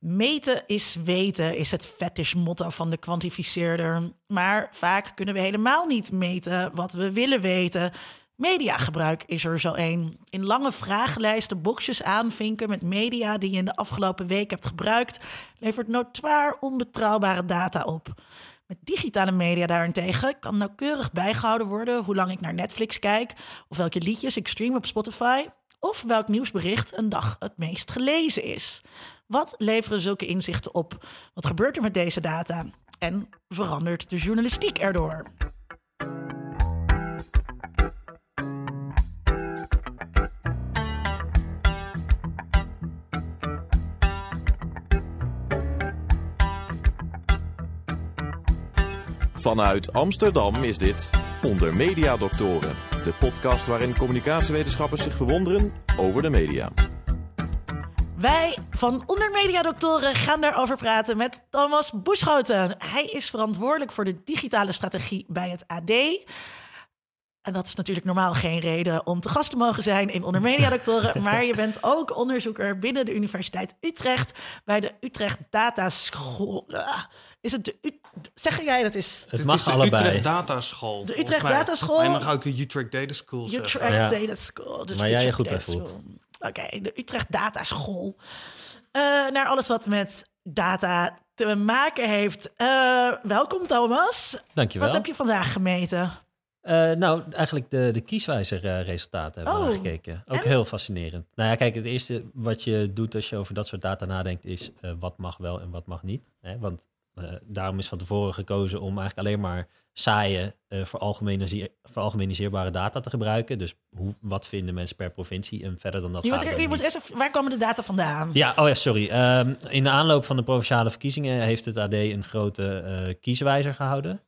Meten is weten, is het fetish-motto van de kwantificeerder. Maar vaak kunnen we helemaal niet meten wat we willen weten. Mediagebruik is er zo één. In lange vragenlijsten boxjes aanvinken met media die je in de afgelopen week hebt gebruikt, levert notoir onbetrouwbare data op. Met digitale media daarentegen kan nauwkeurig bijgehouden worden hoe lang ik naar Netflix kijk, of welke liedjes ik stream op Spotify, of welk nieuwsbericht een dag het meest gelezen is. Wat leveren zulke inzichten op? Wat gebeurt er met deze data? En verandert de journalistiek erdoor? Vanuit Amsterdam is dit Onder Media Doctoren, de podcast waarin communicatiewetenschappers zich verwonderen over de media. Wij van Onder Media Doctoren gaan daarover praten met Thomas Boeschoten. Hij is verantwoordelijk voor de digitale strategie bij het AD. En dat is natuurlijk normaal geen reden om te gast te mogen zijn in Onder Media Doctoren. maar je bent ook onderzoeker binnen de Universiteit Utrecht bij de Utrecht Data School. Is het de U zeg jij dat is Het Dit mag is de allebei. Utrecht Dataschool. De volgens Utrecht mij. Dataschool? En dan ga ik de Utrecht Data School zeggen. Utrecht. Data School. Dus Waar jij je Utrecht goed bij Data voelt. School. Oké, de Utrecht Data School. Eh, naar alles wat met data te maken heeft. Eh, welkom Thomas. Dankjewel. Wat heb je vandaag gemeten? Eh, nou, eigenlijk de, de kieswijzer-resultaten hebben we Oh. gekeken. Ook En? heel fascinerend. Nou ja, kijk, het eerste wat je doet als je over dat soort data nadenkt... is eh, wat mag wel en wat mag niet. Hè? Want eh, daarom is van tevoren gekozen om eigenlijk alleen maar saaie... veralgemeniseer- veralgemeniseerbare data te gebruiken. Dus hoe, wat vinden mensen per provincie en verder dan dat Je moet, er- je eerst even, waar komen de data vandaan? Ja, oh ja, sorry. Ehm, in de aanloop van de provinciale verkiezingen heeft het AD een grote eh kieswijzer gehouden.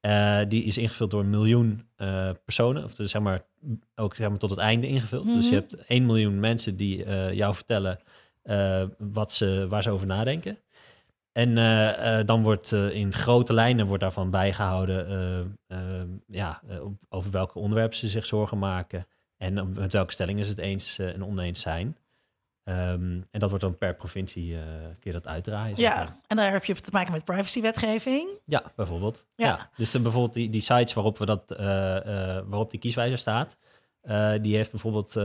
Eh, die is ingevuld door een miljoen personen, of dus zeg maar ook zeg maar, tot het einde ingevuld. Dus je Mhm. hebt 1 miljoen mensen die jou vertellen wat ze, waar ze over nadenken. En eh, eh, dan wordt eh, in grote lijnen wordt daarvan bijgehouden eh, eh, ja, over welke onderwerpen ze zich zorgen maken. En met welke stellingen ze het eens en oneens zijn. Ehm, en dat wordt dan per provincie je dat uitdraaien. zeg maar. Ja, en daar heb je te maken met privacywetgeving. Ja, bijvoorbeeld. Ja. Ja. Dus dan bijvoorbeeld die, die sites waarop, we dat, waarop die kieswijzer staat, die heeft bijvoorbeeld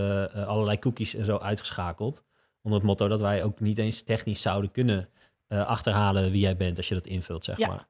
allerlei cookies en zo uitgeschakeld. Onder het motto dat wij ook niet eens technisch zouden kunnen eh, achterhalen wie jij bent als je dat invult, zeg Ja. maar.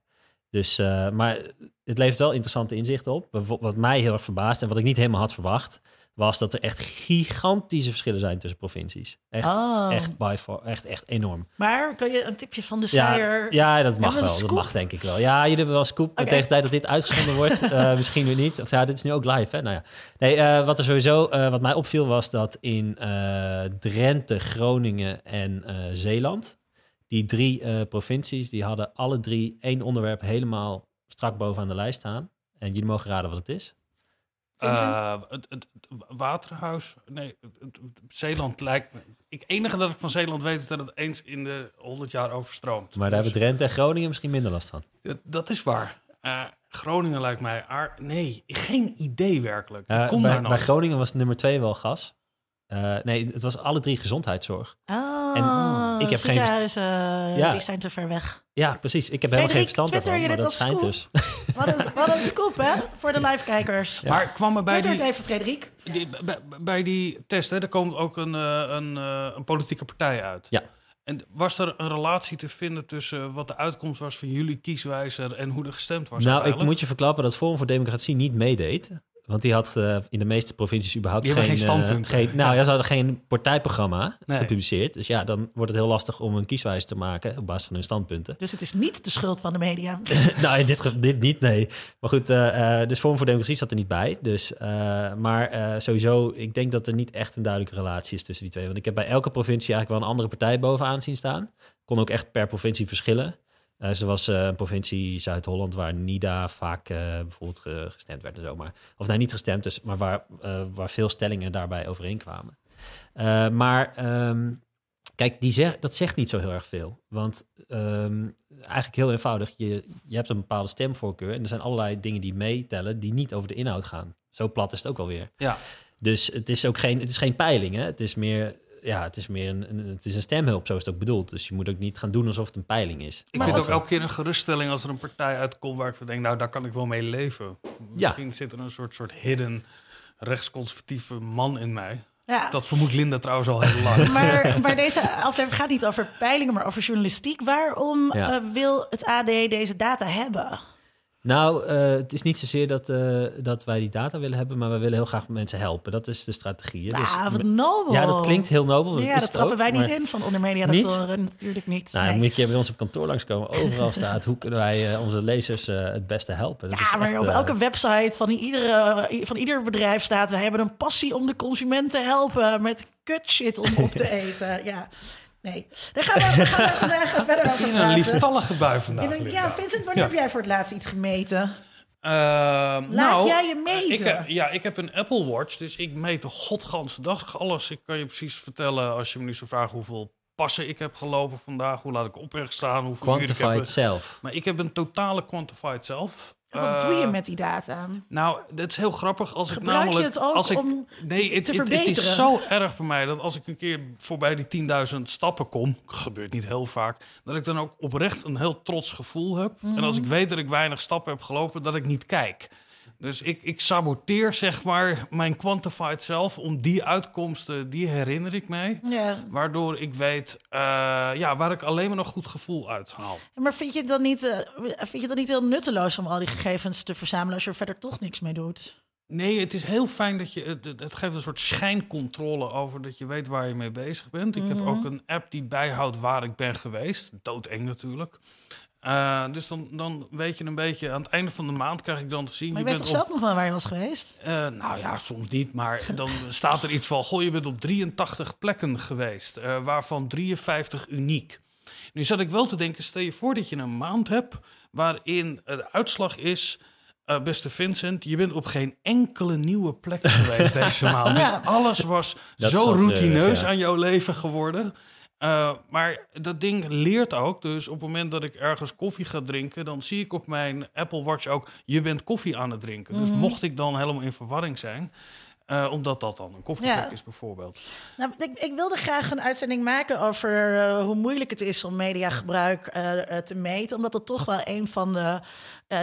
Dus, eh, maar het levert wel interessante inzichten op. Wat mij heel erg verbaast en wat ik niet helemaal had verwacht, was dat er echt gigantische verschillen zijn tussen provincies. Echt, Oh. echt, by far, echt, echt enorm. Maar kan je een tipje van de sluier? ja, dat mag wel. Dat mag denk ik wel. Ja, jullie hebben wel scoop. Oké. Tegen de tijd dat dit uitgezonden wordt, eh, misschien weer niet. Of ja, dit is nu ook live, hè? Nou ja. Nee, wat er sowieso, wat mij opviel was dat in Drenthe, Groningen en Zeeland, die drie eh, provincies, die hadden alle drie één onderwerp helemaal strak bovenaan de lijst staan. En jullie mogen raden wat het is. Vincent? Eh, het, het, het waterhuis. Nee, het, het- Zeeland lijkt me. Ik enige dat ik van Zeeland weet is dat het eens in de 100 jaar overstroomt. Maar daar Dus, hebben Drenthe en Groningen misschien minder last van. dat, dat is waar. Eh, Groningen lijkt mij. aar- nee, geen idee werkelijk. Ik kom bij, daar bij. Groningen was nummer twee wel gas. Eh, nee, het was alle drie gezondheidszorg. Oh, En ik heb geen ziekenhuizen, Ja. die zijn te ver weg. Ja, precies. Ik heb helemaal geen Frederik, verstand twitter ervan, je dit dat als scoop? dus. Wat een, wat een scoop, hè? Voor de live-kijkers. Maar kwam er bij Twitter die, het even, Frederik. die- bij, bij die test, hè, er komt ook een, eh, een, eh, een politieke partij uit. Ja. En was er een relatie te vinden tussen wat de uitkomst was van jullie kieswijzer en hoe er gestemd was? Nou, ik moet je verklappen dat Forum voor Democratie niet meedeed. Want die had eh, in de meeste provincies überhaupt Die geen... geen eh, standpunten. geen, nou ja, ze hadden geen partijprogramma Nee. gepubliceerd. Dus ja, dan wordt het heel lastig om een kieswijze te maken op basis van hun standpunten. Dus het is niet de schuld van de media. nou, in dit, dit niet, nee. Maar goed, eh, eh, dus Forum voor Democratie zat er niet bij. Dus, eh, maar eh, sowieso, ik denk dat er niet echt een duidelijke relatie is tussen die twee. Want ik heb bij elke provincie eigenlijk wel een andere partij bovenaan zien staan. Kon ook echt per provincie verschillen. Eh zo was eh, een provincie Zuid-Holland waar NIDA vaak eh, bijvoorbeeld ge- gestemd werd en zo. Maar, of nee, niet gestemd, dus, maar waar, waar veel stellingen daarbij overeenkwamen. Maar ehm, kijk, die zeg, dat zegt niet zo heel erg veel. Want ehm, eigenlijk heel eenvoudig, je, je hebt een bepaalde stemvoorkeur... en er zijn allerlei dingen die meetellen die niet over de inhoud gaan. Zo plat is het ook alweer. Ja. Dus het is ook geen, het is geen peiling, hè? Het is meer ja, het is meer een, een, het is een stemhulp, zo is het ook bedoeld. Dus je moet ook niet gaan doen alsof het een peiling is. Ik Maar vind ook elke keer een geruststelling als er een partij uitkomt waar ik van denk, nou, daar kan ik wel mee leven. Misschien zit er een soort, soort hidden rechtsconservatieve man in mij. Ja. Dat vermoedt Linda trouwens al heel lang. Maar, maar deze aflevering gaat niet over peilingen, maar over journalistiek. Waarom Ja. eh, wil het AD deze data hebben? Nou, eh, het is niet zozeer dat, eh, dat wij die data willen hebben, maar we willen heel graag mensen helpen. Dat is de strategie. Dus- ah, wat nobel. ja, dat klinkt heel nobel. Dat Ja, dat trappen ook, wij niet in van onder media Niet? doctoren. Natuurlijk niet. Nou, nee. moet je bij ons op kantoor langskomen. Overal staat hoe kunnen wij eh, onze lezers het beste helpen. Dat is Ja, maar echt, op elke website van, iedere, van ieder bedrijf staat... we hebben een passie om de consument te helpen met kutshit om op te eten. Ja, nee. Daar gaan we, daar gaan we vandaag verder over In een lieftallige bui vandaag. Een- ja, Vincent, wanneer Ja. heb jij voor het laatst iets gemeten? Ehm, nou, jij je meten? Ik heb, ja, ik heb een Apple Watch, dus ik meet de godganse dag alles. Ik kan je precies vertellen, als je me nu zou vragen hoeveel passen ik heb gelopen vandaag, hoe laat ik op weg staan, hoeveel uur ik heb. Quantified self. Maar ik heb een totale quantified zelf. Wat Eh, doe je met die data? Nou, dat is heel grappig. Als Gebruik ik je namelijk, het ook als ik, om nee, het, te het, is zo erg bij mij dat als ik een keer voorbij die 10.000 stappen kom, gebeurt niet heel vaak, dat ik dan ook oprecht een heel trots gevoel heb. En Mhm. als ik weet dat ik weinig stappen heb gelopen, dat ik niet kijk. Dus ik, ik saboteer zeg maar mijn quantified zelf om die uitkomsten, die herinner ik mij. Ja. Waardoor ik weet eh, ja, waar ik alleen maar nog goed gevoel uit haal. Maar vind je, het dan niet, eh, vind je het dan niet heel nutteloos om al die gegevens te verzamelen als je er verder toch niks mee doet? Nee, het is heel fijn dat je. Het, het- geeft een soort schijncontrole over dat je weet waar je mee bezig bent. Ik Mhm. heb ook een app die bijhoudt waar ik ben geweest. Doodeng natuurlijk. Eh, dus dan, dan weet je een beetje. Aan het einde van de maand krijg ik dan te zien. Maar je weet bent toch op- zelf nog wel waar je was geweest? eh, nou ja, soms niet. Maar dan staat er iets van: Goh, je bent op 83 plekken geweest, eh, waarvan 53 uniek. Nu zat ik wel te denken: stel je voor dat je een maand hebt waarin de uitslag is. eh, beste Vincent, je bent op geen enkele nieuwe plek geweest deze maand. Ja. Dus alles was Dat zo routineus ja. aan jouw leven geworden. Eh, maar dat ding leert ook. Dus op het moment dat ik ergens koffie ga drinken, dan zie ik op mijn Apple Watch ook: je bent koffie aan het drinken. Dus mocht ik dan helemaal in verwarring zijn, eh, omdat dat dan een koffieplek Ja. is bijvoorbeeld. Nou, ik, ik wilde graag een uitzending maken over eh, hoe moeilijk het is om mediagebruik te meten. Omdat het toch wel een van de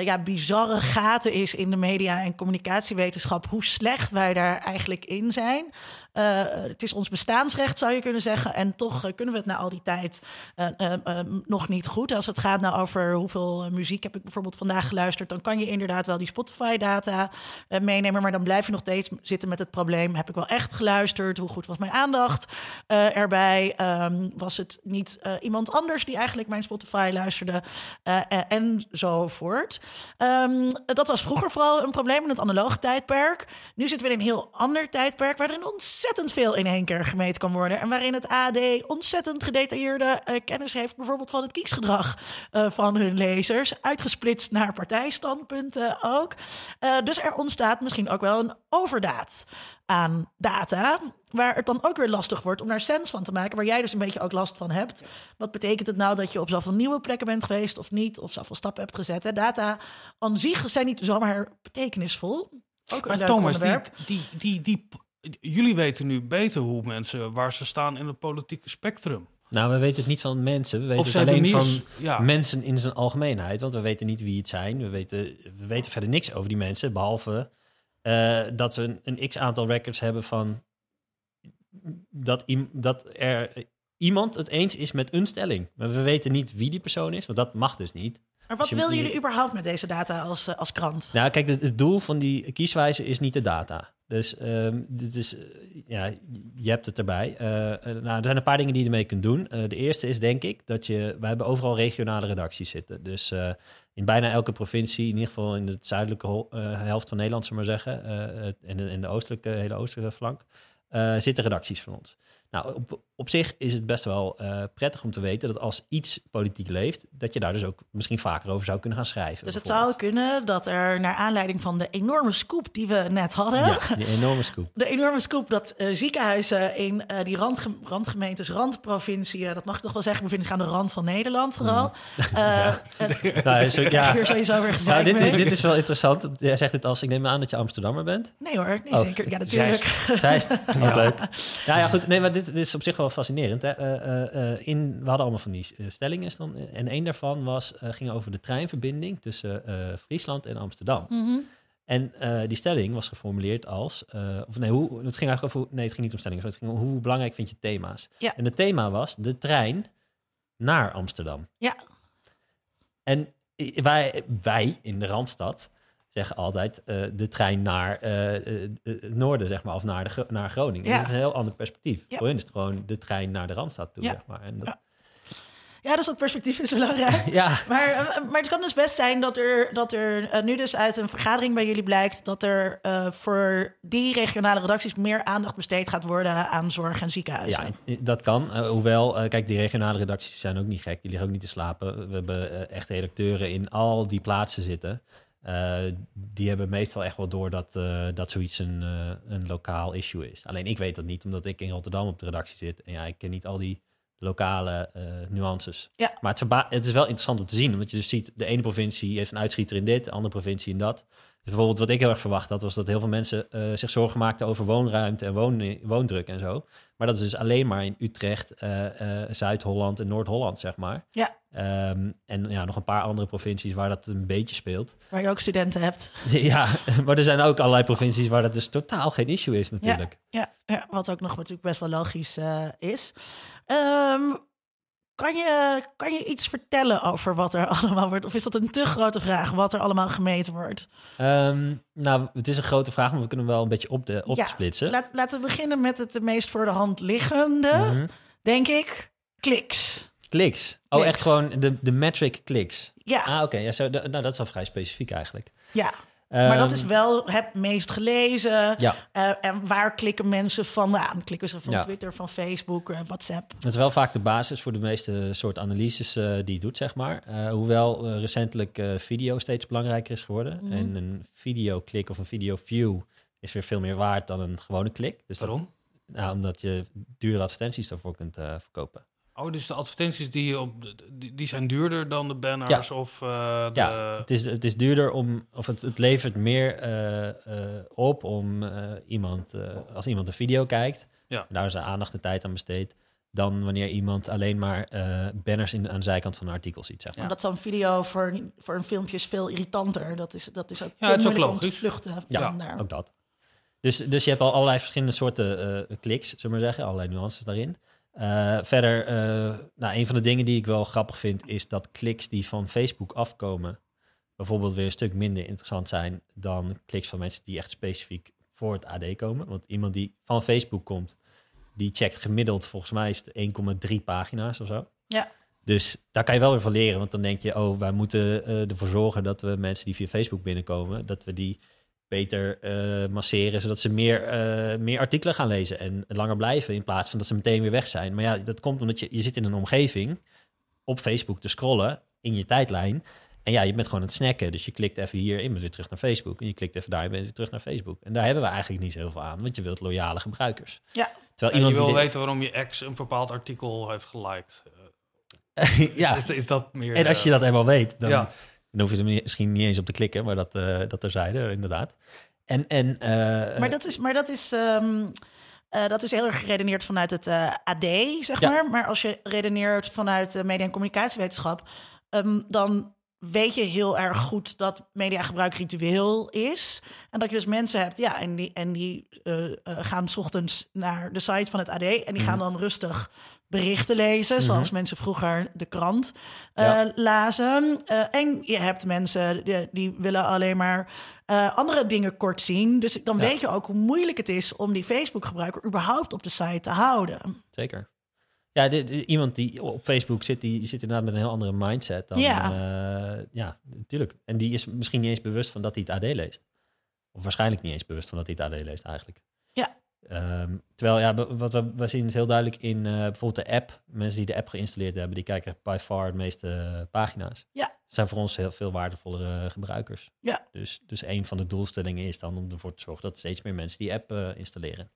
ja, bizarre gaten is in de media- en communicatiewetenschap. Hoe slecht wij daar eigenlijk in zijn. Eh, het is ons bestaansrecht, zou je kunnen zeggen. En toch eh, kunnen we het na al die tijd eh, nog niet goed. Als het gaat nou over hoeveel muziek heb ik bijvoorbeeld vandaag geluisterd... dan kan je inderdaad wel die Spotify-data meenemen... maar dan blijf je nog steeds zitten met het probleem... heb ik wel echt geluisterd? Hoe goed was mijn aandacht erbij? Ehm, was het niet iemand anders die eigenlijk mijn Spotify luisterde? Enzovoort. Ehm, dat was vroeger vooral een probleem in het analoge tijdperk. Nu zitten we in een heel ander tijdperk... waarin ontzettend veel in één keer gemeten kan worden... en waarin het AD ontzettend gedetailleerde eh, kennis heeft... bijvoorbeeld van het kiesgedrag eh, van hun lezers... uitgesplitst naar partijstandpunten ook. Eh, dus er ontstaat misschien ook wel een overdaad aan data... waar het dan ook weer lastig wordt om daar sens van te maken... waar jij dus een beetje ook last van hebt. Wat betekent het nou dat je op zoveel nieuwe plekken bent geweest... of niet, of zoveel stappen hebt gezet? Hè? Data aan zich zijn niet zomaar betekenisvol. Ook Maar Thomas, die, die, die, die, jullie weten nu beter hoe mensen waar ze staan in het politieke spectrum. Nou, we weten het niet van mensen. We weten het alleen van ja. mensen in zijn algemeenheid. Want we weten niet wie het zijn. We weten, we weten verder niks over die mensen. Behalve eh, dat we een, een x-aantal records hebben van... Dat, dat er iemand het eens is met een stelling. Maar we weten niet wie die persoon is. Want dat mag dus niet. Maar wat je- jullie überhaupt met deze data als, eh, als krant? Nou, kijk, het, het doel van die kieswijze is niet de data. Dus ehm, dit is, eh, ja, je hebt het erbij. Eh, eh, nou, er zijn een paar dingen die je ermee kunt doen. De eerste is denk ik dat je, wij hebben overal regionale redacties zitten. Dus in bijna elke provincie, in ieder geval in de zuidelijke helft van Nederland, zullen we maar zeggen, en in de oostelijke, hele oostelijke flank, zitten redacties van ons. Nou, op, op zich is het best wel eh, prettig om te weten dat als iets politiek leeft, dat je daar dus ook misschien vaker over zou kunnen gaan schrijven. Dus het zou kunnen dat er naar aanleiding van de enorme scoop die we net hadden... Ja, die enorme scoop. De enorme scoop dat eh, ziekenhuizen in eh, die randge randgemeentes, randprovinciën, dat mag ik toch wel zeggen, bevinden zich aan de rand van Nederland vooral. Eh, eh, Nou, ik ja. krijg hier sowieso weer Nou, dit, dit is wel interessant. Jij zegt het als ik neem aan dat je Amsterdammer bent. Nee hoor, nee Oh, zeker. Ja, natuurlijk. Zeist. Ook leuk. Ja, ja, goed. Nee, maar dit, dit is op zich wel fascinerend. Hè. Eh, eh, eh, in, we hadden allemaal van die stellingen. Dan, en één daarvan was, ging over de treinverbinding tussen Friesland en Amsterdam. Mhm. En die stelling was geformuleerd als... of nee, hoe, het ging eigenlijk over... Nee, het ging niet om stellingen. Het ging om hoe belangrijk vind je thema's. Ja. En het thema was de trein naar Amsterdam. Ja. En wij, wij in de Randstad zeggen altijd eh, de trein naar eh, eh, eh, het noorden, zeg maar, of naar, de, naar Groningen. Ja. Dat is een heel ander perspectief. Ja. Voor hen is het gewoon de trein naar de Randstad toe, Ja. zeg maar. En dat, Ja. Ja, dus dat perspectief is belangrijk. ja. Maar, maar het kan dus best zijn dat er, dat er nu dus uit een vergadering bij jullie blijkt dat er voor die regionale redacties meer aandacht besteed gaat worden aan zorg en ziekenhuizen. Ja, dat kan. Hoewel, kijk, die regionale redacties zijn ook niet gek. Die liggen ook niet te slapen. We hebben echt redacteuren in al die plaatsen zitten. Eh, die hebben meestal echt wel door dat, eh, dat zoiets een, eh, een lokaal issue is. Alleen ik weet dat niet, omdat ik in Rotterdam op de redactie zit. En ja, ik ken niet al die lokale nuances. Ja. Maar het, is wel interessant om te zien, omdat je dus ziet, de ene provincie heeft een uitschieter in dit, de andere provincie in dat. Dus bijvoorbeeld wat ik heel erg verwacht had, was dat heel veel mensen zich zorgen maakten over woonruimte en woon, woondruk en zo. Maar dat is dus alleen maar in Utrecht, eh, eh, Zuid-Holland en Noord-Holland, zeg maar. Ja. Ehm, en ja, nog een paar andere provincies waar dat een beetje speelt. Waar je ook studenten hebt. ja, maar er zijn ook allerlei provincies waar dat dus totaal geen issue is natuurlijk. Ja, ja, wat ook nog natuurlijk best wel logisch eh, is. Ehm, kan, je, kan je iets vertellen over wat er allemaal wordt? Of is dat een te grote vraag, wat er allemaal gemeten wordt? Ehm, nou, het is een grote vraag, maar we kunnen wel een beetje op de, Ja, opsplitsen. Laat, laten we beginnen met het de meest voor de hand liggende, Mhm. denk ik. Kliks. Kliks. Oh, Kliks. echt gewoon de, de metric kliks. Ja, Ah, oké. Ja, zo, nou, dat is al vrij specifiek eigenlijk. ja. Maar dat Ehm, is wel het meest gelezen. Ja, Eh, en waar klikken mensen van? Nou, dan klikken ze van Ja. Twitter, van Facebook, eh, WhatsApp. dat is wel vaak de basis voor de meeste soort analyses eh, die je doet, zeg maar. Eh, hoewel eh, recentelijk eh, video steeds belangrijker is geworden. Mhm. En een videoklik of een video-view is weer veel meer waard dan een gewone klik. Dus dat, Waarom? nou, omdat je dure advertenties daarvoor kunt eh, verkopen. Oh, dus de advertenties die, je op, die, die zijn duurder dan de banners of eh, de... Ja, het is, het is duurder om, of het, het levert meer eh, eh, op om eh, iemand, als iemand een video kijkt, Ja. daar is de aandacht en tijd aan besteed, dan wanneer iemand alleen maar eh, banners in, aan de zijkant van een artikel ziet. Zeg maar. Omdat zo'n video voor, voor een filmpje is veel irritanter. Dat is, dat is ook Ja, veel het is ook moeilijker om te logisch. vluchten Ja, daar. Ook dat. Dus, dus je hebt al allerlei verschillende soorten eh, kliks, zullen we maar zeggen, allerlei nuances daarin. Eh, verder, eh, nou, een van de dingen die ik wel grappig vind, is dat kliks die van Facebook afkomen, bijvoorbeeld weer een stuk minder interessant zijn dan kliks van mensen die echt specifiek voor het AD komen. Want iemand die van Facebook komt, die checkt gemiddeld, volgens mij is het 1,3 pagina's of zo. Ja. Dus daar kan je wel weer van leren, want dan denk je, oh, wij moeten eh, ervoor zorgen dat we mensen die via Facebook binnenkomen, dat we die beter eh, masseren, zodat ze meer, eh, meer artikelen gaan lezen en langer blijven in plaats van dat ze meteen weer weg zijn. Maar ja, dat komt omdat je, je zit in een omgeving op Facebook te scrollen in je tijdlijn. En ja, je bent gewoon aan het snacken. Dus je klikt even hier, bent weer terug naar Facebook. En je klikt even daar, je bent weer terug naar Facebook. En daar hebben we eigenlijk niet zo heel veel aan, want je wilt loyale gebruikers. Ja. Terwijl En je iemand wil weten waarom je ex een bepaald artikel heeft geliked. ja, Is, is dat meer... en als je dat eenmaal weet, dan, Ja. Dan hoef je er misschien niet eens op te klikken, maar dat, eh dat terzijde, inderdaad. En, en, eh, Maar dat is, maar dat is, ehm, eh, dat is heel erg geredeneerd vanuit het AD, zeg Ja. maar. Maar als je redeneert vanuit de media- en communicatiewetenschap, ehm, dan weet je heel erg goed dat mediagebruik ritueel is. En dat je dus mensen hebt, ja, en die, en die gaan 's ochtends naar de site van het AD en die gaan dan rustig berichten lezen, zoals mensen vroeger de krant Ja. lazen. Eh, en je hebt mensen die, die willen alleen maar eh, andere dingen kort zien. Dus dan Ja. weet je ook hoe moeilijk het is om die Facebook-gebruiker überhaupt op de site te houden. Zeker. Ja, dit- iemand die op Facebook zit, die zit inderdaad met een heel andere mindset dan... Ja. ja, natuurlijk. En die is misschien niet eens bewust van dat hij het AD leest. Of waarschijnlijk niet eens bewust van dat hij het AD leest eigenlijk. Ja. Ehm, terwijl, ja, wat we, we zien is heel duidelijk in eh, bijvoorbeeld de app. Mensen die de app geïnstalleerd hebben, die kijken by far de meeste eh, pagina's. Ja. zijn voor ons heel veel waardevollere gebruikers. Ja. Dus, dus een van de doelstellingen is dan om ervoor te zorgen dat steeds meer mensen die app eh, installeren.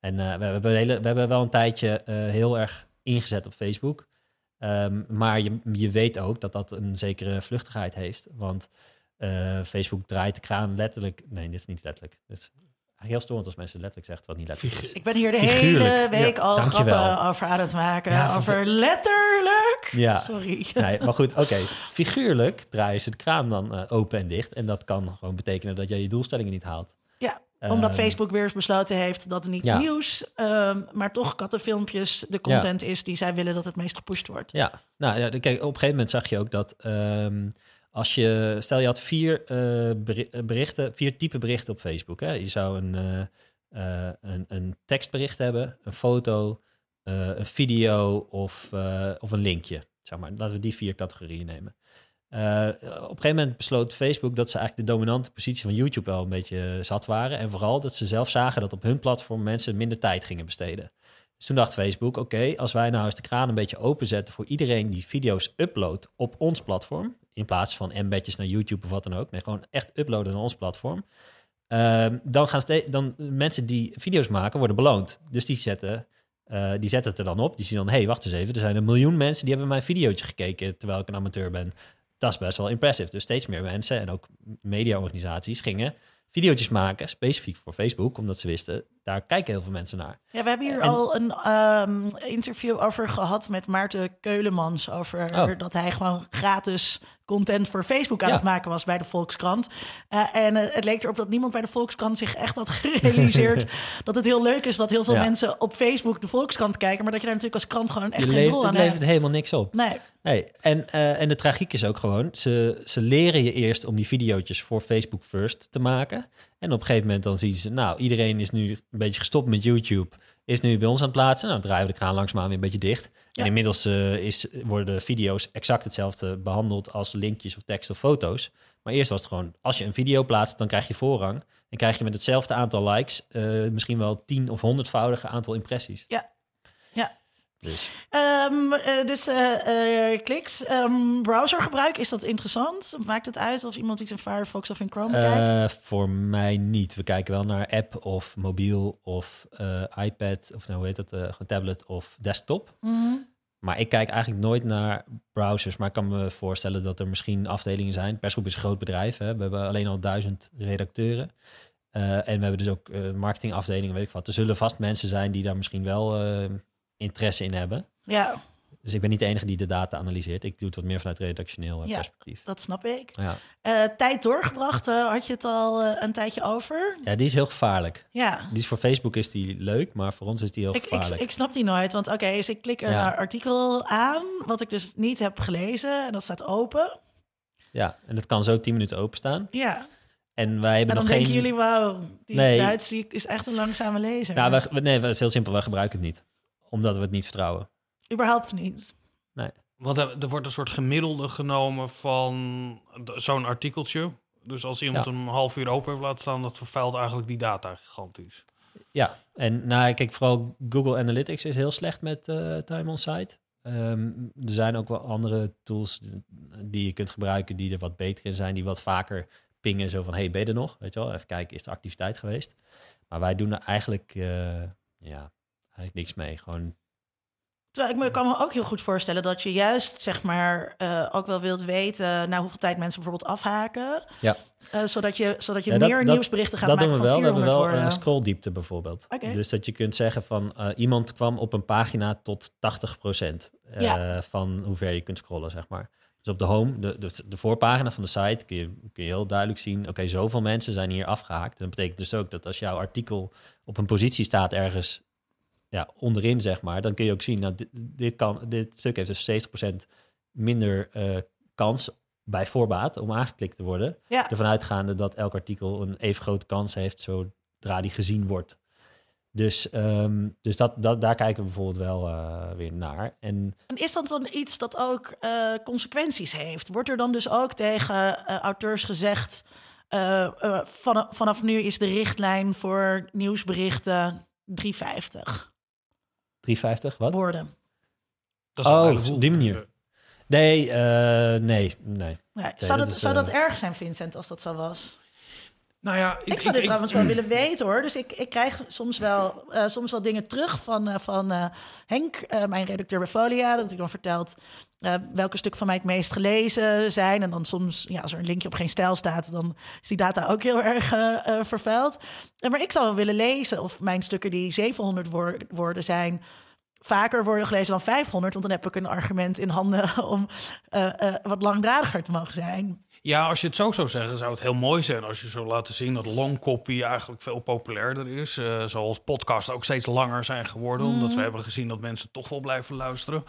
En we, hebben hele, we hebben wel een tijdje heel erg ingezet op Facebook. Ehm, maar je, je weet ook dat dat een zekere vluchtigheid heeft. Want Facebook draait de kraan letterlijk... Nee, dit is niet letterlijk. Dit is heel storend als mensen letterlijk zeggen wat niet letterlijk is. Ik ben hier de Figuurlijk. hele week al dankjewel. grappen over aan het maken. Ja, over letterlijk. Ja. Sorry. Nee, maar goed, oké. Figuurlijk draaien ze de kraan dan eh, open en dicht. En dat kan gewoon betekenen dat jij je doelstellingen niet haalt. Ja, omdat Ehm, Facebook weer eens besloten heeft dat het niet ja. nieuws, ehm, maar toch kattenfilmpjes de content is die zij willen dat het meest gepusht wordt. Ja, nou ja, kijk, op een gegeven moment zag je ook dat ehm, als je, stel je had vier eh, berichten, vier type berichten op Facebook. Hè? Je zou een, eh, een, een tekstbericht hebben, een foto, een video of, of een linkje. Zeg maar, laten we die vier categorieën nemen. Op een gegeven moment besloot Facebook dat ze eigenlijk de dominante positie van YouTube wel een beetje zat waren. En vooral dat ze zelf zagen dat op hun platform mensen minder tijd gingen besteden. Dus toen dacht Facebook, oké, als wij nou eens de kraan een beetje openzetten voor iedereen die video's uploadt op ons platform, in plaats van embedjes naar YouTube of wat dan ook, nee, gewoon echt uploaden naar ons platform, ehm, dan gaan dan mensen die video's maken worden beloond. Dus die zetten, eh, die zetten het er dan op. Die zien dan, hé, hey, wacht eens even, er zijn een miljoen mensen die hebben mijn videootje gekeken terwijl ik een amateur ben. Dat is best wel impressive. Dus steeds meer mensen en ook mediaorganisaties gingen videootjes maken, specifiek voor Facebook, omdat ze wisten, daar kijken heel veel mensen naar. Ja, we hebben hier En- al een ehm, interview over gehad met Maarten Keulemans. Over Oh. dat hij gewoon gratis content voor Facebook aan Ja. het maken was bij de Volkskrant. Eh, en eh, het leek erop dat niemand bij de Volkskrant zich echt had gerealiseerd dat het heel leuk is dat heel veel Ja. mensen op Facebook de Volkskrant kijken. Maar dat je daar natuurlijk als krant gewoon echt Je geen levert, rol het aan levert hebt. helemaal niks op. Nee, Nee, en, eh, en de tragiek is ook gewoon, ze, ze leren je eerst om die videootjes voor Facebook First te maken. En op een gegeven moment dan zien ze, nou, iedereen is nu een beetje gestopt met YouTube, is nu bij ons aan het plaatsen. Nou, dan draaien we de kraan langzaamaan weer een beetje dicht. Ja. En inmiddels eh, is, worden de video's exact hetzelfde behandeld als linkjes of tekst of foto's. Maar eerst was het gewoon, als je een video plaatst, dan krijg je voorrang. En krijg je met hetzelfde aantal likes eh, misschien wel tien of honderdvoudige aantal impressies. Ja. Dus eh, dus eh, eh, kliks. Ehm, browsergebruik, is dat interessant? Maakt het uit of iemand iets in Firefox of in Chrome kijkt? Voor mij niet. We kijken wel naar app of mobiel of iPad of nou, hoe heet dat, gewoon tablet of desktop. Mhm. Maar ik kijk eigenlijk nooit naar browsers. Maar ik kan me voorstellen dat er misschien afdelingen zijn. Persgroep is een groot bedrijf. Hè? We hebben alleen al duizend redacteuren. En we hebben dus ook marketingafdelingen, weet ik wat. Er zullen vast mensen zijn die daar misschien wel interesse in hebben. Ja, Dus ik ben niet de enige die de data analyseert. Ik doe het wat meer vanuit redactioneel eh, Ja. perspectief. dat snap ik. Ja. Eh, tijd doorgebracht, eh, had je het al een tijdje over? ja, die is heel gevaarlijk. Ja. Die is voor Facebook is die leuk, maar voor ons is die heel Ik, ik, gevaarlijk. ik snap die nooit, want oké, dus ik klik een Ja. artikel aan, wat ik dus niet heb gelezen, en dat staat open. Ja, en dat kan zo 10 minuten openstaan. Ja, En wij hebben en nog denken geen. jullie, wauw, die Nee. Duits die is echt een langzame lezer. Nou, wij, nee, het is heel simpel. Wij gebruiken het niet, omdat we het niet vertrouwen. Überhaupt niet. Want er, wordt een soort gemiddelde genomen van zo'n artikeltje. Dus als iemand Ja. een half uur open heeft laten staan, dat vervuilt eigenlijk die data gigantisch. Ja, en nou, kijk, vooral Google Analytics is heel slecht met eh, time on site. Ehm, er zijn ook wel andere tools die je kunt gebruiken die er wat beter in zijn, die wat vaker pingen, zo van, hey, ben je er nog? Weet je wel, even kijken, is er activiteit geweest? Maar wij doen er eigenlijk, eh, ja, eigenlijk niks mee. Gewoon, Terwijl ik me kan me ook heel goed voorstellen dat je juist, zeg maar, eh, ook wel wilt weten na hoeveel tijd mensen bijvoorbeeld afhaken. Ja. Eh, zodat je, zodat je Ja, dat- meer dat- nieuwsberichten gaat dat maken doen we van wel. We hebben 400 wel een scrolldiepte bijvoorbeeld. Dus dat je kunt zeggen van eh, iemand kwam op een pagina tot 80% eh, Ja. van hoe ver je kunt scrollen, zeg maar. Dus op de home, de, de, de voorpagina van de site, kun je, kun je heel duidelijk zien... oké, zoveel mensen zijn hier afgehaakt. En dat betekent dus ook dat als jouw artikel op een positie staat ergens ja, onderin, zeg maar... dan kun je ook zien, nou, dit, dit, kan, dit stuk heeft dus 70% minder eh, kans bij voorbaat om aangeklikt te worden Ja. ervan uitgaande dat elk artikel een even grote kans heeft zodra die gezien wordt. Dus, ehm, dus dat, dat, daar kijken we bijvoorbeeld wel eh, weer naar. En En is dat dan iets dat ook eh, consequenties heeft? Wordt er dan dus ook tegen auteurs gezegd... van, vanaf nu is de richtlijn voor nieuwsberichten 350 350, wat? woorden. Dat is Oh, op die manier. Nee, eh, nee, nee. Nee, zou, dat dat, is, zou dat eh, erg zijn, Vincent, als dat zo was? Nou ja, Ik, zou dit trouwens wel willen weten hoor. Dus ik, ik krijg soms wel, eh, soms wel dingen terug van, eh, van eh, Henk, mijn redacteur bij Folia. Dat hij dan vertelt welke stukken van mij het meest gelezen zijn. En dan soms, ja, als er een linkje op geen stijl staat, dan is die data ook heel erg vervuild. Maar ik zou wel willen lezen of mijn stukken die 700 woor- woorden zijn vaker worden gelezen dan 500. Want dan heb ik een argument in handen om wat langdradiger te mogen zijn. Ja, als je het zo zou zeggen, zou het heel mooi zijn als je zou laten zien dat long copy eigenlijk veel populairder is. Eh, zoals podcasts ook steeds langer zijn geworden, omdat we hebben gezien dat mensen toch wel blijven luisteren.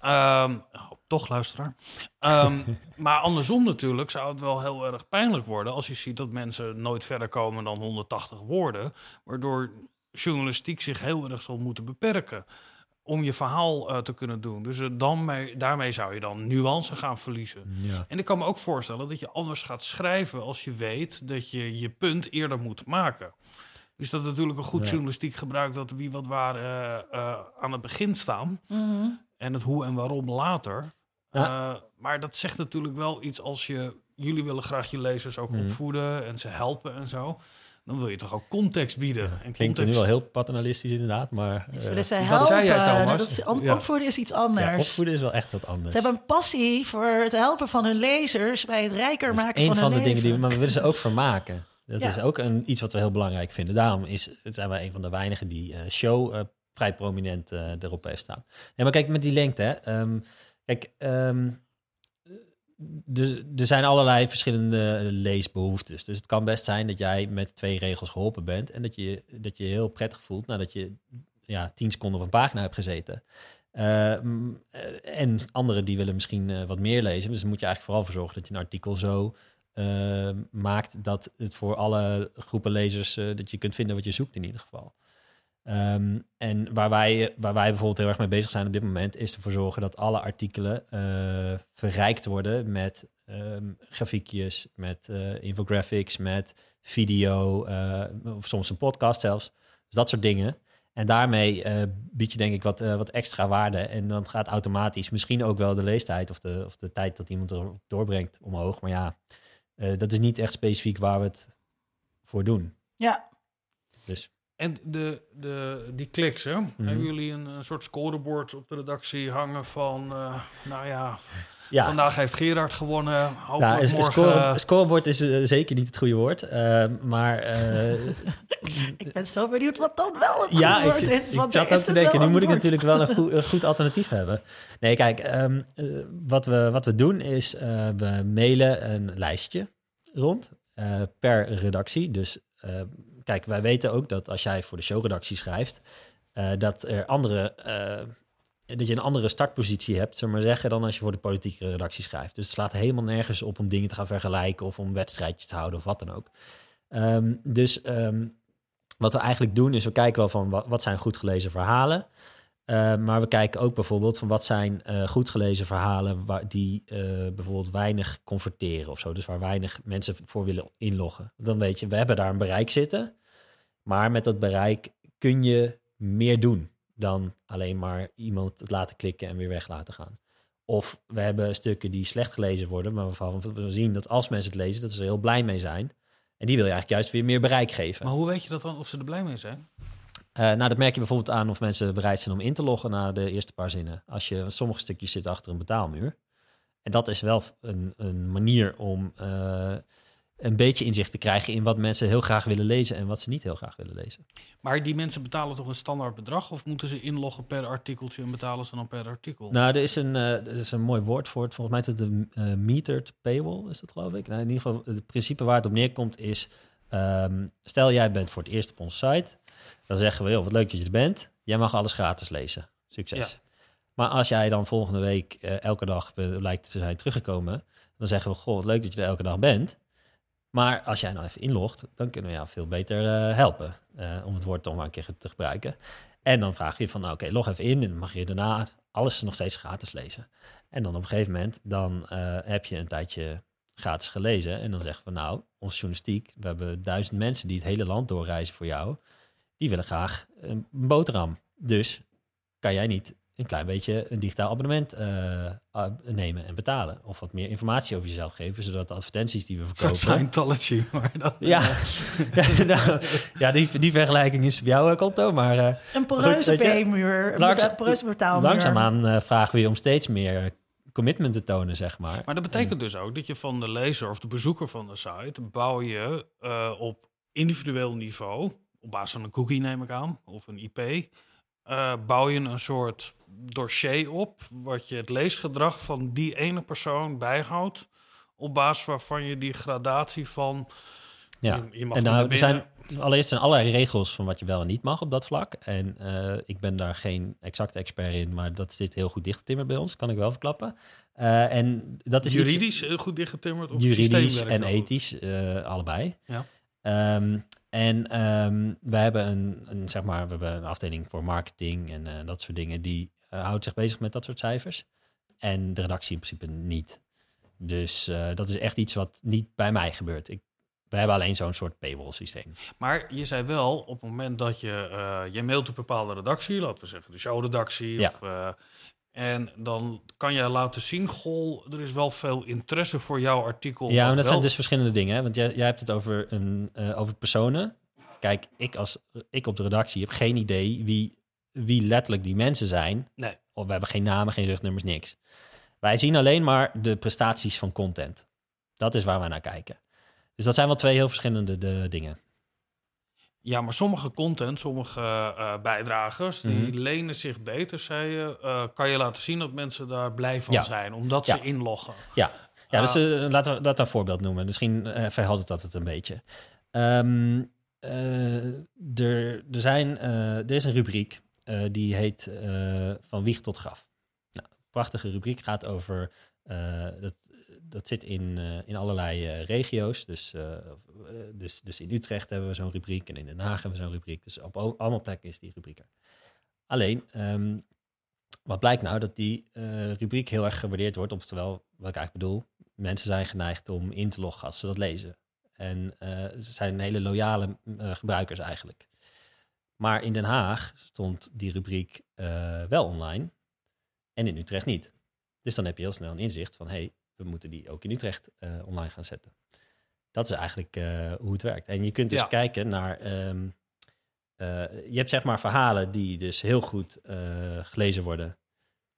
Ehm, oh, toch luisteraar. Ehm, maar andersom natuurlijk zou het wel heel erg pijnlijk worden als je ziet dat mensen nooit verder komen dan 180 woorden, waardoor journalistiek zich heel erg zal moeten beperken om je verhaal eh, te kunnen doen. Dus eh, dan mee, daarmee zou je dan nuance gaan verliezen. Ja. En ik kan me ook voorstellen dat je anders gaat schrijven als je weet dat je je punt eerder moet maken. Dus dat natuurlijk een goed Ja. journalistiek gebruik dat wie wat waar eh, eh, aan het begin staan. En het hoe en waarom later. Ja. Eh, maar dat zegt natuurlijk wel iets als je... Jullie willen graag je lezers ook Mhm. opvoeden en ze helpen en zo. Dan wil je toch ook context bieden. en Klinkt context, er nu wel heel paternalistisch inderdaad, maar Ze eh, willen helpen. zei jij, Thomas. Dat is, Ja. Opvoeden is iets anders. ja, opvoeden is wel echt wat anders. Ze hebben een passie voor het helpen van hun lezers bij het rijker Dat is maken een van van hun de dingen die we, leven. maar we willen ze ook vermaken. Dat Ja. is ook een, iets wat we heel belangrijk vinden. Daarom is, zijn wij een van de weinigen die eh, show eh, vrij prominent erop heeft staan. Nee, maar kijk, met die lengte. Hè, ehm, kijk, ehm, er er zijn allerlei verschillende leesbehoeftes. Dus het kan best zijn dat jij met twee regels geholpen bent... en dat je dat je heel prettig voelt nadat je ja, tien seconden op een pagina hebt gezeten. Eh, eh, en anderen die willen misschien eh, wat meer lezen. Dus dan moet je eigenlijk vooral voor zorgen dat je een artikel zo maakt dat het voor alle groepen lezers dat je kunt vinden wat je zoekt in ieder geval. Ehm, en waar wij, waar wij bijvoorbeeld heel erg mee bezig zijn op dit moment, is ervoor zorgen dat alle artikelen eh, verrijkt worden met ehm, grafiekjes, met eh, infographics, met video, eh, of soms een podcast zelfs. Dus dat soort dingen. En daarmee bied je denk ik wat, wat extra waarde. En dan gaat automatisch misschien ook wel de leestijd of de, of de tijd dat iemand er doorbrengt omhoog. Maar ja, dat is niet echt specifiek waar we het voor doen. Ja, Dus En de, de, die kliks, hè? Mhm. Hebben jullie een, een soort scorebord op de redactie hangen van... eh, nou ja, ja, vandaag heeft Gerard gewonnen. Hopelijk nou, is- morgen... score, scorebord is eh, zeker niet het goede woord. eh, maar eh, ik ben zo benieuwd wat dan wel het ja, goede ik, woord is. ik want zat er ook is te dus denken, nu moet ik natuurlijk wel een goed, een goed alternatief hebben. Nee, kijk, ehm, eh, wat, we, wat we doen is, eh, we mailen een lijstje rond eh, per redactie. Dus eh, kijk, wij weten ook dat als jij voor de showredactie schrijft, eh, dat er andere... eh, dat je een andere startpositie hebt, zullen we maar zeggen, dan als je voor de politieke redactie schrijft. Dus het slaat helemaal nergens op om dingen te gaan vergelijken of om wedstrijdjes te houden of wat dan ook. Ehm, dus ehm, wat we eigenlijk doen is we kijken wel van wat, zijn goed gelezen verhalen. Uh, maar we kijken ook bijvoorbeeld van wat zijn uh, goed gelezen verhalen waar die bijvoorbeeld weinig converteren of zo. Dus waar weinig mensen voor willen inloggen. Dan weet je, we hebben daar een bereik zitten. Maar met dat bereik kun je meer doen dan alleen maar iemand het laten klikken en weer weg laten gaan. Of we hebben stukken die slecht gelezen worden, maar waarvan we zien dat als mensen het lezen, dat ze er heel blij mee zijn. En die wil je eigenlijk juist weer meer bereik geven. Maar hoe weet je dat dan, of ze er blij mee zijn? Uh, nou, dat merk je bijvoorbeeld aan of mensen bereid zijn om in te loggen na de eerste paar zinnen. Als je sommige stukjes zit achter een betaalmuur. En dat is wel een, een manier om uh, een beetje inzicht te krijgen in wat mensen heel graag willen lezen en wat ze niet heel graag willen lezen. Maar die mensen betalen toch een standaard bedrag of moeten ze inloggen per artikeltje en betalen ze dan per artikel? Nou, er is een, uh, er is een mooi woord voor het. Volgens mij is het de uh, metered paywall, is dat geloof ik. Nou, in ieder geval, het principe waar het op neerkomt is, um, stel jij bent voor het eerst op onze site, dan zeggen we, joh, wat leuk dat je er bent. Jij mag alles gratis lezen. Succes. Ja. Maar als jij dan volgende week uh, elke dag lijkt te zijn teruggekomen, dan zeggen we, goh, wat leuk dat je er elke dag bent. Maar als jij nou even inlogt, dan kunnen we jou veel beter uh, helpen. Uh, om het woord toch maar een keer te gebruiken. En dan vraag je van, nou, oké, log even in. En dan mag je daarna alles nog steeds gratis lezen. En dan op een gegeven moment, dan uh, heb je een tijdje gratis gelezen. En dan zeggen we, nou, onze journalistiek, we hebben duizend mensen die het hele land doorreizen voor jou. Die willen graag een boterham. Dus kan jij niet een klein beetje een digitaal abonnement uh, nemen en betalen. Of wat meer informatie over jezelf geven, zodat de advertenties die we verkopen... Scientology, maar dan... Ja, ja, nou, ja die, die vergelijking is op jouw konto, maar... Uh, een poreuze B-muur, een langs, poreuze betaalmuur. Langzaamaan uh, vragen we je om steeds meer commitment te tonen, zeg maar. Maar dat betekent dus ook dat je van de lezer of de bezoeker van de site... bouw je op individueel niveau, op basis van een cookie neem ik aan, of een IP uh, bouw je een soort dossier op, wat je het leesgedrag van die ene persoon bijhoudt, op basis waarvan je die gradatie van. Ja, je, mag en nou, er zijn allereerst zijn allerlei regels van wat je wel en niet mag op dat vlak. En uh, ik ben daar geen exacte expert in, maar dat zit heel goed dichtgetimmerd bij ons, kan ik wel verklappen. Uh, en dat is juridisch iets, goed dichtgetimmerd of juridisch en ethisch, allebei. Ja. Um, en um, we hebben een, een, zeg maar, we hebben een afdeling voor marketing en uh, dat soort dingen. Die houdt zich bezig met dat soort cijfers. En de redactie in principe niet. Dus uh, dat is echt iets wat niet bij mij gebeurt. Ik, we hebben alleen zo'n soort paywall systeem. Maar je zei wel, op het moment dat je, je mailt een bepaalde redactie, laten we zeggen de showredactie, ja. of en dan kan je laten zien, goh, er is wel veel interesse voor jouw artikel. Ja, maar dat zijn dus verschillende dingen. Hè? Want jij, jij hebt het over, een, over personen. Kijk, ik, als, ik op de redactie heb geen idee wie, wie letterlijk die mensen zijn. Nee. Of we hebben geen namen, geen rugnummers, niks. Wij zien alleen maar de prestaties van content. Dat is waar wij naar kijken. Dus dat zijn wel twee heel verschillende de, dingen. Ja, maar sommige content, sommige uh, bijdragers, die mhm. lenen zich beter, zei je. Uh, kan je laten zien dat mensen daar blij van zijn, omdat ze inloggen. Ja, ja dus laten we dat een voorbeeld noemen. Misschien verheldert dat het een beetje. Um, er, er, zijn, er is een rubriek, die heet Van Wieg tot Graf. Nou, prachtige rubriek, gaat over... dat dat zit in, in allerlei regio's. Dus, dus, dus in Utrecht hebben we zo'n rubriek en in Den Haag hebben we zo'n rubriek. Dus op allemaal plekken is die rubriek er. Alleen, um, wat blijkt nou? Dat die rubriek heel erg gewaardeerd wordt. Oftewel, wat ik eigenlijk bedoel, mensen zijn geneigd om in te loggen als ze dat lezen. En ze zijn hele loyale gebruikers eigenlijk. Maar in Den Haag stond die rubriek wel online en in Utrecht niet. Dus dan heb je heel snel een inzicht van, hey, we moeten die ook in Utrecht uh, online gaan zetten. Dat is eigenlijk uh, hoe het werkt. En je kunt dus ja. kijken naar. Um, uh, je hebt zeg maar verhalen die dus heel goed gelezen worden.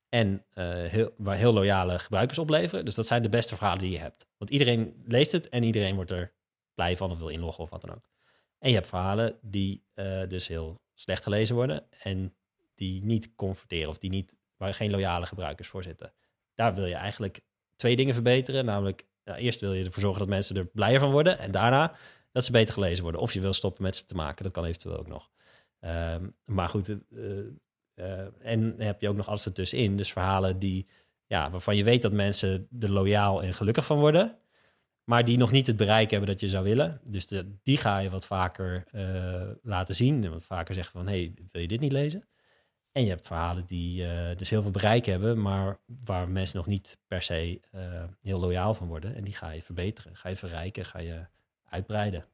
En heel, waar heel loyale gebruikers opleveren. Dus dat zijn de beste verhalen die je hebt. Want iedereen leest het en iedereen wordt er blij van of wil inloggen of wat dan ook. En je hebt verhalen die dus heel slecht gelezen worden. En die niet converteren of die niet, waar geen loyale gebruikers voor zitten. Daar wil je eigenlijk twee dingen verbeteren. Namelijk, eerst wil je ervoor zorgen dat mensen er blijer van worden. En daarna dat ze beter gelezen worden. Of je wil stoppen met ze te maken. Dat kan eventueel ook nog. Um, maar goed, uh, uh, en heb je ook nog alles ertussenin. Dus verhalen die, ja, waarvan je weet dat mensen er loyaal en gelukkig van worden. Maar die nog niet het bereik hebben dat je zou willen. Dus de, die ga je wat vaker uh, laten zien. En wat vaker zeggen van, hey, wil je dit niet lezen? En je hebt verhalen die uh, dus heel veel bereik hebben, maar waar mensen nog niet per se uh, heel loyaal van worden. En die ga je verbeteren, ga je verrijken, ga je uitbreiden.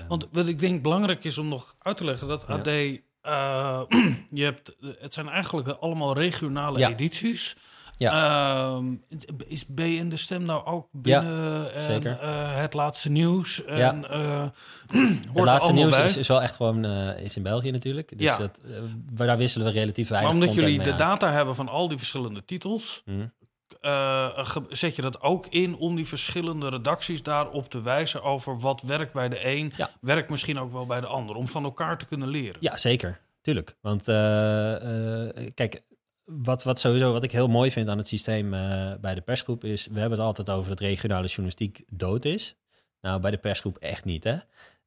Um, Want wat ik denk belangrijk is om nog uit te leggen, dat AD, je hebt, het zijn eigenlijk allemaal regionale ja. edities. Ja. Uh, is BN de Stem nou ook binnen ja, zeker. En, uh, het laatste nieuws? En, ja. Uh, het laatste nieuws is, is, wel echt gewoon uh, is in België natuurlijk. Dus ja. dat, daar wisselen we relatief weinig Maar omdat jullie de uit. data hebben van al die verschillende titels... Hmm. zet je dat ook in om die verschillende redacties daarop te wijzen over wat werkt bij de een, ja. werkt misschien ook wel bij de ander, om van elkaar te kunnen leren. Ja, zeker. Tuurlijk. Want kijk, wat, wat sowieso, wat ik heel mooi vind aan het systeem uh, bij de persgroep is, we hebben het altijd over dat regionale journalistiek dood is. Nou, bij de persgroep echt niet, hè.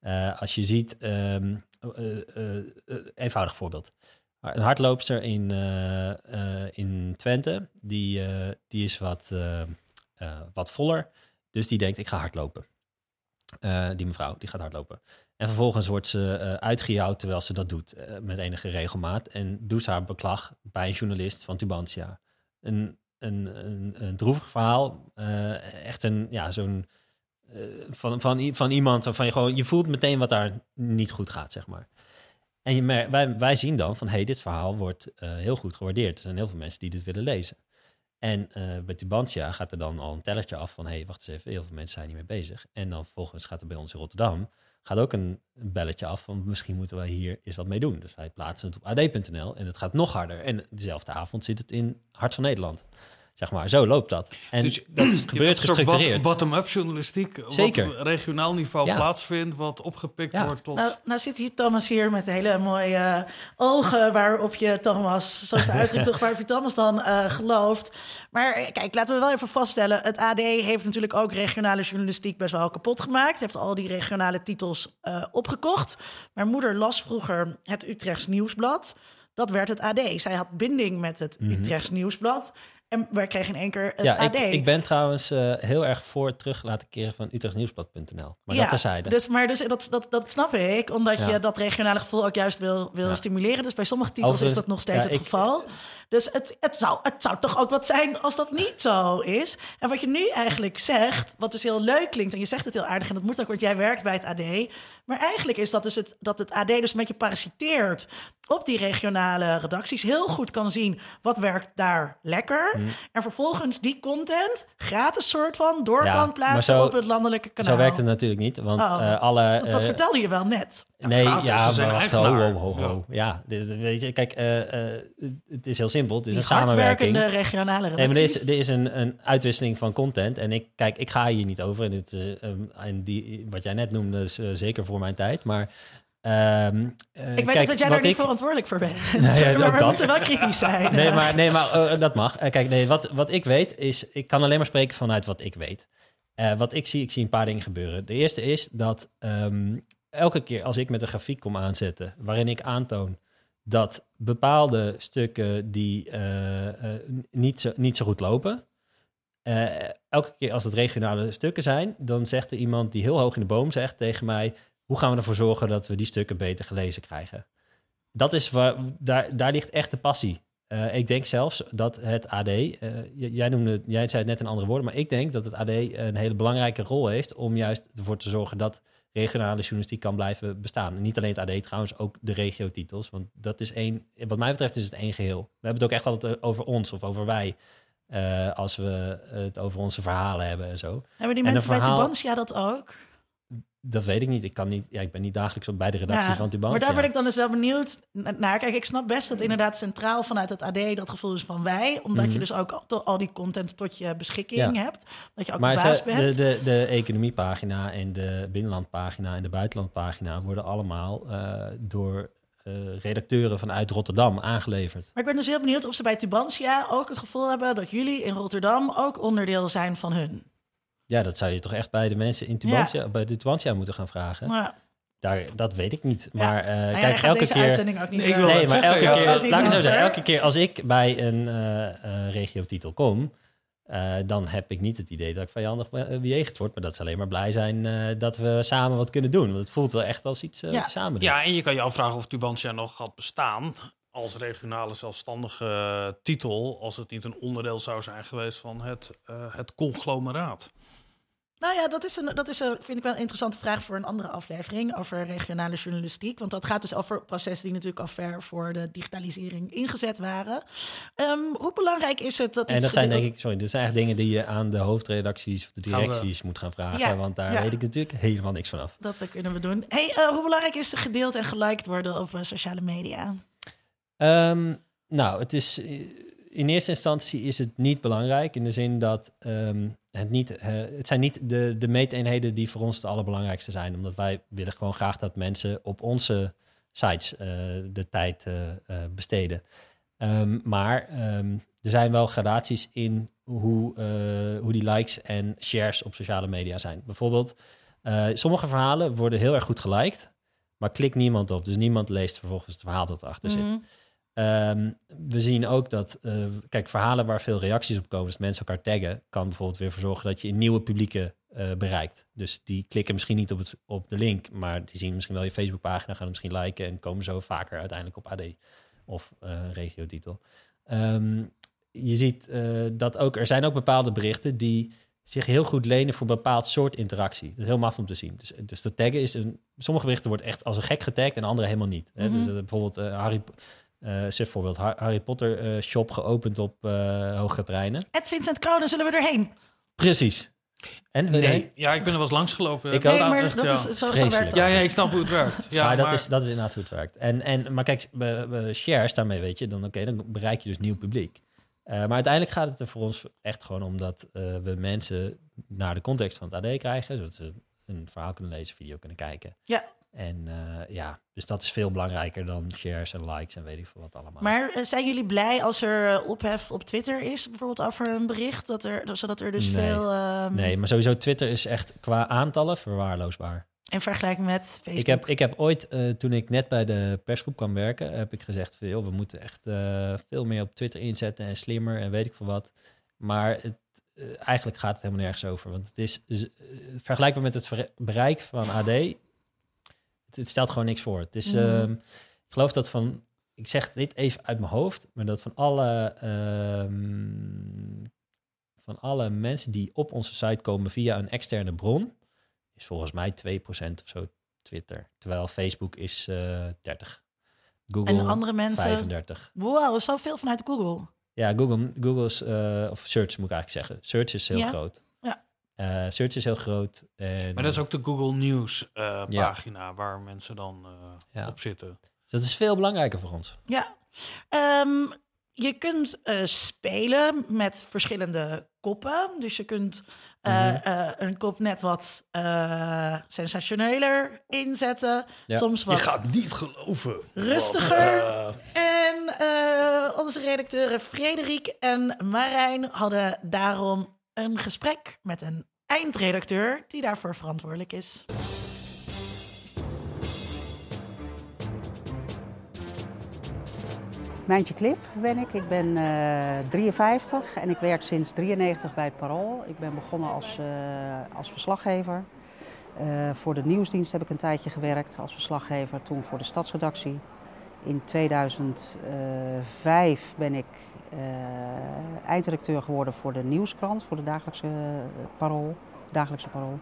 Uh, als je ziet, um, uh, eenvoudig voorbeeld. Een hardloopster in, in Twente, die, die is wat, wat voller. Dus die denkt, ik ga hardlopen. die mevrouw, die gaat hardlopen. En vervolgens wordt ze uh, uitgejouwd terwijl ze dat doet uh, met enige regelmaat. En doet haar beklag bij een journalist van Tubantia. Een een, een, een droevig verhaal. Eh, echt een, ja, zo'n... eh, van, van, van iemand waarvan je gewoon... Je voelt meteen wat daar niet goed gaat, zeg maar. En je wij, wij zien dan van... hey, dit verhaal wordt eh, heel goed gewaardeerd. Er zijn heel veel mensen die dit willen lezen. En eh, bij Tubantia gaat er dan al een tellertje af van... hey, wacht eens even, heel veel mensen zijn hiermee bezig. En dan vervolgens gaat er bij ons in Rotterdam... gaat ook een belletje af van... misschien moeten wij hier eens wat mee doen. Dus wij plaatsen het op ad.nl en het gaat nog harder. En dezelfde avond zit het in Hart van Nederland. Zeg maar, zo loopt dat. En Dus dat gebeurt gestructureerd. bot- Bottom-up journalistiek, Zeker. wat op regionaal niveau Ja. plaatsvindt, wat opgepikt Ja. wordt tot... Nou, nou zit hier Thomas hier met hele mooie eh, ogen waarop je Thomas, zoals de uitdrukking toch, waarop je Thomas dan eh, gelooft. Maar eh, kijk, laten we wel even vaststellen, het AD heeft natuurlijk ook regionale journalistiek best wel kapot gemaakt. Heeft al die regionale titels eh, opgekocht. Mijn moeder las vroeger het Utrechts Nieuwsblad. Dat werd het AD. Zij had binding met het Utrechts Nieuwsblad. En wij kregen in één keer het ja, AD. ik, ik ben trouwens eh, heel erg voor terug laten keren van utrechtsnieuwsblad.nl. Maar dat terzijde. Dus, maar dus, dat, dat, dat snap ik, omdat Ja. je dat regionale gevoel ook juist wil, wil Ja. stimuleren. Dus bij sommige titels is dat nog steeds ja, het ik- geval. Dus het, het, zou, het zou toch ook wat zijn als dat niet zo is. En wat je nu eigenlijk zegt, wat dus heel leuk klinkt, en je zegt het heel aardig, en dat moet ook, want jij werkt bij het AD. Maar eigenlijk is dat dus het, dat het AD dus een beetje parasiteert op die regionale redacties. Heel goed kan zien wat werkt daar lekker. Mhm. En vervolgens die content gratis soort van door Ja, kan plaatsen zo- op het landelijke kanaal. Zo werkt het natuurlijk niet, want Oh, eh, alle... Dat eh, vertelde je wel net. Nee, gratis, ja, ze maar ho, ho, ho, ho. Ja, dit- dit- weet je, kijk, eh, eh, het is heel simpel. Het is Die een samenwerking. regionale Nee, maar er redacties. is, er is een, een uitwisseling van content. En ik, kijk, ik ga hier niet over. En, eh, ehm, en die, wat jij net noemde, is zeker voor mijn tijd. Maar. ehm, eh, ik weet kijk, ook dat jij daar niet ik- verantwoordelijk voor bent. Ja, maar we dat. moeten wel kritisch zijn. Nee, maar, nee, maar eh, dat mag. Eh, kijk, nee, wat, wat ik weet is... Ik kan alleen maar spreken vanuit wat ik weet. Eh, wat ik zie, ik zie een paar dingen gebeuren. De eerste is dat ehm, elke keer als ik met een grafiek kom aanzetten... waarin ik aantoon dat bepaalde stukken die niet, zo, niet zo goed lopen... elke keer als het regionale stukken zijn... dan zegt er iemand die heel hoog in de boom zegt tegen mij... hoe gaan we ervoor zorgen dat we die stukken beter gelezen krijgen? Dat is waar, daar, daar ligt echt de passie. Eh, ik denk zelfs dat het AD, eh, jij, noemde, jij zei het net in andere woorden, maar ik denk dat het AD een hele belangrijke rol heeft om juist ervoor te zorgen dat regionale journalistiek kan blijven bestaan. En niet alleen het AD trouwens, ook de regiotitels, want dat is één, wat mij betreft is het één geheel. We hebben het ook echt altijd over ons of over wij, eh, als we het over onze verhalen hebben en zo. Hebben die en mensen bij verhaal- Tubantia dat ook? Dat weet ik niet. Ik, kan niet ja, ik ben niet dagelijks op bij de redactie Ja, van Tubantia. Maar daar ben ik dan dus wel benieuwd naar. Kijk, ik snap best dat inderdaad centraal vanuit het AD dat gevoel is van wij. Omdat je Mhm. dus ook al, al die content tot je beschikking Ja. hebt. Dat je ook Maar de baas bent. de, de, de economiepagina en de binnenlandpagina en de buitenlandpagina worden allemaal eh, door eh, redacteuren vanuit Rotterdam aangeleverd. Maar ik ben dus heel benieuwd of ze bij Tubantia ook het gevoel hebben dat jullie in Rotterdam ook onderdeel zijn van hun. Ja, dat zou je toch echt bij de mensen in Tubantia, bij de Tubantia moeten gaan vragen. Maar, Daar, dat weet ik niet. Maar eh, nou ja, daar kijk, elke deze keer. uitzending ook niet Nee, het maar elke ja. keer, laat ik zo zeggen, elke keer als ik bij een eh eh, regiotitel kom, eh, dan heb ik niet het idee dat ik vijandig be- bejegend word. Maar dat ze alleen maar blij zijn eh, dat we samen wat kunnen doen. Want het voelt wel echt als iets eh, Ja. samen doet. Ja, en je kan je afvragen of Tubantia nog gaat bestaan als regionale zelfstandige eh, titel, als het niet een onderdeel zou zijn geweest van het, eh, het conglomeraat. Nou ja, dat is, een, dat is een, vind ik wel een interessante vraag voor een andere aflevering over regionale journalistiek. Want dat gaat dus over processen die natuurlijk al ver voor de digitalisering ingezet waren. Ehm, hoe belangrijk is het dat En dat zijn denk ik, sorry, dat zijn echt dingen die je aan de hoofdredacties of de Gaan directies moet gaan vragen. Ja, Want daar ja. weet ik natuurlijk helemaal niks van af. Dat kunnen we doen. Hey, eh, hoe belangrijk is het gedeeld en geliked worden op eh, sociale media? Ehm, nou, het is, eh, in eerste instantie is het niet belangrijk. In de zin dat ehm, het niet, het zijn niet de, de meeteenheden die voor ons het allerbelangrijkste zijn. Omdat wij willen gewoon graag dat mensen op onze sites eh, de tijd eh, eh, besteden. Ehm, maar ehm, er zijn wel gradaties in hoe, hoe die likes en shares op sociale media zijn. Bijvoorbeeld, sommige verhalen worden heel erg goed geliked, maar klikt niemand op. Dus niemand leest vervolgens het verhaal dat erachter zit. Ehm, we zien ook dat, eh, kijk, verhalen waar veel reacties op komen, dus mensen elkaar taggen, kan bijvoorbeeld weer voor zorgen dat je een nieuwe publieken eh, bereikt. Dus die klikken misschien niet op, het, op de link, maar die zien misschien wel je Facebookpagina, gaan hem misschien liken en komen zo vaker uiteindelijk op AD of eh regiotitel. Ehm, je ziet dat ook, er zijn ook bepaalde berichten die zich heel goed lenen voor een bepaald soort interactie. Dat is heel maf om te zien. Dus, dus de taggen is een, sommige berichten wordt echt als een gek getagd en andere helemaal niet. Hè? Dus Mhm. eh, bijvoorbeeld uh, Harry, uh, zeg voorbeeld Har- Harry Potter uh, shop geopend op uh, Hoge Treinen. Ed Vincent Kronen, zullen we erheen? Precies. En Nee, ja, ik ben er wel eens langs gelopen. Ik Nee, maar Echt, dat ja. is, zo, zo Vreselijk. werkt Ja, ik snap hoe het werkt. Ja, maar, dat, Is, dat is inderdaad hoe het werkt. En, en, maar kijk, bij shares daarmee weet je, dan, oké, dan bereik je dus nieuw publiek. Uh, maar uiteindelijk gaat het er voor ons echt gewoon om dat uh, we mensen naar de context van het AD krijgen, zodat ze een verhaal kunnen lezen, video kunnen kijken. Ja. En uh, ja, dus dat is veel belangrijker dan shares en likes en weet ik veel wat allemaal. Maar uh, zijn jullie blij als er uh, ophef op Twitter is, bijvoorbeeld over een bericht, dat er, zodat er dus nee. veel... Um... Nee, maar sowieso Twitter is echt qua aantallen verwaarloosbaar. In vergelijking met Facebook? Ik heb, ik heb ooit, toen ik net bij de persgroep kwam werken, heb ik gezegd van, joh, we moeten echt veel meer op Twitter inzetten en slimmer en weet ik veel wat. Maar het, eigenlijk gaat het helemaal nergens over. Want het is vergelijkbaar met het bereik van AD. Het, het, stelt gewoon niks voor. Het is, Mhm. mm. ik geloof dat van, ik zeg dit even uit mijn hoofd, maar dat van alle, um, van alle mensen die op onze site komen via een externe bron, is volgens mij 2% of zo Twitter. Terwijl Facebook is uh, 30. Google en andere mensen 35. Wow, zoveel vanuit Google. Ja, Google, Google is, uh, of search moet ik eigenlijk zeggen. Search is heel ja. groot. Uh, search is heel groot. En, maar dat is ook de Google News uh, Ja. pagina waar mensen dan uh, Ja. op zitten. Dus dat is veel belangrijker voor ons. Ja. Ehm, je kunt eh, spelen met verschillende koppen. Dus je kunt eh, Mhm. eh, een kop net wat eh, sensationeler inzetten. Ja. Soms wat Je gaat niet geloven. rustiger. Wat, En eh, onze redacteuren Frederik en Marijn hadden daarom een gesprek met een eindredacteur die daarvoor verantwoordelijk is. Mijntje Klip ben ik. Ik ben uh, 53 en ik werk sinds 93 bij het Parool. Ik ben begonnen als, uh, als verslaggever. Uh, voor de nieuwsdienst heb ik een tijdje gewerkt als verslaggever, toen voor de stadsredactie. In 2005 ben ik eindredacteur geworden voor de nieuwskrant, voor de dagelijkse Parool. Dagelijkse parool.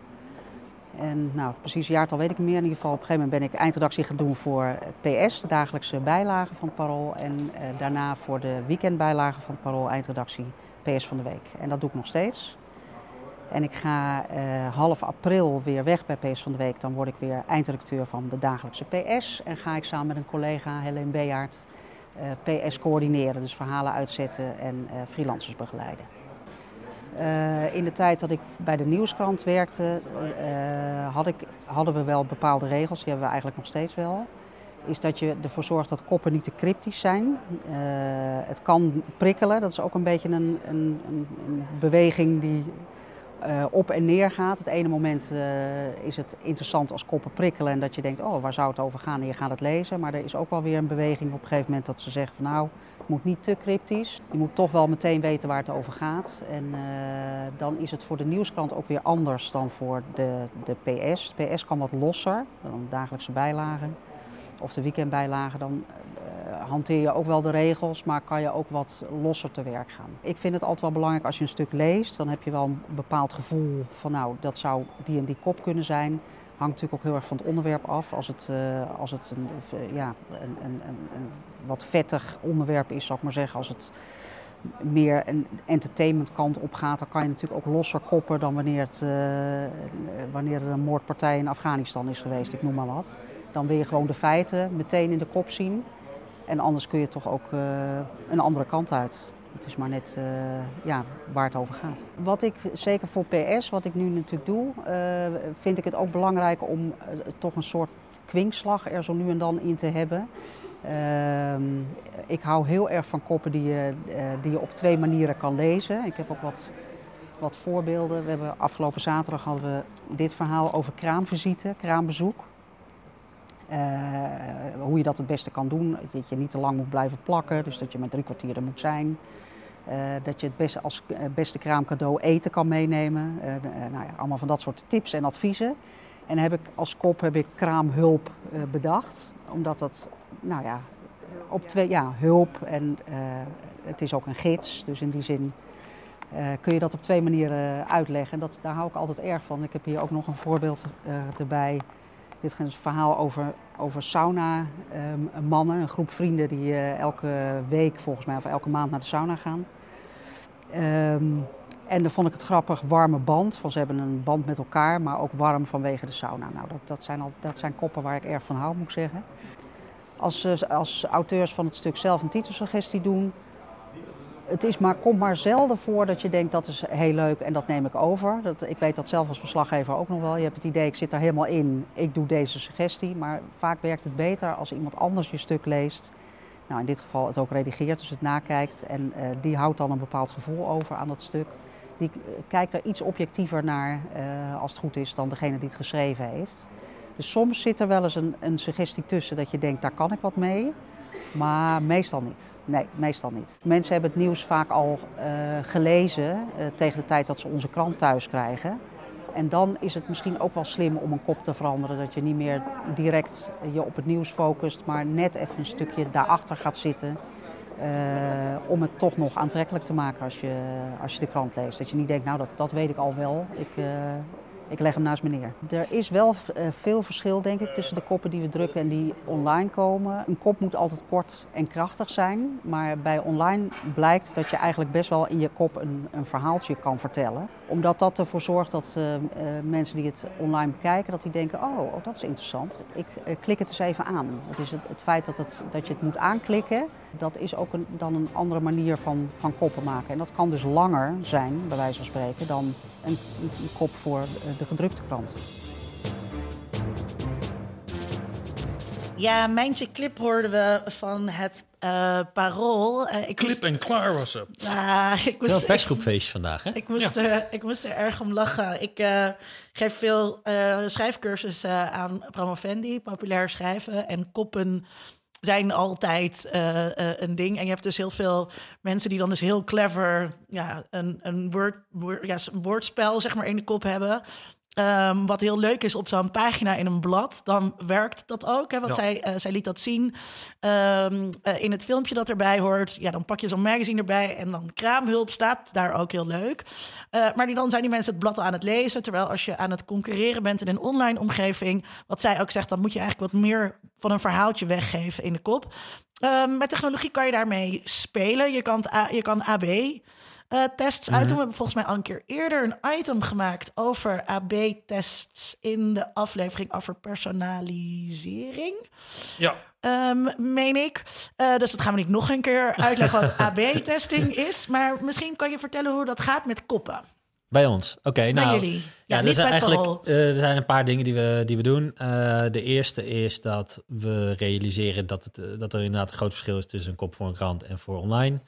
En nou, precies jaartal weet ik meer. In ieder geval op een gegeven moment ben ik eindredactie gaan doen voor PS, de dagelijkse bijlage van het Parool. En daarna voor de weekendbijlage van het Parool, eindredactie PS van de Week. En dat doe ik nog steeds. En ik ga half april weer weg bij PS van de Week. Dan word ik weer eindredacteur van de dagelijkse PS. En ga ik samen met een collega, Helene Bejaard, PS coördineren. Dus verhalen uitzetten en uh, freelancers begeleiden. Uh, in de tijd dat ik bij de Nieuwskrant werkte, had ik, hadden we wel bepaalde regels, die hebben we eigenlijk nog steeds wel. Is dat je ervoor zorgt dat koppen niet te cryptisch zijn. Het kan prikkelen, dat is ook een beetje een, een, een beweging die uh, op en neer gaat. Het ene moment uh, is het interessant als koppen prikkelen en dat je denkt, oh, waar zou het over gaan? En je gaat het lezen. Maar er is ook wel weer een beweging op een gegeven moment dat ze zeggen van nou, het moet niet te cryptisch. Je moet toch wel meteen weten waar het over gaat. En uh, dan is het voor de nieuwskrant ook weer anders dan voor de, de PS. De PS kan wat losser dan dagelijkse bijlagen of de weekendbijlagen. Dan uh, hanteer je ook wel de regels, maar kan je ook wat losser te werk gaan. Ik vind het altijd wel belangrijk als je een stuk leest, dan heb je wel een bepaald gevoel van nou, dat zou die en die kop kunnen zijn. Hangt natuurlijk ook heel erg van het onderwerp af. Als het, uh, als het een, uh, ja, een, een, een, wat vettig onderwerp is, zou ik maar zeggen. Als het meer een entertainment kant op gaat, dan kan je natuurlijk ook losser koppen dan wanneer, het, wanneer er een moordpartij in Afghanistan is geweest, ik noem maar wat. Dan wil je gewoon de feiten meteen in de kop zien. En anders kun je toch ook uh, een andere kant uit. Het is maar net uh, ja, waar het over gaat. Wat ik zeker voor PS, wat ik nu natuurlijk doe, uh, vind ik het ook belangrijk om toch een soort kwinkslag er zo nu en dan in te hebben. ik hou heel erg van koppen die je, die je op twee manieren kan lezen. Ik heb ook wat, wat voorbeelden. We hebben afgelopen zaterdag hadden we dit verhaal over kraamvisite, kraambezoek. Uh, hoe je dat het beste kan doen. Dat je niet te lang moet blijven plakken, dus dat je met drie kwartier er moet zijn. Uh, dat je het beste als beste kraamcadeau eten kan meenemen. Uh, nou ja, allemaal van dat soort tips en adviezen. En heb ik als kop heb ik kraamhulp bedacht. Omdat dat, nou ja, op twee, ja, hulp en het is ook een gids, dus in die zin kun je dat op twee manieren uitleggen. En dat, daar hou ik altijd erg van. Ik heb hier ook nog een voorbeeld erbij. Dit is een verhaal over, over sauna um, mannen, een groep vrienden die uh, elke week volgens mij of elke maand naar de sauna gaan. Um, en dan vond ik het grappig, warme band. Van ze hebben een band met elkaar, maar ook warm vanwege de sauna. Nou, dat, dat, zijn, al, dat zijn koppen waar ik erg van hou, moet ik zeggen. Als, als auteurs van het stuk zelf een titelsuggestie doen, het is maar, komt maar zelden voor dat je denkt dat is heel leuk en dat neem ik over. Dat, ik weet dat zelf als verslaggever ook nog wel. Je hebt het idee, ik zit er helemaal in, ik doe deze suggestie. Maar vaak werkt het beter als iemand anders je stuk leest. Nou, in dit geval het ook redigeert, dus het nakijkt. En uh, die houdt dan een bepaald gevoel over aan dat stuk. Die kijkt er iets objectiever naar, uh, als het goed is, dan degene die het geschreven heeft. Dus soms zit er wel eens een, een suggestie tussen dat je denkt, daar kan ik wat mee. Maar meestal niet. Nee, meestal niet. Mensen hebben het nieuws vaak al uh, gelezen uh, tegen de tijd dat ze onze krant thuis krijgen. En dan is het misschien ook wel slim om een kop te veranderen. Dat je niet meer direct je op het nieuws focust, maar net even een stukje daarachter gaat zitten. Om het toch nog aantrekkelijk te maken als je, als je de krant leest. Dat je niet denkt, nou dat, dat weet ik al wel. Ik, ik leg hem naast me neer. Er is wel uh, veel verschil, denk ik, tussen de koppen die we drukken en die online komen. Een kop moet altijd kort en krachtig zijn. Maar bij online blijkt dat je eigenlijk best wel in je kop een, een verhaaltje kan vertellen. Omdat dat ervoor zorgt dat uh, uh, mensen die het online bekijken, dat die denken, oh, oh dat is interessant. Ik klik het eens even aan. Het is het, het feit dat, het, dat je het moet aanklikken, dat is ook een, dan een andere manier van, van koppen maken. En dat kan dus langer zijn, bij wijze van spreken, dan een, een kop voor de gedrukte krant. Ja, Mijntje Clip hoorden we van het uh, Parool. Uh, ik Clip moest... en klaar was ze. Uh, ik moest, Wel een persgroepfeestje vandaag, hè? Ik moest, ja. er, ik moest er erg om lachen. Ik uh, geef veel schrijfcursussen aan Promovendi, populair schrijven en koppen zijn altijd uh, uh, een ding. En je hebt dus heel veel mensen die dan dus heel clever ja, een, een, woord, ja, een woordspel zeg maar, in de kop hebben. Um, wat heel leuk is op zo'n pagina in een blad, dan werkt dat ook. Hè? Want ja. zij, uh, zij liet dat zien um, uh, in het filmpje dat erbij hoort. Ja, dan pak je zo'n magazine erbij en dan kraamhulp staat daar ook heel leuk. Uh, maar die, dan zijn die mensen het blad aan het lezen. Terwijl als je aan het concurreren bent in een online omgeving, wat zij ook zegt, dan moet je eigenlijk wat meer van een verhaaltje weggeven in de kop. Um, met technologie kan je daarmee spelen. Je kan, je kan AB uh, tests uit. Mm -hmm. We hebben volgens mij al een keer eerder een item gemaakt over AB-tests in de aflevering over personalisering. Ja. Um, meen ik. Uh, dus dat gaan we niet nog een keer uitleggen wat AB-testing is. Maar misschien kan je vertellen hoe dat gaat met koppen. Bij ons. Oké, okay, nou. jullie. Ja, ja er zijn eigenlijk uh, er zijn een paar dingen die we, die we doen. Uh, de eerste is dat we realiseren dat, het, dat er inderdaad een groot verschil is tussen een kop voor een krant en voor online.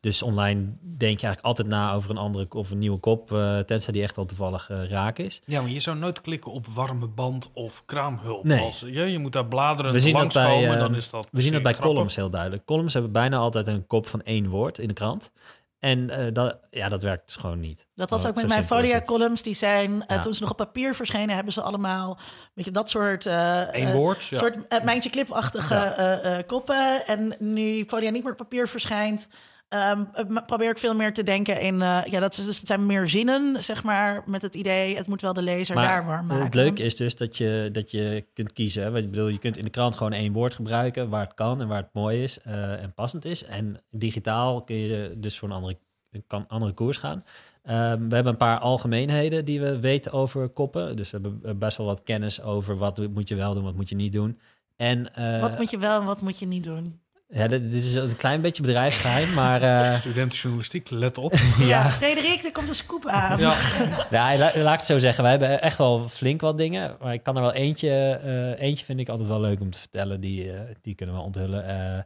Dus online denk je eigenlijk altijd na over een andere of een nieuwe kop, uh, tenzij die echt al toevallig uh, raak is. Ja, maar je zou nooit klikken op warme band of kraamhulp. Nee. Als, ja, je moet daar bladeren we zien dat bij, uh, dan is dat We zien dat bij grappig. columns heel duidelijk. Columns hebben bijna altijd een kop van één woord in de krant. En uh, dat, ja, dat werkt dus gewoon niet. Dat was Oh, ook met mijn. Folia-columns. Die zijn, uh, Ja. toen ze nog op papier verschenen, hebben ze allemaal weet je, dat soort, uh, Eén woord, ja. soort uh, mijntje clipachtige uh, koppen. En nu Folia niet meer op papier verschijnt, um, probeer ik veel meer te denken in, uh, ja, dat, is, dus, het zijn meer zinnen, zeg maar, met het idee, het moet wel de lezer daar warm maken. Het leuke is dus dat je, dat je kunt kiezen. Hè? Want ik bedoel, je kunt in de krant gewoon één woord gebruiken waar het kan en waar het mooi is uh, en passend is. En digitaal kun je dus voor een andere, kan andere koers gaan. Um, we hebben een paar algemeenheden die we weten over koppen. Dus we hebben best wel wat kennis over wat moet je wel doen, wat moet je niet doen. En, uh, wat moet je wel en wat moet je niet doen? Ja, dit, dit is een klein beetje bedrijfsgeheim, maar... Uh, Studentenjournalistiek, let op. ja. ja, Frederik, er komt een scoop aan. Ja, ja la, laat ik het zo zeggen. Wij hebben echt wel flink wat dingen. Maar ik kan er wel eentje... Uh, eentje vind ik altijd wel leuk om te vertellen. Die, uh, die kunnen we onthullen. Uh,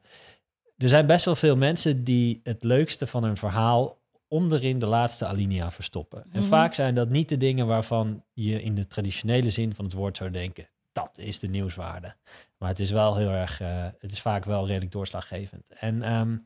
er zijn best wel veel mensen die het leukste van een verhaal onderin de laatste alinea verstoppen. En Mhm. mm -hmm. vaak zijn dat niet de dingen waarvan je in de traditionele zin van het woord zou denken... dat is de nieuwswaarde. Maar het is wel heel erg... Uh, het is vaak wel redelijk doorslaggevend. En um,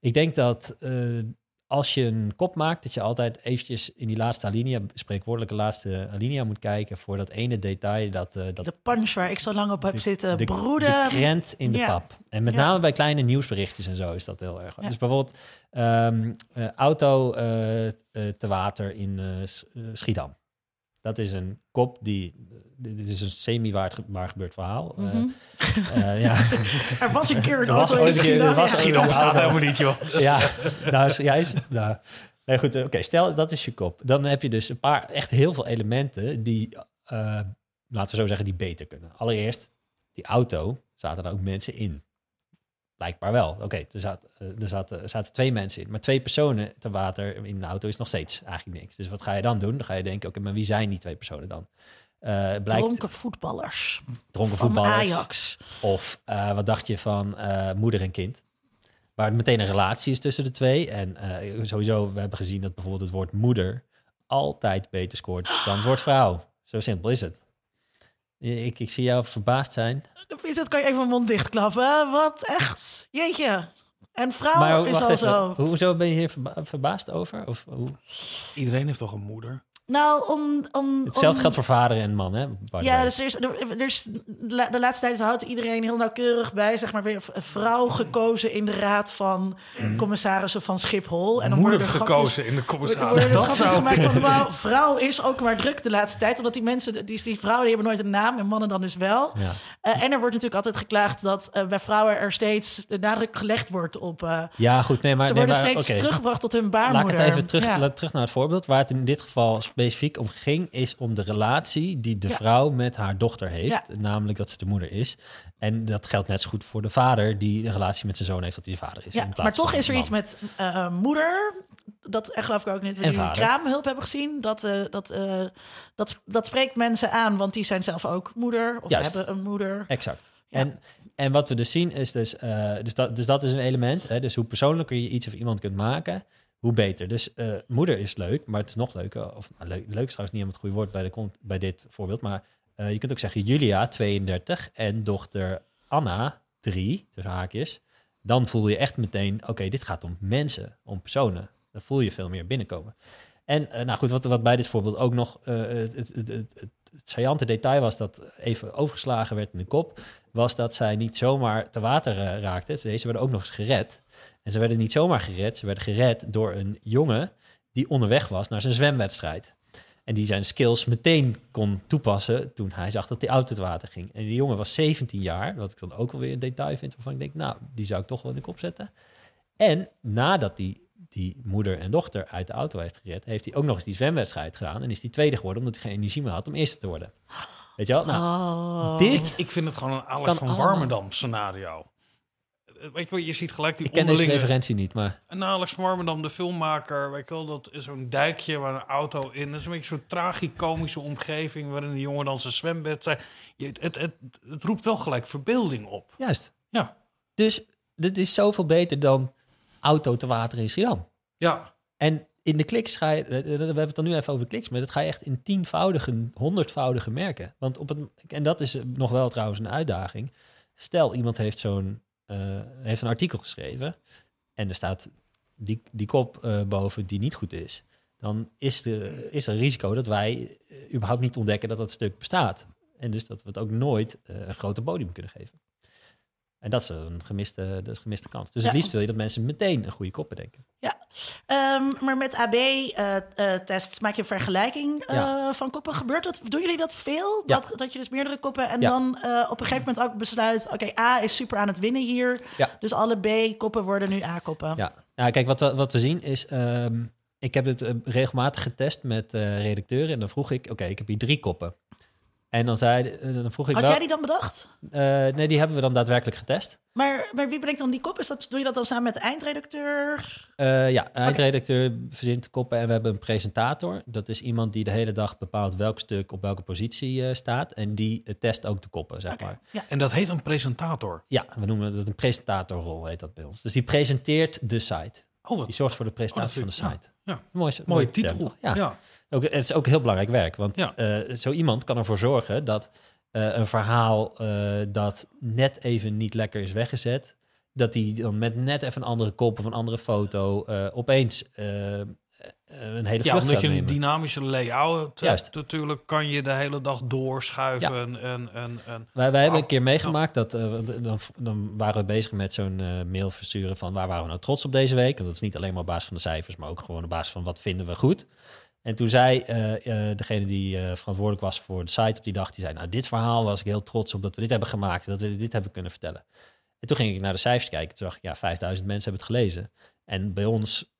ik denk dat... Uh, als je een kop maakt, dat je altijd eventjes in die laatste alinea, spreekwoordelijke laatste alinea moet kijken voor dat ene detail dat, eh, dat De punch waar ik zo lang op heb de- zitten de, broeden. de krent in de Ja. pap. En met Ja. name bij kleine nieuwsberichtjes en zo is dat heel erg. Ja. Dus bijvoorbeeld ehm, eh, auto eh, eh, te water in eh, eh, Schiedam. Dat is een kop die... Dit is een semi-waar waar gebeurd verhaal. Eh, Mhm. eh, ja. Er was een keer een Er was auto in ooit een keer- er Schiedam. was ja. Schiedam bestaat helemaal niet, joh. ja, nou, is- juist. Nou, nee, goed. Oké, stel dat is je kop. Dan heb je dus een paar echt heel veel elementen die, eh, laten we zo zeggen, die beter kunnen. Allereerst, die auto zaten er ook mensen in. Blijkbaar wel. Oké, er, zat, eh, er, zaten, er zaten twee mensen in. Maar twee personen te water in de auto is nog steeds eigenlijk niks. Dus wat ga je dan doen? Dan ga je denken, oké, maar wie zijn die twee personen dan? Eh blijkt Dronken voetballers. dronken Van voetballers. Ajax. Of eh, wat dacht je van eh, moeder en kind? Waar het meteen een relatie is tussen de twee. En eh, sowieso, we hebben gezien dat bijvoorbeeld het woord moeder altijd beter scoort dan het woord vrouw. Zo simpel is het. Ik, ik zie jou verbaasd zijn. Vincent, kan je even mijn mond dichtklappen? Wat echt? Jeetje. En vrouw maar is al even, zo. hoezo ben je hier verba- verbaasd over? Of, hoe? Iedereen heeft toch een moeder? Nou, om... om Hetzelfde om- geldt voor vader en man, hè? Ja, dus er is, er, er is, de laatste tijd houdt iedereen heel nauwkeurig bij, zeg maar, weer een vrouw gekozen in de raad van commissarissen van Schiphol. En dan moeder worden er gekozen in de worden commissaris. er Dat zou... gemaakt van, wauw, vrouw is ook maar druk de laatste tijd. Omdat die mensen, die, die vrouwen, die hebben nooit een naam en mannen dan dus wel. Ja. Eh, en er wordt natuurlijk altijd geklaagd dat eh, bij vrouwen er steeds de nadruk gelegd wordt op... eh, ja, goed. Nee, maar, ze nee, worden maar, steeds oké. teruggebracht tot hun Laat baarmoeder. ik het even terug, Ja. laat- terug naar het voorbeeld. Waar het in dit geval specifiek om ging, is om de relatie die de Ja. vrouw met haar dochter heeft. Ja. Namelijk dat ze de moeder is. En dat geldt net zo goed voor de vader die een relatie met zijn zoon heeft dat hij de vader is. Ja, maar toch is er iets met eh, moeder. Dat echt geloof ik ook niet. We vader. kraamhulp hebben gezien. Dat, eh, dat, eh, dat, dat spreekt mensen aan, want die zijn zelf ook moeder. Of Juist. hebben een moeder. Exact. Ja. En, en wat we dus zien is dus, eh, dus, dat, dus dat is een element. Hè, dus hoe persoonlijker je iets of iemand kunt maken, hoe beter. Dus eh, moeder is leuk, maar het is nog leuker. Of nou, leuk, leuk trouwens niet helemaal het goede woord bij, de, bij dit voorbeeld. Maar eh, je kunt ook zeggen Julia, 32, en dochter Anna, 3, tussen haakjes. Dan voel je echt meteen, oké, dit gaat om mensen, om personen. Dan voel je veel meer binnenkomen. En eh, nou goed, wat, wat bij dit voorbeeld ook nog het, het, het, het, het saillante detail was dat even overgeslagen werd in de kop, was dat zij niet zomaar te water eh, raakten. Ze ze werden ook nog eens gered. En ze werden niet zomaar gered, ze werden gered door een jongen die onderweg was naar zijn zwemwedstrijd. En die zijn skills meteen kon toepassen toen hij zag dat die auto te water ging. En die jongen was 17 jaar, wat ik dan ook wel weer een detail vind, waarvan ik denk, nou, die zou ik toch wel in de kop zetten. En nadat die, die moeder en dochter uit de auto heeft gered, heeft hij ook nog eens die zwemwedstrijd gedaan. En is die tweede geworden, omdat hij geen energie meer had om eerste te worden. Weet je wel? Nou, Oh. dit... Ik vind het gewoon een Alex van. Warmerdam scenario. Eh, Weet je je ziet gelijk die Ik ken deze referentie niet, maar... En Alex Warmerdam, de filmmaker, weet je wel, dat is zo'n dijkje waar een auto in. Dat is een beetje zo'n tragicomische omgeving waarin de jongen dan zijn zwembed zijn. Je, het, het, het, het roept wel gelijk verbeelding op. Juist. Ja. Dus dit is zoveel beter dan auto te water in Schiedam. Ja. En in de kliks ga je, we hebben het dan nu even over kliks, maar dat ga je echt in tienvoudige, honderdvoudige merken. Want op het, en dat is nog wel trouwens een uitdaging. Stel, iemand heeft zo'n, eh, heeft een artikel geschreven en er staat die, die kop eh, boven die niet goed is. Dan is, de, is er een risico dat wij eh, überhaupt niet ontdekken dat dat stuk bestaat. En dus dat we het ook nooit een groter podium kunnen geven. En dat is een gemiste, dat is een gemiste kans. Dus het Ja. liefst wil je dat mensen meteen een goede kop bedenken. Ehm, maar met AB-tests maak je een vergelijking eh, Ja. van koppen. Gebeurt dat? Doen jullie dat veel? Ja. Dat, dat je dus meerdere koppen en Ja. dan eh, op een gegeven moment ook besluit... oké, A is super aan het winnen hier. Ja. Dus alle B-koppen worden nu A-koppen. Ja, nou, kijk, wat we, wat we zien is... ehm, ik heb het eh, regelmatig getest met eh, redacteuren. En dan vroeg ik, oké, ik heb hier drie koppen. En dan, zei, eh, dan vroeg ik Had wel... jij die dan bedacht? eh, nee, die hebben we dan daadwerkelijk getest. Maar, maar wie brengt dan die kop? Is dat, doe je dat dan samen met de eindredacteur? Eh, ja, eindredacteur verzint de koppen en we hebben een presentator. Dat is iemand die de hele dag bepaalt welk stuk op welke positie eh, staat. En die test ook de koppen, zeg maar. ja. En dat heet een presentator. Ja, we noemen dat een presentatorrol, heet dat bij ons. Dus die presenteert de site. Oh, wat Die zorgt voor de presentatie Oh, dat van de site. ja. Mooi, mooie titel. Ja. ja. Ook, het is ook heel belangrijk werk, want Ja. eh, zo iemand kan ervoor zorgen dat eh, een verhaal eh, dat net even niet lekker is weggezet, dat hij dan met net even een andere kop of een andere foto opeens een hele Ja, omdat je een nemen. dynamische layout hebt. Natuurlijk kan je de hele dag doorschuiven. En, en, en, Wij, wij hebben een keer meegemaakt dat dan, dan waren we bezig met zo'n mail versturen van waar waren we nou trots op deze week. En dat is niet alleen maar op basis van de cijfers, maar ook gewoon op basis van wat vinden we goed. En toen zei eh, eh, degene die eh, verantwoordelijk was voor de site op die dag, die zei, nou dit verhaal was ik heel trots op dat we dit hebben gemaakt, dat we dit hebben kunnen vertellen. En toen ging ik naar de cijfers kijken, toen dacht ik, ja, 5000 mensen hebben het gelezen. En bij ons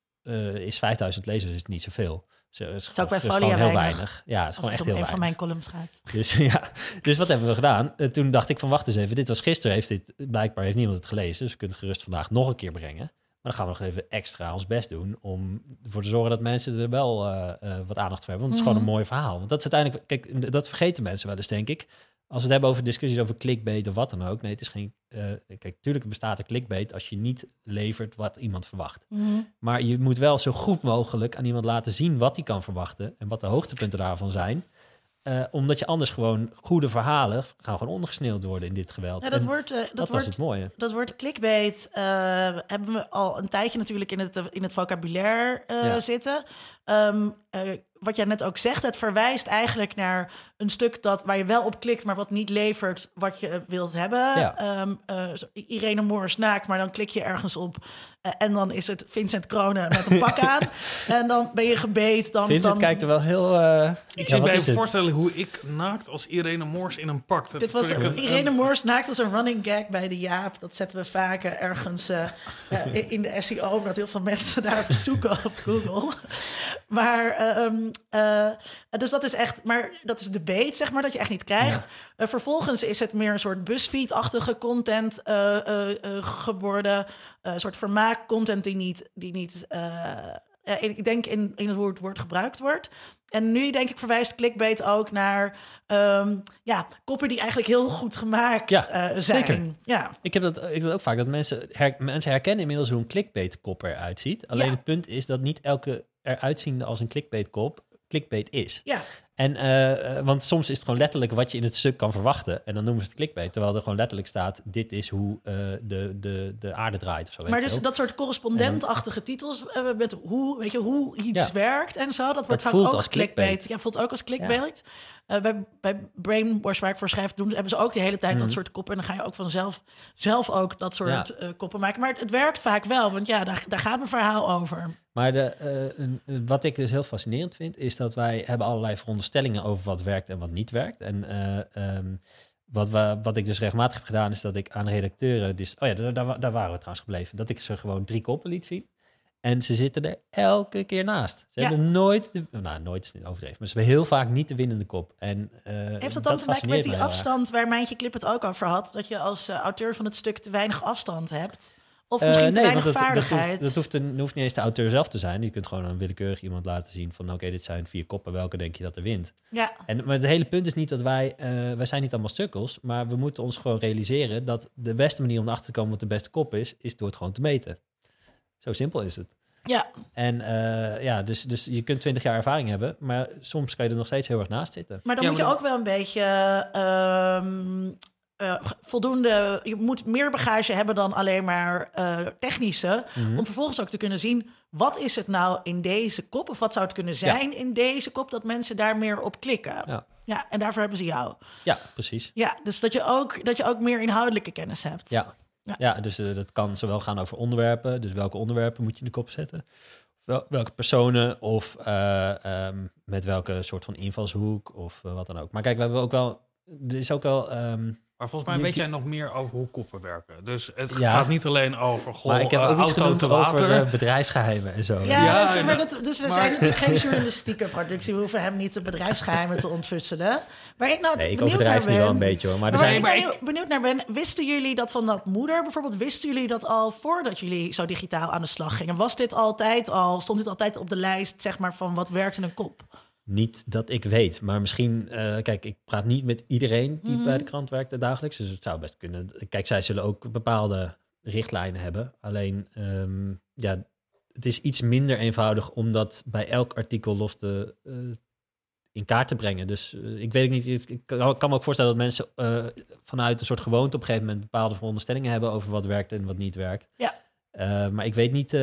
is 5000 lezers is niet zoveel. Eh, is, ook bij is gewoon heel weinig. weinig. Ja, het is Als gewoon het echt heel een van weinig. mijn columns gaat. Dus ja, dus wat hebben we gedaan? Toen dacht ik van wacht eens even, dit was gisteren, heeft dit, blijkbaar heeft niemand het gelezen, dus we kunnen het gerust vandaag nog een keer brengen. Maar dan gaan we nog even extra ons best doen om ervoor te zorgen dat mensen er wel eh, eh, wat aandacht voor hebben. Want het is gewoon een mooi verhaal. Want dat is uiteindelijk, kijk, dat vergeten mensen wel eens, denk ik. Als we het hebben over discussies over clickbait of wat dan ook. Nee, het is geen. eh, kijk, tuurlijk bestaat er clickbait als je niet levert wat iemand verwacht. Maar je moet wel zo goed mogelijk aan iemand laten zien wat hij kan verwachten en wat de hoogtepunten daarvan zijn. Eh, omdat je anders gewoon goede verhalen gaan gewoon ondergesneeuwd worden in dit geweld. Ja, dat En wordt, eh, dat, dat was wordt, het mooie. dat wordt clickbait. eh, hebben we al een tijdje natuurlijk in het, in het vocabulaire Ja. zitten. Ehm, eh, wat jij net ook zegt, het verwijst eigenlijk naar een stuk dat, waar je wel op klikt, maar wat niet levert wat je wilt hebben. Ja. Ehm, eh, Irene Moors naakt, maar dan klik je ergens op eh, en dan is het Vincent Kronen met een pak aan. En dan ben je gebeet. Dan, Vincent dan, kijkt er wel heel... eh, ik ja, is het? voorstellen hoe ik naakt als Irene Moors in een pak. Dat Dit was een- Irene een- Moors naakt als een running gag bij de Jaap. Dat zetten we vaak eh, ergens eh, eh, in- in de SEO, omdat heel veel mensen daar zoeken op Google. Maar ehm, eh, dus dat is echt, maar dat is de bait, zeg maar, dat je echt niet krijgt. Eh, vervolgens is het meer een soort BuzzFeed-achtige content eh, eh, eh, geworden. Eh, een soort vermaak-content die niet, die niet eh, ik denk in, in het woord, gebruikt wordt. En nu denk ik verwijst clickbait ook naar ehm, ja, koppen die eigenlijk heel goed gemaakt Ja, eh, zijn. zeker. Ja, Ik heb dat, ik heb dat ook vaak, dat mensen, her- mensen herkennen inmiddels hoe een clickbait-kop eruit ziet. Alleen Ja. het punt is dat niet elke eruitziende als een clickbait-kop clickbait is. ja. En, eh, eh, want soms is het gewoon letterlijk wat je in het stuk kan verwachten. En dan noemen ze het clickbait. Terwijl er gewoon letterlijk staat, dit is hoe eh, de, de, de aarde draait. Of zo, Maar dus dat soort correspondentachtige titels met hoe, weet je, hoe iets Ja. werkt en zo, dat wordt vaak voelt ook als clickbait. clickbait. Ja, voelt ook als clickbait. Eh, bij, bij Brainwash, waar ik voor schrijf, doen, hebben ze ook de hele tijd dat soort koppen. En dan ga je ook vanzelf zelf ook dat soort Mhm. Ja. koppen maken. Maar het, het werkt vaak wel, want ja, daar, daar gaat mijn verhaal over. Maar de, eh, wat ik dus heel fascinerend vind, is dat wij hebben allerlei veronderstellingen over wat werkt en wat niet werkt. En eh, ehm, wat, we, wat ik dus regelmatig heb gedaan, is dat ik aan redacteuren, dus, oh ja, daar, daar, daar waren we trouwens gebleven, dat ik ze gewoon drie koppen liet zien. En ze zitten er elke keer naast. Ze Ja. hebben nooit, de, nou nooit is niet overdreven, maar ze hebben heel vaak niet de winnende kop. En, eh, Heeft dat dan te maken met die afstand waar Mijntje Clip het ook over had? Dat je als auteur van het stuk te weinig afstand hebt? Of Eh, misschien nee, weinig want dat, hoeft, dat, hoeft, een- hoeft niet eens de auteur zelf te zijn. Je kunt gewoon aan willekeurig iemand laten zien van... oké, dit zijn vier koppen, welke denk je dat er wint? Ja, En, maar het hele punt is niet dat wij... eh, wij zijn niet allemaal stukkels, maar we moeten ons gewoon realiseren... dat de beste manier om erachter te komen wat de beste kop is... is door het gewoon te meten. Zo simpel is het. ja. En eh, ja, dus, dus je kunt twintig jaar ervaring hebben... maar soms kan je er nog steeds heel erg naast zitten. maar dan Ja, moet je ook wel een beetje ehm, eh, voldoende... Je moet meer bagage hebben dan alleen maar eh, technische... Mhm. om vervolgens ook te kunnen zien... wat is het nou in deze kop... of wat zou het kunnen zijn in deze kop... dat mensen daar meer op klikken. Ja. Ja, en daarvoor hebben ze jou. Ja, precies. Ja, dus dat je ook, dat je ook meer inhoudelijke kennis hebt. Ja, Ja. ja. dus eh, dat kan zowel gaan over onderwerpen. Dus welke onderwerpen moet je in de kop zetten? Wel, welke personen of eh, ehm, met welke soort van invalshoek of wat dan ook. Maar kijk, we hebben ook wel... Er is ook wel... ehm, Maar volgens mij Je- weet jij nog meer over hoe koppen werken. Dus het Ja. gaat niet alleen over goh, maar ik heb eh, ook iets genoemd te over eh, bedrijfsgeheimen en zo. Ja, Ja, dus, maar dat- dus we maar- zijn natuurlijk geen journalistieke productie. We hoeven hem niet de bedrijfsgeheimen te ontfutselen. Maar ik nou Nee, ik benieuwd overdrijf naar nu wel een ben- beetje hoor. Maar er Maar zijn... waar ik benieuwd naar ben, wisten jullie dat van dat moeder bijvoorbeeld, wisten jullie dat al voordat jullie zo digitaal aan de slag gingen? Was dit altijd al, stond dit altijd op de lijst, zeg maar, van wat werkt in een kop? Niet dat ik weet, maar misschien... eh, kijk, ik praat niet met iedereen die Mhm. bij de krant werkt dagelijks. Dus het zou best kunnen... Kijk, zij zullen ook bepaalde richtlijnen hebben. Alleen, ehm, ja, het is iets minder eenvoudig... om dat bij elk artikel los te, eh, in kaart te brengen. Dus eh, ik weet niet, ik kan, kan me ook voorstellen dat mensen eh, vanuit een soort gewoonte op een gegeven moment bepaalde veronderstellingen hebben over wat werkt en wat niet werkt. Ja. Eh, maar ik weet niet. eh,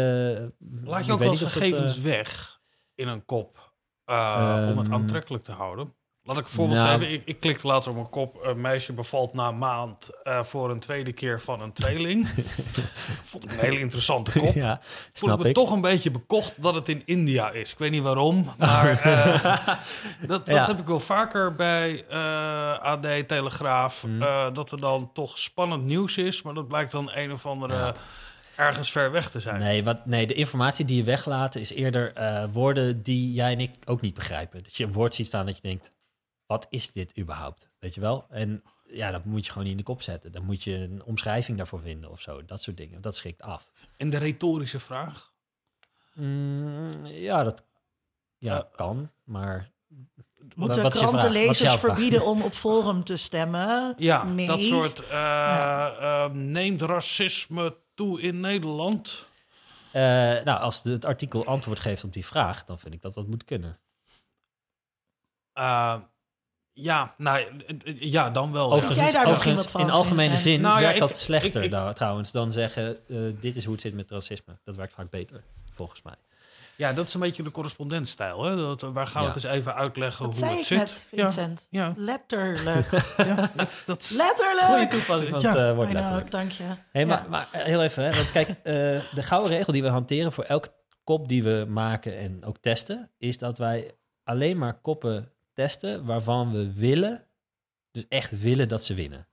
Laat je ook wel gegevens weg in een kop eh, om het Ehm, aantrekkelijk te houden. Laat ik een voorbeeld nou- geven. Ik, ik klikte later op mijn kop. Een meisje bevalt na een maand eh, voor een tweede keer van een tweeling. Vond ik een hele interessante kop. ja, Voel ik me ik. toch een beetje bekocht dat het in India is. Ik weet niet waarom, maar eh, dat, dat Ja. heb ik wel vaker bij AD, Telegraaf. Eh, dat er dan toch spannend nieuws is, maar dat blijkt dan een of andere Ja. Ergens ver weg te zijn. Nee, wat, nee, de informatie die je weglaat is eerder eh, woorden die jij en ik ook niet begrijpen. Dat je een woord ziet staan dat je denkt, wat is dit überhaupt? Weet je wel? En ja, dat moet je gewoon in de kop zetten. Dan moet je een omschrijving daarvoor vinden of zo. Dat soort dingen. Dat schrikt af. En de retorische vraag. Mm, ja, dat ja, Ja. kan, maar... Moeten wat? Wat krantenlezers verbieden om op Forum te stemmen? Ja, nee. dat soort eh, eh, neemt racisme toe in Nederland. Eh, nou, als het artikel antwoord geeft op die vraag, dan vind ik dat dat moet kunnen. Ja, nou ja, dan wel. ja. Overigens- jij daar misschien wat van, in algemene zin Nou ja, werkt ik- dat slechter ik- ik- nou, trouwens dan zeggen... dit is hoe het zit met racisme. Dat werkt vaak beter, volgens mij. Ja, dat is een beetje de correspondentstijl. Hè? Dat, waar gaan we Ja. het eens even uitleggen Dat hoe zei het ik zit? net, Vincent. Ja, Letterlijk. ja dat, Letterlijk! Goeie toepassing van Ja, het eh, woord I know, letterlijk. dank je. Hey, maar, Ja. maar eh, heel even, hè, want kijk, eh, de gouden regel die we hanteren voor elke kop die we maken en ook testen, is dat wij alleen maar koppen testen waarvan we willen, dus echt willen dat ze winnen.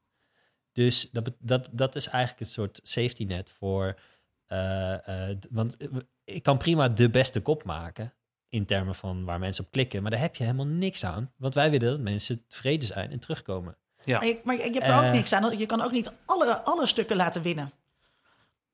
Dus dat, dat, dat is eigenlijk een soort safety net voor, eh, eh, d- want we- ik kan prima de beste kop maken in termen van waar mensen op klikken, maar daar heb je helemaal niks aan, want wij willen dat mensen tevreden zijn en terugkomen. ja. Maar je, maar je hebt er ook Eh. niks aan. Je kan ook niet alle, alle stukken laten winnen.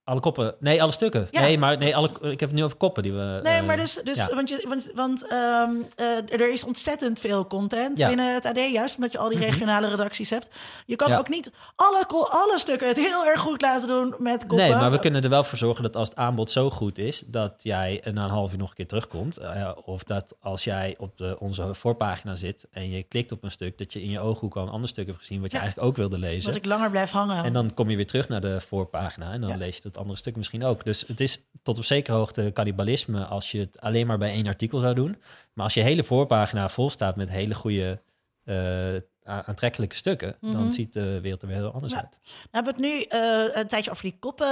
Alle koppen, nee, alle stukken. Ja. Nee, maar nee, alle, ik heb het nu over koppen die we. Nee, eh, maar dus, dus ja. want, je, want, want ehm, eh, er is ontzettend veel content Ja. binnen het AD, juist omdat je al die regionale redacties hebt. Je kan ook niet alle, alle stukken het heel erg goed laten doen met koppen. Nee, maar we kunnen er wel voor zorgen dat als het aanbod zo goed is, dat jij na een half uur nog een keer terugkomt. Eh, of dat als jij op de, onze voorpagina zit en je klikt op een stuk, dat je in je ooghoek al een ander stuk hebt gezien wat je eigenlijk ook wilde lezen. Dat ik langer blijf hangen. En dan kom je weer terug naar de voorpagina en dan lees je dat andere stuk misschien ook. Dus het is tot op zekere hoogte cannibalisme als je het alleen maar bij één artikel zou doen. Maar als je hele voorpagina vol staat met hele goede eh, aantrekkelijke stukken, Mhm. dan ziet de wereld er weer heel anders Ja. uit. We hebben het nu eh, een tijdje over die koppen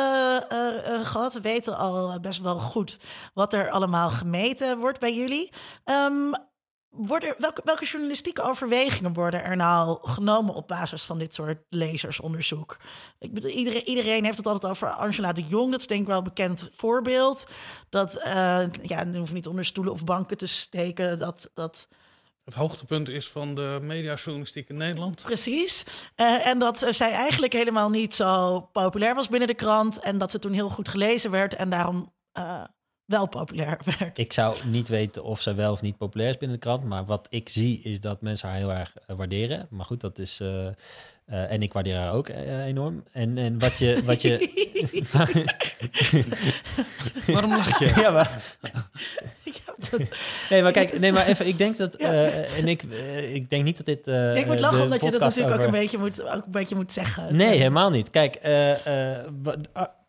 eh, gehad. We weten al best wel goed wat er allemaal gemeten wordt bij jullie. Ehm, worden, welke, welke journalistieke overwegingen worden er nou genomen op basis van dit soort lezersonderzoek? Ik bedoel, iedereen, iedereen heeft het altijd over Angela de Jong. Dat is denk ik wel een bekend voorbeeld. Dat, eh ja, nu hoef niet onder stoelen of banken te steken. Dat, dat Het hoogtepunt is van de mediajournalistiek in Nederland. Precies. Eh, en dat eh, zij eigenlijk helemaal niet zo populair was binnen de krant. En dat ze toen heel goed gelezen werd en daarom wel populair werd. Ik zou niet weten of zij wel of niet populair is binnen de krant. Maar wat ik zie is dat mensen haar heel erg eh, waarderen. Maar goed, dat is. eh, eh, en ik waardeer haar ook enorm. En, en wat je. Wat je Waarom lach je? ja, maar, nee, maar kijk, nee, maar even. Ik denk dat. Eh, en ik, ik denk niet dat dit. eh, ik moet lachen omdat je dat natuurlijk ook, een beetje moet, ook een beetje moet zeggen. Nee, helemaal niet. Kijk,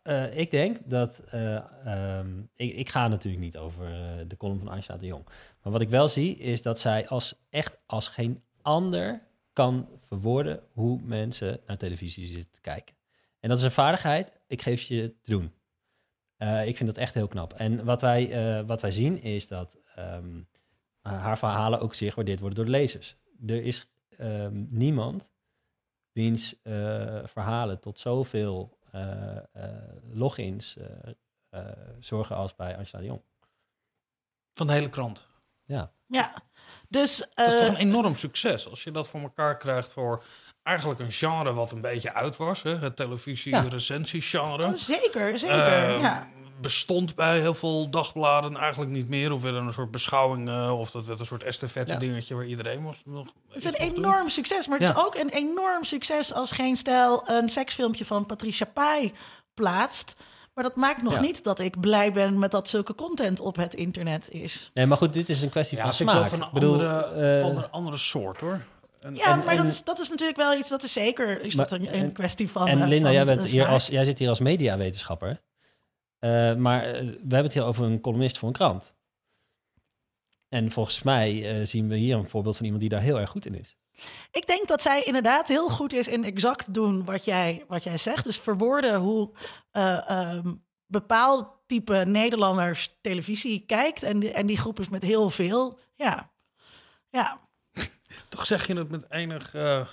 eh, ik denk dat... eh, ehm, ik, ik ga natuurlijk niet over eh, de column van Angela de Jong. Maar wat ik wel zie, is dat zij als, echt als geen ander kan verwoorden... hoe mensen naar televisie zitten te kijken. En dat is een vaardigheid, ik geef je te doen. Ik vind dat echt heel knap. En wat wij, wat wij zien is dat ehm, haar verhalen ook zeer gewaardeerd worden door de lezers. Er is ehm, niemand wiens verhalen tot zoveel logins eh, eh, zorgen als bij Angela de Jong. Van de hele krant. Ja. Ja, dus... Dat is eh, toch een enorm succes als je dat voor elkaar krijgt voor eigenlijk een genre wat een beetje uit was. Hè? Het televisie-recensie-genre. oh, zeker, zeker. Eh, ja. Bestond bij heel veel dagbladen eigenlijk niet meer. Of werd een soort beschouwing, eh, of dat werd een soort estafette Ja. dingetje waar iedereen moest nog. Het is een doen. enorm succes, maar het Ja. is ook een enorm succes als geen stijl een seksfilmpje van Patricia Pai plaatst. Maar dat maakt nog Ja. niet dat ik blij ben met dat zulke content op het internet is. Nee, maar goed, dit is een kwestie Ja, van ik wel smaak. van een bedoel, andere, eh, van een andere soort hoor. En, Ja, En- maar dat, is, dat is natuurlijk wel iets, dat is zeker is Maar- dat een, een en- kwestie van En eh, Linda, van jij, bent hier smaak. als, jij zit hier als mediawetenschapper. Eh, maar eh, we hebben het hier over een columnist voor een krant. En volgens mij eh, zien we hier een voorbeeld van iemand die daar heel erg goed in is. Ik denk dat zij inderdaad heel goed is in exact doen wat jij, wat jij zegt. Dus verwoorden hoe eh ehm, bepaald type Nederlanders televisie kijkt. En, die- en die groep is met heel veel. Ja, ja. Toch zeg je het met enig eh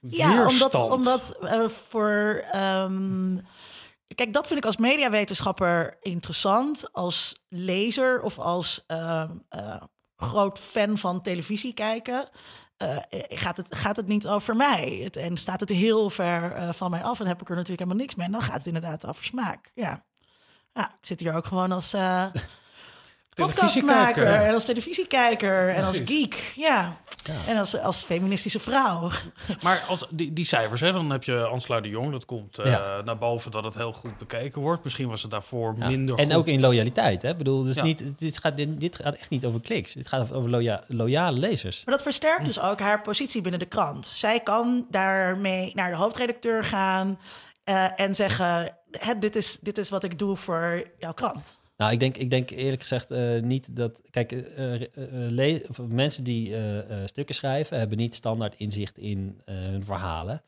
ja weerstand. omdat, omdat voor... ehm, kijk, dat vind ik als mediawetenschapper interessant. Als lezer of als ehm, eh, groot fan van televisie kijken... eh, gaat, het, gaat het niet over mij. Het, en staat het heel ver eh, van mij af en heb ik er natuurlijk helemaal niks mee. En dan gaat het inderdaad over smaak. Ja, ik zit hier ook gewoon als podcastmaker Televisiekijker. en als televisiekijker en als geek. Ja, en als, als feministische vrouw. Maar als die, die cijfers, hè, dan heb je Ansluit de Jong. Dat komt eh, Ja. naar boven dat het heel goed bekeken wordt. Misschien was het daarvoor Ja. minder en goed. ook in loyaliteit. Hè? Ik bedoel, dus Ja. niet, dit, gaat, dit, dit gaat echt niet over kliks. Dit gaat over loya- loyale lezers. Maar dat versterkt dus ook haar positie binnen de krant. Zij kan daarmee naar de hoofdredacteur gaan eh, en zeggen: "Hè, dit, is, dit is wat ik doe voor jouw krant. Nou, ik denk, ik denk eerlijk gezegd eh, niet dat... Kijk, eh, eh, mensen die stukken schrijven... hebben niet standaard inzicht in hun verhalen.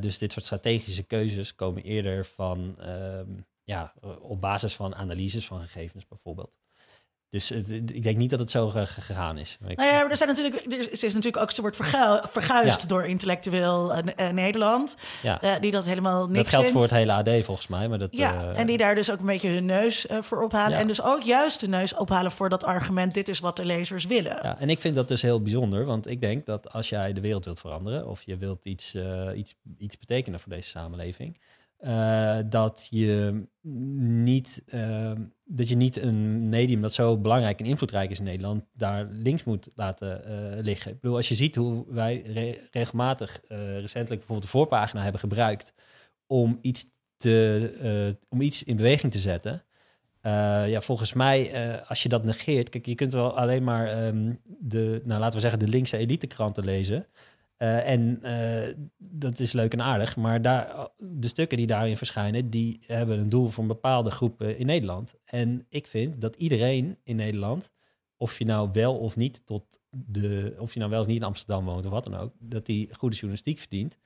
Dus dit soort strategische keuzes komen eerder van... ehm, ja, op basis van analyses van gegevens bijvoorbeeld. Dus het- ik denk niet dat het zo ge- gegaan is. Maar ik- Nou ja, er zijn natuurlijk, er is, natuurlijk ook, ze wordt vergu- verguisd Ja. door intellectueel eh, eh, Nederland, ja, eh, die dat helemaal niks dat geldt vindt. voor het hele AD volgens mij. Maar dat, Ja, eh, en die daar dus ook een beetje hun neus eh, voor ophalen. Ja. En dus ook juist de neus ophalen voor dat argument: dit is wat de lezers willen. Ja, en ik vind dat dus heel bijzonder, want ik denk dat als jij de wereld wilt veranderen of je wilt iets, eh, iets, iets betekenen voor deze samenleving, eh, dat, je niet, eh, dat je niet een medium dat zo belangrijk en invloedrijk is in Nederland daar links moet laten eh, liggen. Ik bedoel, als je ziet hoe wij re- regelmatig recentelijk bijvoorbeeld de voorpagina hebben gebruikt om iets, te, om iets in beweging te zetten. Ja, volgens mij, als je dat negeert, kijk, je kunt wel alleen maar ehm, de, nou laten we zeggen, de linkse elitekranten lezen. Eh, en eh, dat is leuk en aardig, maar daar, de stukken die daarin verschijnen, die hebben een doel voor een bepaalde groep eh, in Nederland. En ik vind dat iedereen in Nederland, of je nou wel of niet tot de, of je nou wel of niet in Amsterdam woont of wat dan ook, dat die goede journalistiek verdient.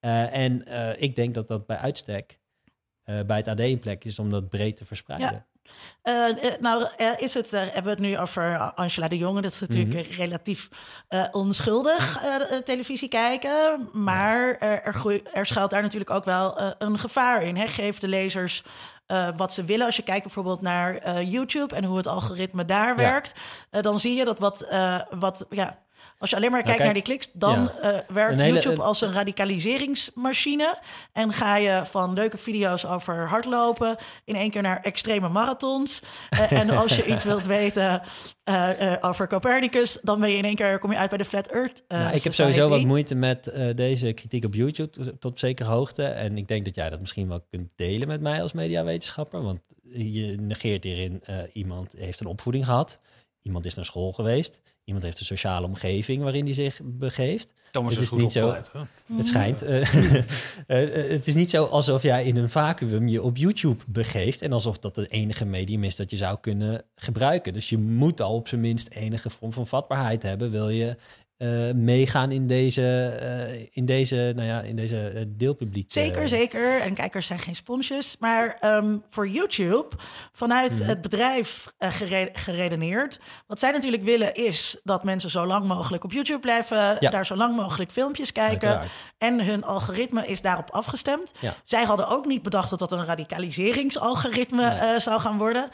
En ik denk dat dat bij uitstek bij het AD een plek is om dat breed te verspreiden. Eh, nou, eh, is het, hebben we het nu over Angela de Jonge. Dat is natuurlijk Mhm. relatief eh, onschuldig televisie kijken. Maar er, er schuilt daar natuurlijk ook wel een gevaar in. Hè? Geef de lezers wat ze willen. Als je kijkt bijvoorbeeld naar YouTube en hoe het algoritme daar werkt, dan zie je dat wat, wat ja. Als je alleen maar kijkt kijk, naar die kliks, dan ja. eh, werkt hele- YouTube een- als een radicaliseringsmachine. En ga je van leuke video's over hardlopen in één keer naar extreme marathons. Eh, en als je iets wilt weten eh, eh, over Copernicus, dan ben je in één keer kom je uit bij de Flat Earth. eh, Nou, ik heb Society. sowieso wat moeite met eh, deze kritiek op YouTube tot- tot op zekere hoogte. En ik denk dat jij dat misschien wel kunt delen met mij als mediawetenschapper. Want je negeert hierin, eh, iemand heeft een opvoeding gehad. Iemand is naar school geweest. Iemand heeft een sociale omgeving waarin hij zich begeeft. Thomas het is is goed niet zo- hè? Het schijnt. eh, eh, eh, het is niet zo alsof jij in een vacuüm je op YouTube begeeft. En alsof dat het enige medium is dat je zou kunnen gebruiken. Dus je moet al op zijn minst enige vorm van vatbaarheid hebben. Wil je eh, meegaan in deze, eh, in deze, nou ja, in deze eh, deelpubliek? Zeker, zeker. En kijkers zijn geen sponsjes. Maar ehm, voor YouTube, vanuit Mhm. het bedrijf gere- geredeneerd. Wat zij natuurlijk willen is dat mensen zo lang mogelijk op YouTube blijven. Ja. Daar zo lang mogelijk filmpjes kijken. Uiteraard. En hun algoritme is daarop afgestemd. Ja. Zij hadden ook niet bedacht dat dat een radicaliseringsalgoritme Nee. zou gaan worden.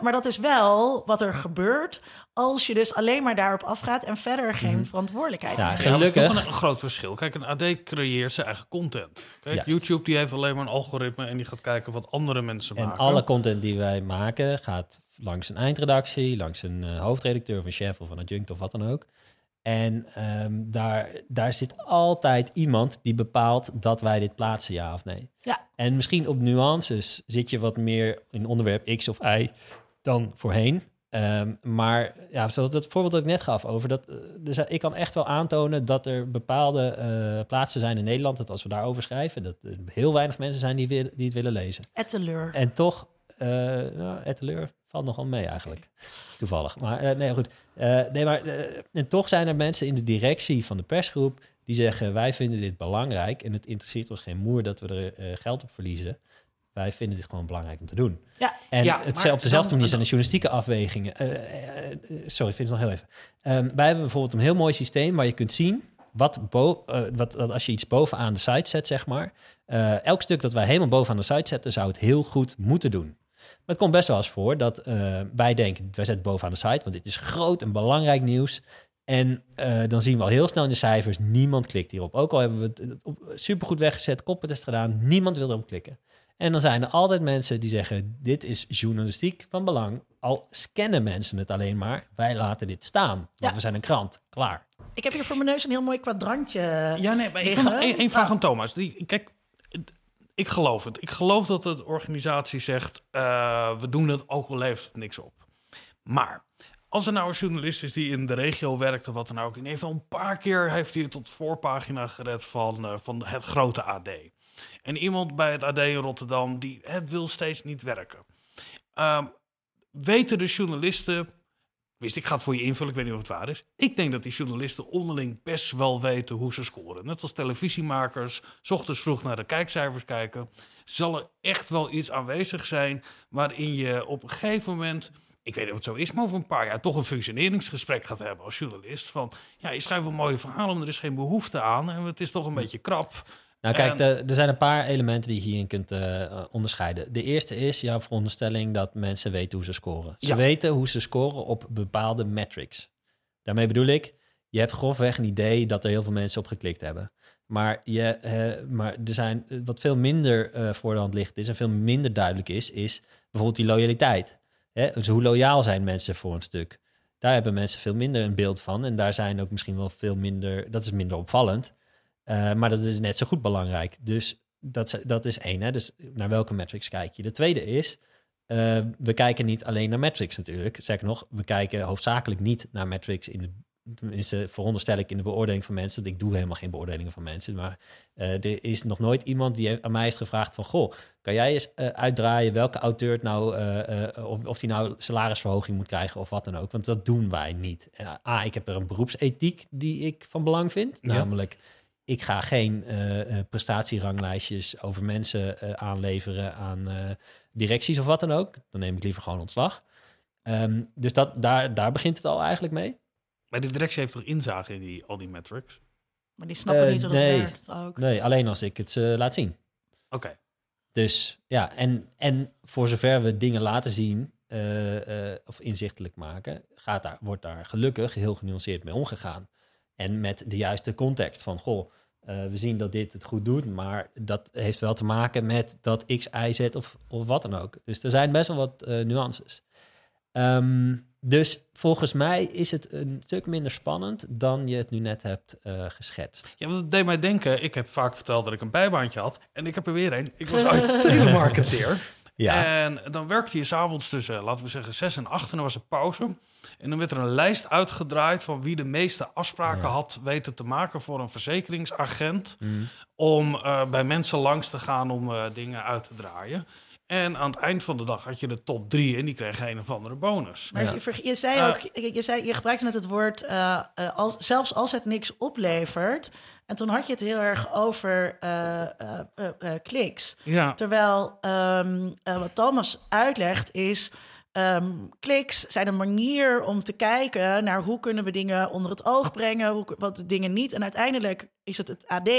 Maar dat is wel wat er gebeurt als je dus alleen maar daarop afgaat en verder geen verantwoordelijkheid Ja, Ja, dat is Gelukkig. een, groot verschil. Kijk, een AD creëert zijn eigen content. Kijk, Juist. YouTube die heeft alleen maar een algoritme en die gaat kijken wat andere mensen En maken. alle content die wij maken gaat langs een eindredactie, langs een eh, hoofdredacteur of een chef of een adjunct of wat dan ook. En ehm, daar, daar zit altijd iemand die bepaalt dat wij dit plaatsen, ja of nee. Ja. En misschien op nuances zit je wat meer in onderwerp X of Y dan voorheen. Ehm, maar ja, zoals dat voorbeeld dat ik net gaf over dat. eh, Dus ik kan echt wel aantonen dat er bepaalde eh, plaatsen zijn in Nederland. Dat als we daarover schrijven, dat er heel weinig mensen zijn die, wil- die het willen lezen. Etteleur. En toch, eh nou, Etteleur valt nogal mee eigenlijk. Toevallig. Maar eh, nee, goed. Eh, nee, maar eh, en toch zijn er mensen in de directie van de persgroep die zeggen: wij vinden dit belangrijk en het interesseert ons geen moer dat we er eh, geld op verliezen. Wij vinden dit gewoon belangrijk om te doen. Ja. En Ja, het, op dezelfde manier zijn de journalistieke afwegingen. Eh, eh, eh, sorry, ik vind het nog heel even. Ehm, wij hebben bijvoorbeeld een heel mooi systeem waar je kunt zien wat, wat, wat als je iets bovenaan de site zet, zeg maar. elk stuk dat wij helemaal bovenaan de site zetten, zou het heel goed moeten doen. Maar het komt best wel eens voor dat wij denken, wij zetten bovenaan de site, want dit is groot en belangrijk nieuws. En dan zien we al heel snel in de cijfers, niemand klikt hierop. Ook al hebben we het supergoed weggezet, koppeltest gedaan, niemand wil erop klikken. En dan zijn er altijd mensen die zeggen, dit is journalistiek van belang. Al scannen mensen het alleen maar, wij laten dit staan. Want Ja. we zijn een krant, klaar. Ik heb hier voor mijn neus een heel mooi kwadrantje. Ja, nee, maar ik liggen. heb nog één, één vraag aan Thomas. Die, kijk, ik geloof het. Ik geloof dat de organisatie zegt, eh, we doen het ook al levert het niks op. Maar als er nou een journalist is die in de regio werkt of wat dan ook... en heeft al een paar keer heeft hij het tot voorpagina gered van, eh, van het grote AD. En iemand bij het AD in Rotterdam, die het wil steeds niet werken. Ehm, weten de journalisten Wist, ik ga het voor je invullen, ik weet niet of het waar is. Ik denk dat die journalisten onderling best wel weten hoe ze scoren. Net als televisiemakers, s ochtends vroeg naar de kijkcijfers kijken. Zal er echt wel iets aanwezig zijn waarin je op een gegeven moment... Ik weet niet of het zo is, maar over een paar jaar toch een functioneringsgesprek gaat hebben als journalist. Van, ja, je schrijft een mooie verhalen, maar er is geen behoefte aan. En het is toch een beetje krap. Nou kijk, de- er zijn een paar elementen die je hierin kunt eh, onderscheiden. De eerste is jouw veronderstelling dat mensen weten hoe ze scoren. Ze Ja. weten hoe ze scoren op bepaalde metrics. Daarmee bedoel ik, je hebt grofweg een idee dat er heel veel mensen op geklikt hebben. Maar, je, eh, maar er zijn, wat veel minder eh, voor de hand ligt is en veel minder duidelijk is, is bijvoorbeeld die loyaliteit. Hè? Dus hoe loyaal zijn mensen voor een stuk? Daar hebben mensen veel minder een beeld van. En daar zijn ook misschien wel veel minder, dat is minder opvallend. Uh, maar dat is net zo goed belangrijk. Dus dat, is- dat is één. Hè? Dus naar welke metrics kijk je? De tweede is, uh, we kijken niet alleen naar metrics natuurlijk. Zeker nog, we kijken hoofdzakelijk niet naar metrics in de tenminste veronderstel ik in de beoordeling van mensen. Ik doe helemaal geen beoordelingen van mensen. Maar uh, er is nog nooit iemand die aan mij heeft gevraagd van... goh, kan jij eens uh, uitdraaien welke auteur het nou... Uh, of, of die nou salarisverhoging moet krijgen of wat dan ook. Want dat doen wij niet. En, A, ik heb er een beroepsethiek die ik van belang vind. Ja. Namelijk, ik ga geen uh, prestatieranglijstjes over mensen uh, aanleveren aan uh, directies of wat dan ook. Dan neem ik liever gewoon ontslag. Um, dus dat, daar, daar begint het al eigenlijk mee. Maar de directie heeft toch inzage in die, al die metrics? Maar die snappen niet hoe dat nee, werkt ook. Nee, alleen als ik het ze laat zien. Oké. Okay. Dus ja, en, en voor zover we dingen laten zien of inzichtelijk maken, gaat daar, wordt daar gelukkig heel genuanceerd mee omgegaan. En met de juiste context van, goh, uh, we zien dat dit het goed doet, maar dat heeft wel te maken met dat X, Y, Z of, of wat dan ook. Dus er zijn best wel wat uh, nuances. Um, dus volgens mij is het een stuk minder spannend dan je het nu net hebt uh, geschetst. Ja, want het deed mij denken, ik heb vaak verteld dat ik een bijbaantje had. En ik heb er weer een. Ik was uit telemarketeer. Ja. En dan werkte je s'avonds tussen, laten we zeggen, zes en acht. En dan was er pauze. En dan werd er een lijst uitgedraaid van wie de meeste afspraken ja. had weten te maken voor een verzekeringsagent. Mm. Om uh, bij mensen langs te gaan om uh, dingen uit te draaien. En aan het eind van de dag had je de top drie en die kregen een of andere bonus. Maar ja. je, je, zei ook, uh, je, zei, je gebruikte net het woord, uh, uh, als, zelfs als het niks oplevert. En toen had je het heel erg over kliks. Ja. Terwijl um, wat Thomas uitlegt is, um, kliks zijn een manier om te kijken naar hoe kunnen we dingen onder het oog brengen, hoe, wat dingen niet. En uiteindelijk is het het AD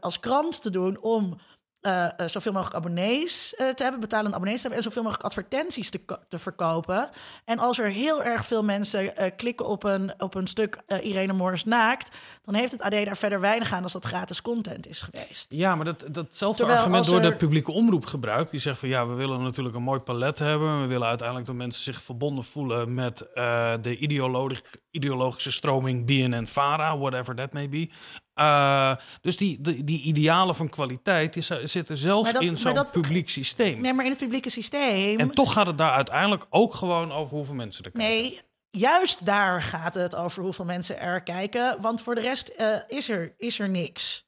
als krant te doen om eh, eh, zoveel mogelijk abonnees eh, te hebben, betalende abonnees te hebben en zoveel mogelijk advertenties te, te verkopen. En als er heel erg veel mensen klikken op een, op een stuk Irene Moors naakt, dan heeft het AD daar verder weinig aan als dat gratis content is geweest. Ja, maar dat, datzelfde Terwijl argument door er- de publieke omroep gebruikt. Die zegt van ja, we willen natuurlijk een mooi palet hebben. We willen uiteindelijk dat mensen zich verbonden voelen met de ideologi- ideologische stroming BNN-Vara, whatever that may be. Eh, dus die, die, die idealen van kwaliteit zitten zelfs dat- in zo'n dat- publiek systeem. Nee, maar in het publieke systeem. En toch gaat het daar uiteindelijk ook gewoon over hoeveel mensen er kijken. Nee, juist daar gaat het over hoeveel mensen er kijken. Want voor de rest eh, is, er, is er niks.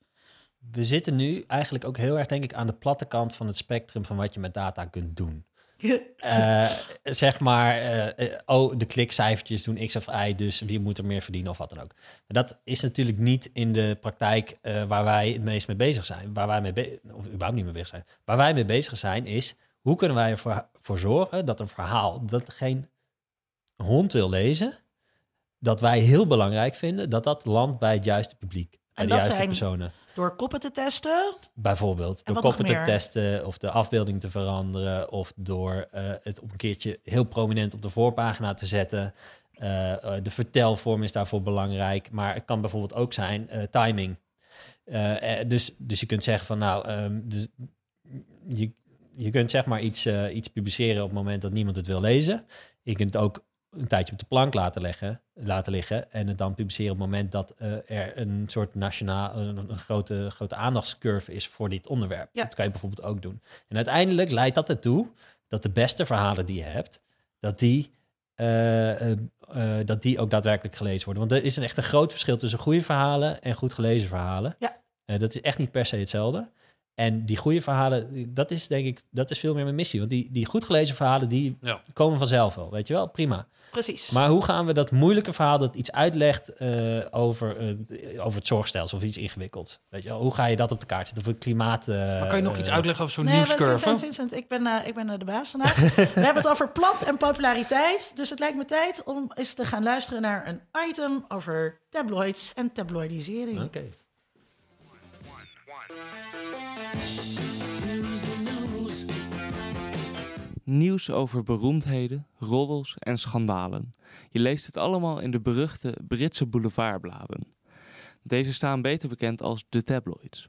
We zitten nu eigenlijk ook heel erg, denk ik, aan de platte kant van het spectrum van wat je met data kunt doen. Eh, zeg maar, eh, eh, oh, de klikcijfertjes doen X of Y, dus wie moet er meer verdienen of wat dan ook. Maar dat is natuurlijk niet in de praktijk waar wij het meest mee bezig zijn. Waar wij mee of überhaupt niet mee bezig zijn. Waar wij mee bezig zijn is, hoe kunnen wij ervoor voor zorgen dat een verhaal dat geen hond wil lezen, dat wij heel belangrijk vinden, dat dat landt bij het juiste publiek. Bij En de juiste zijn- personen. Door koppen te testen. Bijvoorbeeld En door koppen te testen of de afbeelding te veranderen of door eh, het op een keertje heel prominent op de voorpagina te zetten. Eh, eh, de vertelvorm is daarvoor belangrijk, maar het kan bijvoorbeeld ook zijn timing. Dus, dus je kunt zeggen van nou, ehm, dus je, je kunt zeg maar iets, iets publiceren op het moment dat niemand het wil lezen. Je kunt ook een tijdje op de plank laten, leggen, laten liggen en het dan publiceren op het moment dat eh, er een soort nationaal, een, een grote, grote aandachtscurve is voor dit onderwerp. Ja. Dat kan je bijvoorbeeld ook doen. En uiteindelijk leidt dat ertoe dat de beste verhalen die je hebt, dat die, eh, eh, dat die ook daadwerkelijk gelezen worden. Want er is een echt een groot verschil tussen goede verhalen en goed gelezen verhalen. Ja. Dat is echt niet per se hetzelfde. En die goede verhalen, dat is denk ik, dat is veel meer mijn missie. Want die, die goed gelezen verhalen, die Ja. komen vanzelf wel, weet je wel? Prima. Precies. Maar hoe gaan we dat moeilijke verhaal dat iets uitlegt eh, over, eh, over het zorgstelsel of iets ingewikkeld? Weet je wel? Hoe ga je dat op de kaart zetten? Of het klimaat... eh, Maar kan je nog iets uitleggen over zo'n Nee, nieuwscurve? Vincent, Vincent, ik ben, eh, ik ben de baas vandaag. We hebben het over plat en populariteit. Dus het lijkt me tijd om eens te gaan luisteren naar een item over tabloids en tabloidisering. Oké. Nieuws over beroemdheden, roddels en schandalen. Je leest het allemaal in de beruchte Britse boulevardbladen. Deze staan beter bekend als de tabloids.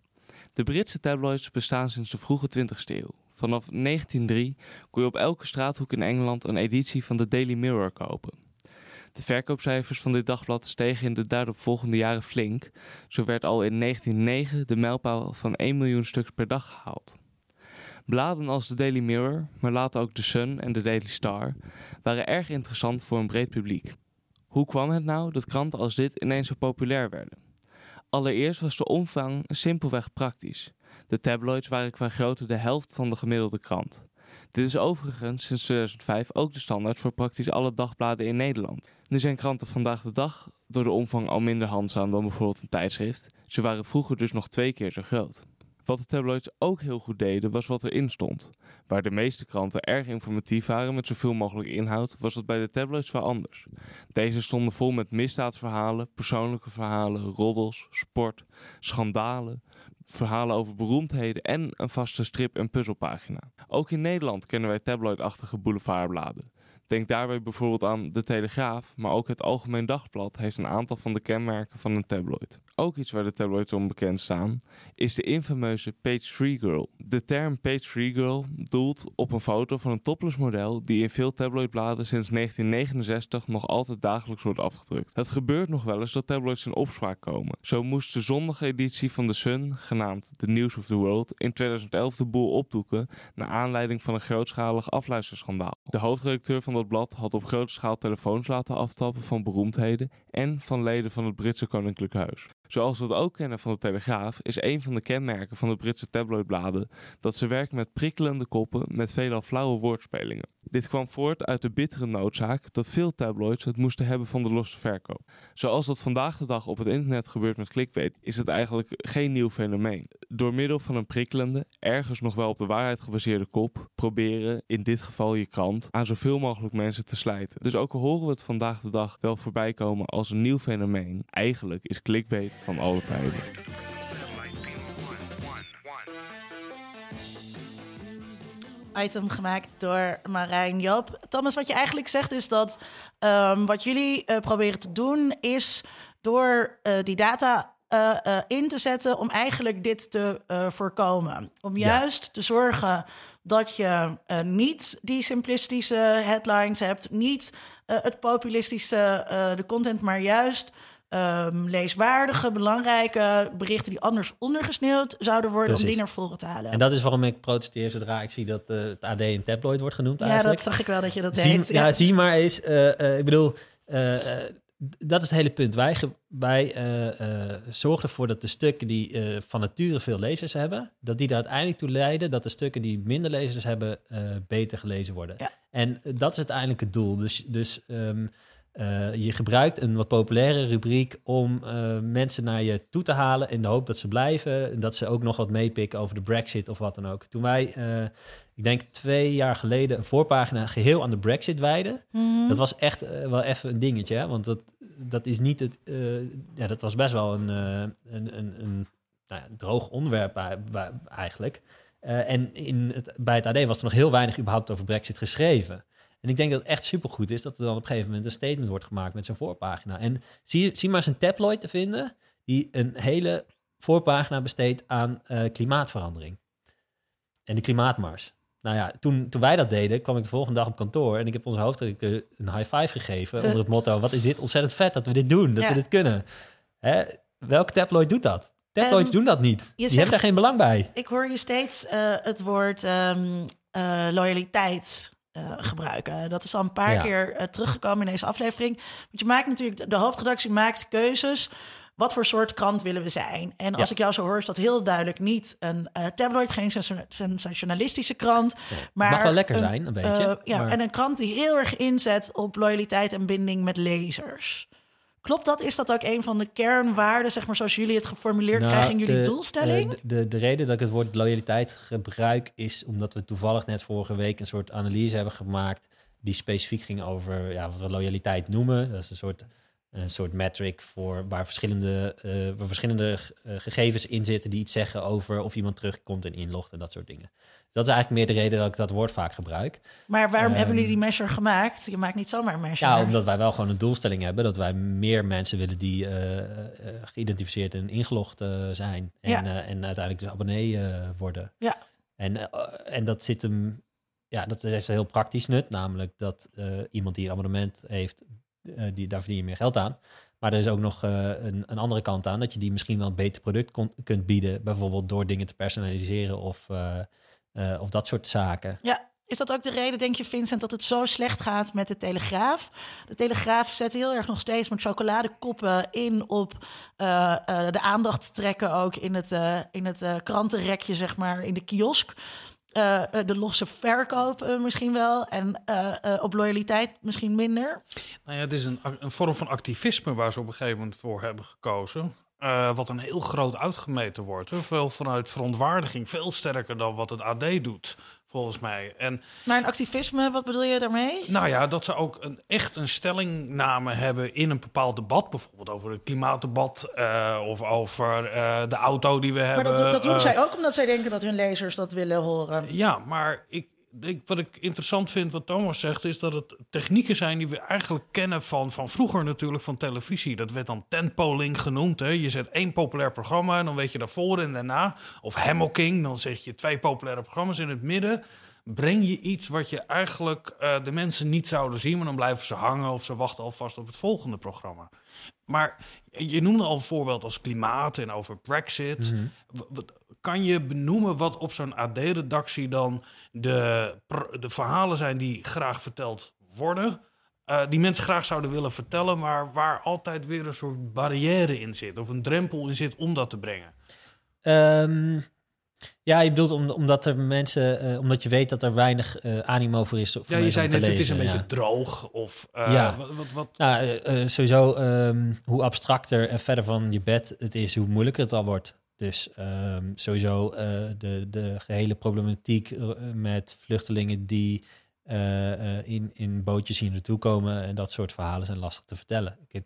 De Britse tabloids bestaan sinds de vroege 20e eeuw. Vanaf 1903 kon je op elke straathoek in Engeland een editie van de Daily Mirror kopen. De verkoopcijfers van dit dagblad stegen in de daaropvolgende jaren flink. Zo werd al in 1909 de mijlpaal van 1 miljoen stuks per dag gehaald. Bladen als de Daily Mirror, maar later ook The Sun en de Daily Star, waren erg interessant voor een breed publiek. Hoe kwam het nou dat kranten als dit ineens zo populair werden? Allereerst was de omvang simpelweg praktisch. De tabloids waren qua grootte de helft van de gemiddelde krant. Dit is overigens sinds 2005 ook de standaard voor praktisch alle dagbladen in Nederland. Nu zijn kranten vandaag de dag door de omvang al minder handzaam dan bijvoorbeeld een tijdschrift. Ze waren vroeger dus nog twee keer zo groot. Wat de tabloids ook heel goed deden, was wat erin stond. Waar de meeste kranten erg informatief waren met zoveel mogelijk inhoud, was dat bij de tabloids wel anders. Deze stonden vol met misdaadsverhalen, persoonlijke verhalen, roddels, sport, schandalen, verhalen over beroemdheden en een vaste strip- en puzzelpagina. Ook in Nederland kennen wij tabloidachtige boulevardbladen. Denk daarbij bijvoorbeeld aan De Telegraaf, maar ook het Algemeen Dagblad heeft een aantal van de kenmerken van een tabloid. Ook iets waar de tabloids om bekend staan, is de infameuze Page 3 Girl. De term Page 3 Girl doelt op een foto van een topless model die in veel tabloidbladen sinds 1969 nog altijd dagelijks wordt afgedrukt. Het gebeurt nog wel eens dat tabloids in opspraak komen. Zo moest de zondageditie van The Sun, genaamd The News of the World, in 2011 de boel opdoeken naar aanleiding van een grootschalig afluisterschandaal. De hoofdredacteur van dat blad had op grote schaal telefoons laten aftappen van beroemdheden en van leden van het Britse Koninklijk Huis. Zoals we het ook kennen van de Telegraaf, is een van de kenmerken van de Britse tabloidbladen dat ze werken met prikkelende koppen met veelal flauwe woordspelingen. Dit kwam voort uit de bittere noodzaak dat veel tabloids het moesten hebben van de losse verkoop. Zoals dat vandaag de dag op het internet gebeurt met clickbait, is het eigenlijk geen nieuw fenomeen. Door middel van een prikkelende, ergens nog wel op de waarheid gebaseerde kop, proberen, in dit geval je krant, aan zoveel mogelijk mensen te slijten. Dus ook al horen we het vandaag de dag wel voorbij komen als een nieuw fenomeen, eigenlijk is clickbait van alle tijden. item gemaakt door Marijn Joop. Thomas, wat je eigenlijk zegt is dat ehm, wat jullie eh, proberen te doen is door eh, die data eh, in te zetten om eigenlijk dit te voorkomen. Om Ja. juist te zorgen dat je niet die simplistische headlines hebt, niet het populistische, de content, maar juist ehm, leeswaardige, belangrijke berichten die anders ondergesneeuwd zouden worden, om die naar voren te halen. En dat is waarom ik protesteer zodra ik zie dat eh, het AD een tabloid wordt genoemd ja, eigenlijk. dat zag ik wel dat je dat zie, deed. ja. zie maar eens. eh, eh, ik bedoel, dat is het hele punt. Wij, wij zorgen ervoor dat de stukken die van nature veel lezers hebben, dat die er uiteindelijk toe leiden dat de stukken die minder lezers hebben, beter gelezen worden. Ja. En dat is uiteindelijk het doel. Dus, dus ehm, eh, je gebruikt een wat populaire rubriek om eh, mensen naar je toe te halen in de hoop dat ze blijven. En dat ze ook nog wat meepikken over de Brexit of wat dan ook. Toen wij, eh, ik denk twee jaar geleden, een voorpagina geheel aan de Brexit wijden. Mhm. Dat was echt wel even een dingetje, hè? want dat, dat is niet het. ja, dat was best wel een, een, een, een nou ja, droog onderwerp eigenlijk. En in het, bij het AD was er nog heel weinig überhaupt over Brexit geschreven. En ik denk dat het echt supergoed is dat er dan op een gegeven moment een statement wordt gemaakt met zijn voorpagina. En zie, zie maar eens een tabloid te vinden die een hele voorpagina besteedt aan eh, klimaatverandering. En de klimaatmars. Nou ja, toen, toen wij dat deden, kwam ik de volgende dag op kantoor en ik heb onze hoofdredacteur een high five gegeven onder het motto: wat is dit ontzettend vet dat we dit doen, dat Ja. we dit kunnen. Hè? Welke tabloid doet dat? Tabloids Ehm, doen dat niet. Die zegt- hebben daar geen belang bij. Ik hoor je steeds eh, het woord ehm, eh, loyaliteit eh, gebruiken. Dat is al een paar Ja. keer eh, teruggekomen in deze aflevering. Want je maakt natuurlijk, de hoofdredactie maakt keuzes. Wat voor soort krant willen we zijn? En als Ja. ik jou zo hoor, is dat heel duidelijk niet een eh, tabloid, geen sensa- sensationalistische krant. Maar Mag wel lekker een, zijn, een beetje. ja, maar- en een krant die heel erg inzet op loyaliteit en binding met lezers. Klopt dat? Is dat ook een van de kernwaarden, zeg maar, zoals jullie het geformuleerd Nou, krijgen in jullie de- doelstelling? eh, de, de, de reden dat ik het woord loyaliteit gebruik is omdat we toevallig net vorige week een soort analyse hebben gemaakt die specifiek ging over ja, wat we loyaliteit noemen. Dat is een soort, een soort metric voor waar verschillende, eh, waar verschillende eh, gegevens in zitten die iets zeggen over of iemand terugkomt en inlogt en dat soort dingen. Dat is eigenlijk meer de reden dat ik dat woord vaak gebruik. Maar waarom Ehm, hebben jullie die measure gemaakt? Je maakt niet zomaar een measure. Ja, omdat wij wel gewoon een doelstelling hebben dat wij meer mensen willen die eh, geïdentificeerd en ingelogd eh, zijn. En, Ja. en uiteindelijk dus abonnee worden. Ja. En, en dat zit hem, ja, dat heeft een heel praktisch nut, namelijk dat iemand die een abonnement heeft, die, daar verdien je meer geld aan. Maar er is ook nog een, een andere kant aan, dat je die misschien wel een beter product kon- kunt bieden, bijvoorbeeld door dingen te personaliseren of, eh, of dat soort zaken. Ja, is dat ook de reden, denk je, Vincent, dat het zo slecht gaat met de Telegraaf? De Telegraaf zet heel erg nog steeds met chocoladekoppen in op eh, eh, de aandacht trekken ook in het, eh, in het eh, krantenrekje, zeg maar, in de kiosk. Eh, eh, de losse verkoop eh, misschien wel en eh, eh, op loyaliteit misschien minder. Nou ja, het is een, een vorm van activisme waar ze op een gegeven moment voor hebben gekozen. Eh, wat een heel groot uitgemeten wordt. Hè. Veel vanuit verontwaardiging, veel sterker dan wat het AD doet, volgens mij. En Maar een activisme, wat bedoel je daarmee? nou ja, dat ze ook een, echt een stellingname hebben in een bepaald debat. Bijvoorbeeld over het klimaatdebat eh, of over eh, de auto die we Maar hebben. dat, dat doen zij ook omdat zij denken dat hun lezers dat willen horen. Ja, maar ik, ik, wat ik interessant vind wat Thomas zegt, is dat het technieken zijn die we eigenlijk kennen van, van vroeger natuurlijk van televisie. Dat werd dan tentpoling genoemd. Hè. Je zet één populair programma en dan weet je daarvoor en daarna. Of hammocking, dan zet je twee populaire programma's in het midden. Breng je iets wat je eigenlijk eh, de mensen niet zouden zien, maar dan blijven ze hangen of ze wachten alvast op het volgende programma. Maar je noemde al een voorbeeld als klimaat en over Brexit. Wat- Kan je benoemen wat op zo'n AD-redactie dan de, de verhalen zijn die graag verteld worden? eh, die mensen graag zouden willen vertellen, maar waar altijd weer een soort barrière in zit of een drempel in zit om dat te brengen. Ehm, ja, je bedoelt om, omdat er mensen, eh, omdat je weet dat er weinig eh, animo voor is. Voor Ja, je zei net, het is een beetje droog of Ja. wat, wat, wat- Nou, sowieso, ehm, hoe abstracter en verder van je bed het is, hoe moeilijker het al wordt. Dus ehm, sowieso eh, de, de gehele problematiek eh, met vluchtelingen die eh, in, in bootjes hier naartoe komen en dat soort verhalen zijn lastig te vertellen. Ik,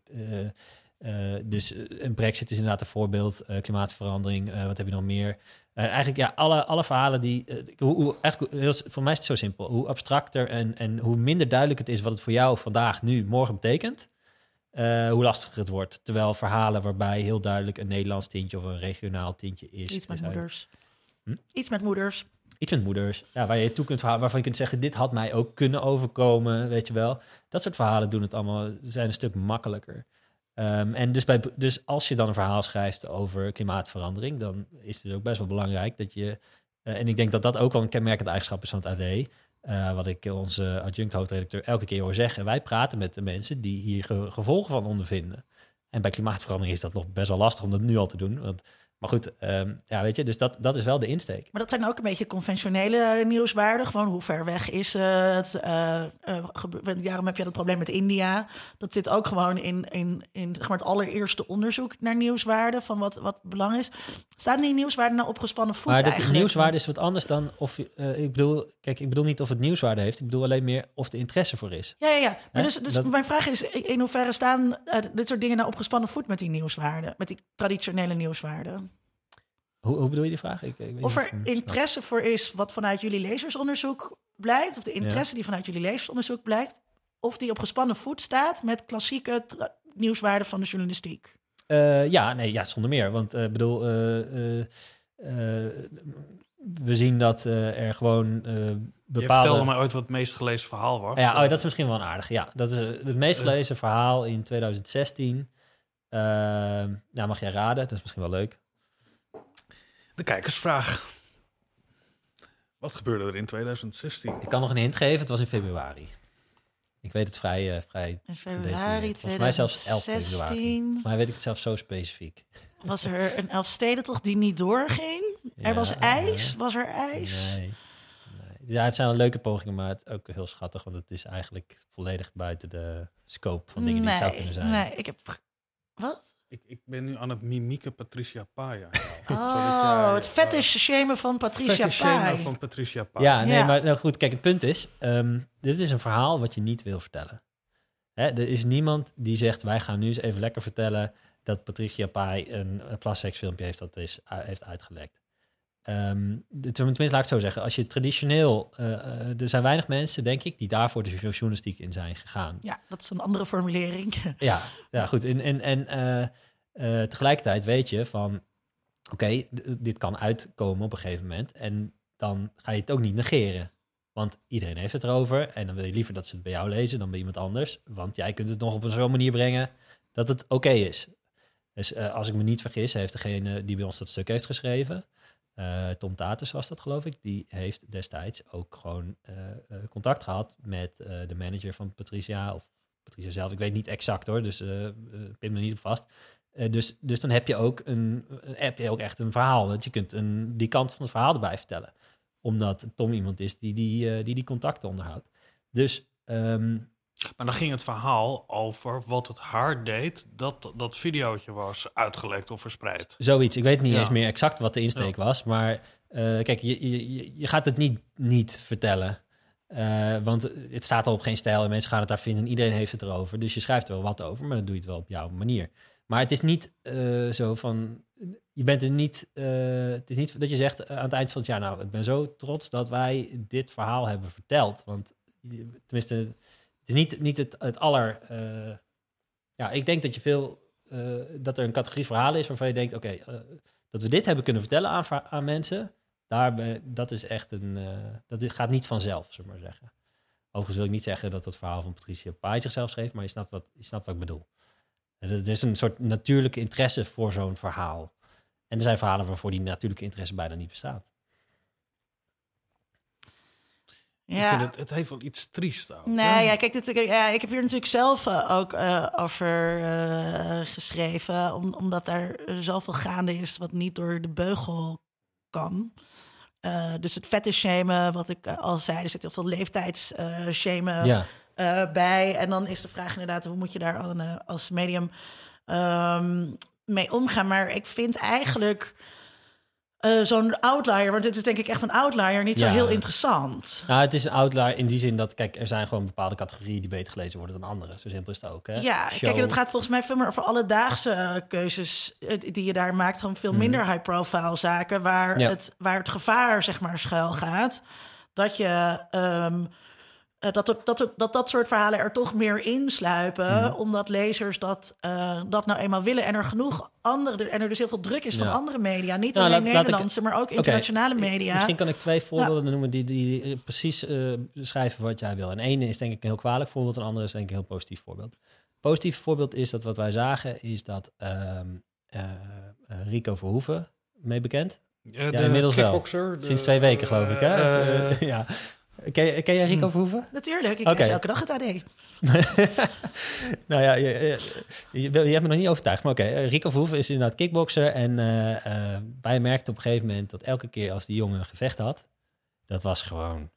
dus een brexit is inderdaad een voorbeeld, klimaatverandering, wat heb je nog meer? Eigenlijk, ja, alle, alle verhalen die... hoe, hoe, eigenlijk, heel, voor mij is het zo simpel. Hoe abstracter en, en hoe minder duidelijk het is... wat het voor jou vandaag, nu, morgen betekent... eh, hoe lastiger het wordt. Terwijl verhalen waarbij heel duidelijk... een Nederlands tintje of een regionaal tintje is... Iets met moeders. Hm? Iets met moeders. Iets met moeders. Ja, waar je toe kunt verhalen, waarvan je kunt zeggen: dit had mij ook kunnen overkomen, weet je wel. Dat soort verhalen doen het allemaal, zijn een stuk makkelijker. Ehm, en dus, bij, dus als je dan een verhaal schrijft over klimaatverandering, dan is het ook best wel belangrijk dat je. eh, en ik denk dat dat ook wel een kenmerkende eigenschap is van het AD. Eh, wat ik onze adjunct hoofdredacteur elke keer hoor zeggen. Wij praten met de mensen die hier ge- gevolgen van ondervinden. En bij klimaatverandering is dat nog best wel lastig om dat nu al te doen. Want, maar goed, ehm, ja, weet je, dus dat, dat is wel de insteek. Maar dat zijn ook een beetje conventionele nieuwswaarden. Gewoon hoe ver weg is het? Eh, eh, daarom heb je dat probleem met India. Dat zit ook gewoon in, in, in zeg maar het allereerste onderzoek naar nieuwswaarden. Van wat, wat belang is. Staan die nieuwswaarden nou opgespannen voet Maar de eigenlijk? nieuwswaarde Want- is wat anders dan of eh, ik bedoel, kijk, ik bedoel niet of het nieuwswaarde heeft. Ik bedoel alleen meer of de interesse voor is. Ja, ja, ja. Maar dus, dus Dat- mijn vraag is, in hoeverre staan dit soort dingen nou opgespannen voet met die nieuwswaarden? Met die traditionele nieuwswaarden? Hoe, hoe bedoel je die vraag? Ik, ik weet Of er interesse voor is wat vanuit jullie lezersonderzoek blijkt, of de interesse die vanuit jullie lezersonderzoek blijkt, of die op gespannen voet staat met klassieke nieuwswaarden van de journalistiek. Eh, ja, nee, ja, zonder meer. Want ik bedoel, eh, eh, eh, we zien dat eh, er gewoon eh Je bepaalde... vertelde mij ooit wat het meest gelezen verhaal was. Ja, oh, dat is misschien wel een aardig. Ja, dat is het meest gelezen verhaal in 2016. Eh, ja, mag jij raden? Dat is misschien wel leuk. De kijkersvraag. Wat gebeurde er in 2016? Ik kan nog een hint geven. Het was in februari. Ik weet het vrij, eh, vrij In februari Volgens mij zelfs 11 februari. 2016 Volgens mij weet ik het zelf zo specifiek. was er een Elfstedentocht die niet doorging. Er was ijs. Was er ijs? Nee. nee. Ja, het zijn wel leuke pogingen, maar het is ook heel schattig. Want het is eigenlijk volledig buiten de scope van dingen die het zou kunnen zijn. Nee, ik heb... Wat? Ik, ik ben nu aan het mimieken Patricia Paya. Oh, het fetish shamen van Patricia Pai. van Patricia Paya. Ja, nee, Ja. maar nou goed, kijk, het punt is, ehm, dit is een verhaal wat je niet wil vertellen. Hè, er is niemand die zegt, wij gaan nu eens even lekker vertellen dat Patricia Pai een, een plasseksfilmpje heeft dat is, u- heeft uitgelekt. Ehm, de- tenminste, laat ik het zo zeggen. Als je traditioneel, eh, eh, er zijn weinig mensen, denk ik, die daarvoor de journalistiek in zijn gegaan. Ja, dat is een andere formulering. Ja, ja goed. En, en, en eh, tegelijkertijd weet je van, oké, dit kan uitkomen op een gegeven moment. En dan ga je het ook niet negeren. Want iedereen heeft het erover. En dan wil je liever dat ze het bij jou lezen dan bij iemand anders. Want jij kunt het nog op een zo'n manier brengen dat het oké is. Dus als ik me niet vergis, heeft degene die bij ons dat stuk heeft geschreven... eh, Tom Taters was dat, geloof ik. Die heeft destijds ook gewoon eh, eh, contact gehad met de manager van Patricia... of Patricia zelf, ik weet niet exact hoor, dus pin me niet op vast. Dus, dus dan heb je ook een, heb je ook echt een verhaal. Want je kunt een, die kant van het verhaal erbij vertellen. Omdat Tom iemand is die die, die, die contacten onderhoudt. Dus ehm, Maar dan ging het verhaal over wat het haar deed dat dat videootje was uitgelekt of verspreid. zoiets. Ik weet niet Ja. eens meer exact wat de insteek was. Maar eh, kijk, je, je, je- gaat het niet, niet vertellen. Eh, want het staat al op geen stijl en mensen gaan het daar vinden. En iedereen heeft het erover. Dus je schrijft er wel wat over, maar dan doe je het wel op jouw manier. Maar het is niet eh, zo van. Je bent er niet. het is niet dat je zegt aan het eind van het jaar. Nou, ik ben zo trots dat wij dit verhaal hebben verteld. Want tenminste, is niet, niet het, het aller. eh, ja, ik denk dat je veel. eh, dat er een categorie verhalen is waarvan je denkt: oké, eh, dat we dit hebben kunnen vertellen aan, aan mensen. Daar, dat is echt een. dat dit gaat niet vanzelf, zullen maar zeggen. Overigens wil ik niet zeggen dat het verhaal van Patricia Pai zichzelf schreef, maar je snapt wat, je snapt wat ik bedoel. Er is een soort natuurlijke interesse voor zo'n verhaal. En er zijn verhalen waarvoor die natuurlijke interesse bijna niet bestaat. Ik Ja. vind het, het heeft wel iets triest ook. Nee, hè? ja, kijk, dit, ja, ik heb hier natuurlijk zelf eh, ook eh, over eh, geschreven, om, omdat daar zoveel gaande is wat niet door de beugel kan. Dus het fetish shamen, wat ik al zei, er zit heel veel leeftijds shamen ja, eh, bij. En dan is de vraag inderdaad, hoe moet je daar al, als medium ehm, mee omgaan? Maar ik vind eigenlijk eh, zo'n outlier, want dit is denk ik echt een outlier, niet zo heel interessant. Nou, het is een outlier in die zin dat, kijk, er zijn gewoon bepaalde categorieën die beter gelezen worden dan andere. Zo simpel is het ook. Hè? Ja, Show- kijk, en het gaat volgens mij veel meer over alledaagse eh, keuzes eh, die je daar maakt. Gewoon veel minder high-profile zaken waar, Mhm. Ja. het, waar het gevaar, zeg maar, schuil gaat. Dat je. ehm, eh, dat, dat, dat dat soort verhalen er toch meer insluipen, Mhm. omdat lezers dat, eh, dat nou eenmaal willen. En er genoeg andere, en er dus heel veel druk is van andere media. Niet Nou, alleen laat- laat ik- Nederlandse, maar ook internationale media. Misschien kan ik twee voorbeelden noemen die, die, die precies eh, beschrijven wat jij wil. En één is denk ik een heel kwalijk voorbeeld, en een andere is denk ik een heel positief voorbeeld. Positief voorbeeld is dat wat wij zagen, is dat ehm, eh, eh, Rico Verhoeven, mee bekend? Ja, inmiddels wel. de- Sinds twee weken geloof ik, hè? eh, eh, ja. Ken, je- ken jij Rico Hm. Verhoeven? Natuurlijk, ik Oké. lees elke dag het AD. nou ja, je, je, hebt me nog niet overtuigd. Maar oké, Rico Verhoeven is inderdaad kickbokser. En eh, eh, wij merkten op een gegeven moment dat elke keer als die jongen een gevecht had... dat was gewoon...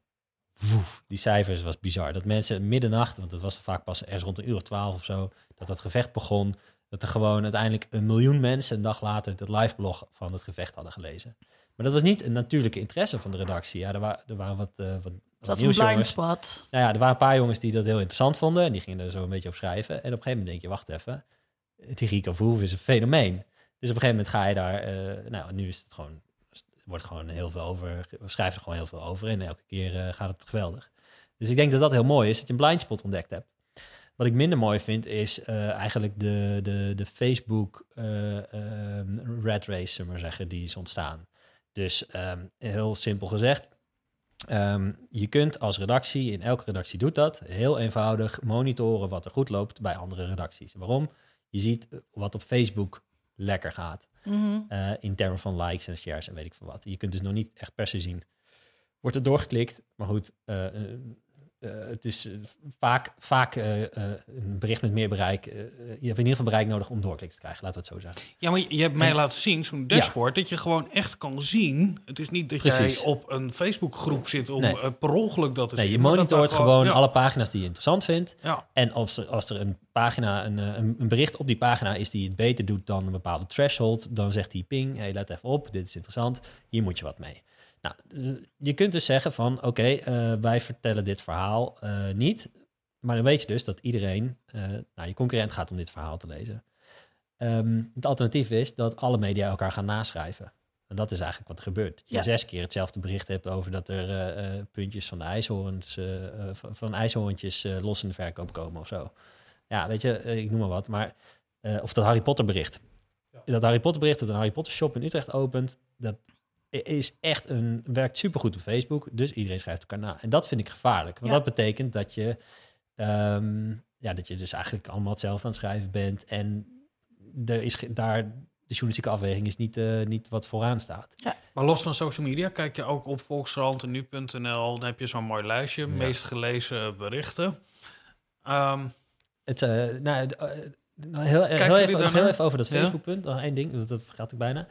Woef, die cijfers was bizar. Dat mensen middernacht, want het was vaak pas ergens rond een uur of twaalf of zo... dat dat gevecht begon, dat er gewoon uiteindelijk een miljoen mensen... een dag later het liveblog van het gevecht hadden gelezen. Maar dat was niet een natuurlijke interesse van de redactie. Ja, er, wa er waren wat, eh wat Dat is een blind spot. Nou ja, er waren een paar jongens die dat heel interessant vonden. En die gingen er zo een beetje op schrijven. En op een gegeven moment denk je, wacht even. Die Rico Verhoeven is een fenomeen. Dus op een gegeven moment ga je daar... eh, nou, nu is het gewoon... Wordt gewoon heel veel over... We schrijven er gewoon heel veel over. En elke keer eh, gaat het geweldig. Dus ik denk dat dat heel mooi is. Dat je een blind spot ontdekt hebt. Wat ik minder mooi vind is eh, eigenlijk de, de, de Facebook eh, ehm, red race, zullen we maar zeggen, die is ontstaan. Dus ehm, heel simpel gezegd, Ehm, je kunt als redactie, in elke redactie doet dat, heel eenvoudig monitoren wat er goed loopt bij andere redacties. Waarom? Je ziet eh, wat op Facebook lekker gaat. Mhm. eh, in termen van likes en shares en weet ik veel wat. Je kunt dus nog niet echt per se zien. Wordt er doorgeklikt, maar goed, eh, het is eh, vaak, vaak eh, eh, een bericht met meer bereik. eh, je hebt in ieder geval bereik nodig om doorkliks te krijgen, laten we het zo zeggen. Ja, maar je- hebt mij En- laten zien, zo'n dashboard, dat je gewoon echt kan zien. Het is niet dat Precies. jij op een Facebookgroep zit om Nee. eh, per ongeluk dat te Nee, zien. je monitort gewoon ja, alle pagina's die je interessant vindt. Ja, En als er, als er een pagina, een, eh, een, een bericht op die pagina is die het beter doet dan een bepaalde threshold, dan zegt hij ping, hey, let even op, dit is interessant, hier moet je wat mee. Nou, z- je kunt dus zeggen van, oké, eh, wij vertellen dit verhaal eh, niet, maar dan weet je dus dat iedereen eh, naar je concurrent gaat om dit verhaal te lezen. Ehm, het alternatief is dat alle media elkaar gaan naschrijven. En dat is eigenlijk wat er gebeurt. Dat je Ja. zes keer hetzelfde bericht hebt over dat er eh, eh, puntjes van de ijshoorns, eh, eh, van, van ijshoorntjes eh, los in de verkoop komen of zo. Ja, weet je, eh, ik noem maar wat. Maar, eh, of dat Harry Potter bericht. Dat Harry Potter bericht dat een Harry Potter shop in Utrecht opent, dat is echt een, werkt supergoed op Facebook. Dus iedereen schrijft elkaar na. En dat vind ik gevaarlijk. Want Ja. dat betekent dat je, ehm, ja, dat je dus eigenlijk allemaal hetzelfde aan het schrijven bent. En er is daar, de journalistieke afweging is niet, eh, niet wat vooraan staat. maar los van social media kijk je ook op Volkskrant en nu.nl. Dan heb je zo'n mooi lijstje, Ja. meest gelezen berichten. Ehm, Het, eh, nou, heel, heel, even, heel over dat Ja? Facebook-punt. Nog één ding, dat, dat vergat ik bijna.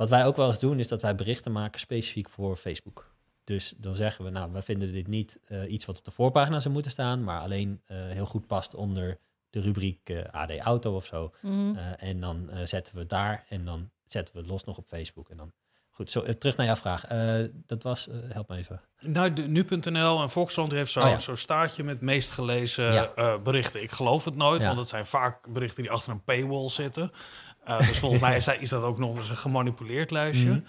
Wat wij ook wel eens doen, is dat wij berichten maken specifiek voor Facebook. Dus dan zeggen we, nou, we vinden dit niet eh, iets wat op de voorpagina zou moeten staan, maar alleen eh, heel goed past onder de rubriek eh, AD Auto of zo. Mhm. Eh, en dan eh, zetten we het daar en dan zetten we het los nog op Facebook. En dan, goed, zo, terug naar jouw vraag. Eh, dat was, eh, help me even. nou, de, nu.nl en Volkskrant heeft zo'n Oh ja. zo'n staartje met meest gelezen Ja. eh, berichten. Ik geloof het nooit, Ja. want het zijn vaak berichten die achter een paywall zitten. Eh, dus volgens mij is, dat- is dat ook nog eens een gemanipuleerd lijstje. Mhm.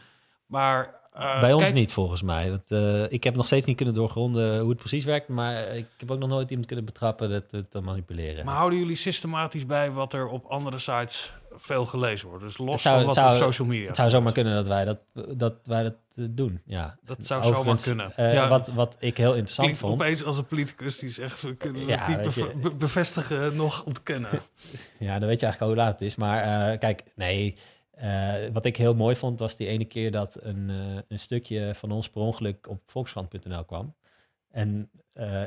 Maar eh, Bij ons kijk- niet, volgens mij. Want, eh, ik heb nog steeds niet kunnen doorgronden hoe het precies werkt. Maar ik heb ook nog nooit iemand kunnen betrappen dat het te manipuleren. Maar houden jullie systematisch bij wat er op andere sites veel gelezen wordt? Dus los zou- van wat zou- op social media. het zou zomaar kunnen dat wij dat, dat, wij dat eh, doen. Ja. Dat zou zomaar Overigens, kunnen. eh, Ja. wat, wat ik heel interessant Klinkt vond. opeens als een politicus die zegt... we kunnen Ja, het niet je. be- bevestigen, nog ontkennen. Ja, dan weet je eigenlijk al hoe laat het is. Maar eh, kijk, nee. wat ik heel mooi vond, was die ene keer dat een, een stukje van ons per ongeluk op volkskrant.nl kwam. En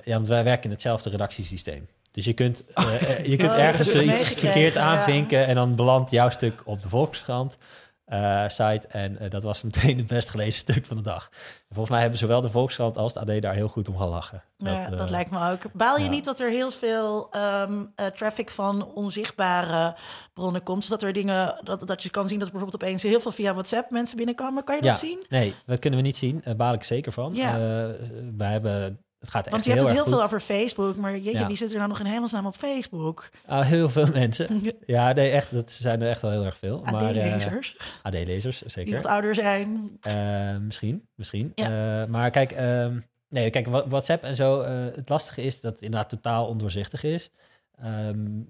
ja, want wij werken in hetzelfde redactiesysteem. Dus je kunt, eh, eh, je kunt Oh, ergens iets verkeerd ja. aanvinken en dan belandt jouw stuk op de Volkskrant. eh, site. En dat was meteen het best gelezen stuk van de dag. En volgens mij hebben zowel de Volkskrant als het AD daar heel goed om gelachen. Ja, dat, lijkt me ook. Baal je ja. niet dat er heel veel ehm, eh, traffic van onzichtbare bronnen komt? Dus dat er dingen, dat, dat je kan zien dat er bijvoorbeeld opeens heel veel via WhatsApp mensen binnenkomen. Kan je dat zien? Nee, dat kunnen we niet zien. Daar baal ik zeker van. Ja. Wij hebben... Het gaat Want je hebt het heel erg veel over Facebook, maar jeetje, Ja. wie zit er nou nog in hemelsnaam op Facebook? Ah, heel veel mensen. Ja, nee, echt. Dat zijn er echt wel heel erg veel. Maar, eh, AD-lezers, AD-lezers, die zeker. wat ouder zijn. Eh, misschien, misschien. Eh, maar kijk, ehm, nee, kijk, WhatsApp en zo. het lastige is dat het inderdaad totaal ondoorzichtig is. Ehm,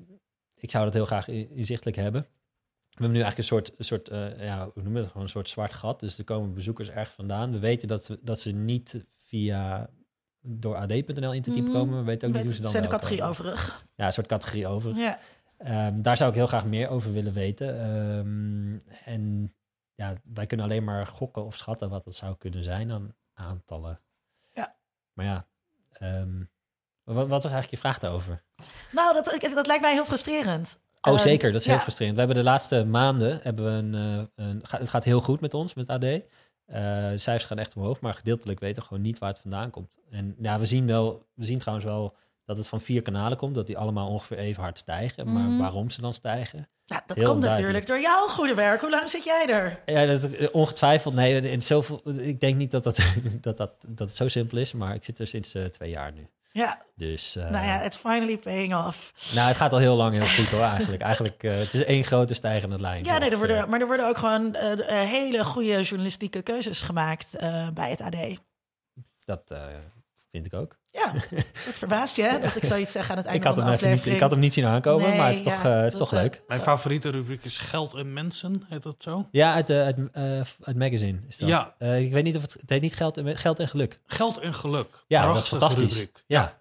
ik zou dat heel graag in- inzichtelijk hebben. We hebben nu eigenlijk een soort, soort ja, hoe noemen we het? Gewoon een soort zwart gat. Dus er komen bezoekers ergens vandaan. We weten dat, we, dat ze niet via door ad.nl in te typen Mhm. komen. We weten ook niet hoe ze dan zijn de wel categorie komen. overig. Ja, een soort categorie over. Ja. Ehm, daar zou ik heel graag meer over willen weten. Ehm, en ja, wij kunnen alleen maar gokken of schatten wat het zou kunnen zijn aan aantallen. Ja. Maar ja, ehm, wat, wat was eigenlijk je vraag daarover? Nou, dat, dat lijkt mij heel frustrerend. Oh, zeker. Dat is heel ja. frustrerend. We hebben de laatste maanden hebben we een, eh, een het gaat heel goed met ons met AD. Eh, de cijfers gaan echt omhoog, maar gedeeltelijk weten we gewoon niet waar het vandaan komt. En ja, we zien wel, we zien trouwens wel dat het van vier kanalen komt, dat die allemaal ongeveer even hard stijgen. Mhm. Maar waarom ze dan stijgen? Ja, dat Heel komt natuurlijk door jouw goede werk. Hoe lang zit jij er? Ja, dat, eh, ongetwijfeld. Nee, in zoveel, ik denk niet dat, dat, dat, dat, dat het zo simpel is, maar ik zit er sinds eh, twee jaar nu. Ja, Dus eh, nou ja, it's finally paying off. nou, het gaat al heel lang heel goed hoor, eigenlijk. eigenlijk eh, het is één grote stijgende lijn. Ja, nee, er worden, maar er worden ook gewoon eh, eh, hele goede journalistieke keuzes gemaakt eh, bij het AD. Dat eh, vind ik ook. Ja, dat verbaast je, hè? Dat ik zoiets zeg aan het Ik einde had, van hem de niet, aflevering. ik had hem niet zien aankomen, Nee, maar het is toch, ja, eh, het is toch eh, leuk. Mijn Zo. favoriete rubriek is Geld en Mensen, heet dat zo? Ja, uit, de uit, eh, uit magazine is dat. Ja. Eh, ik weet niet of het, het heet niet geld, en- geld en geluk. Geld en Geluk. Ja, dat is fantastisch. rubriek. Ja.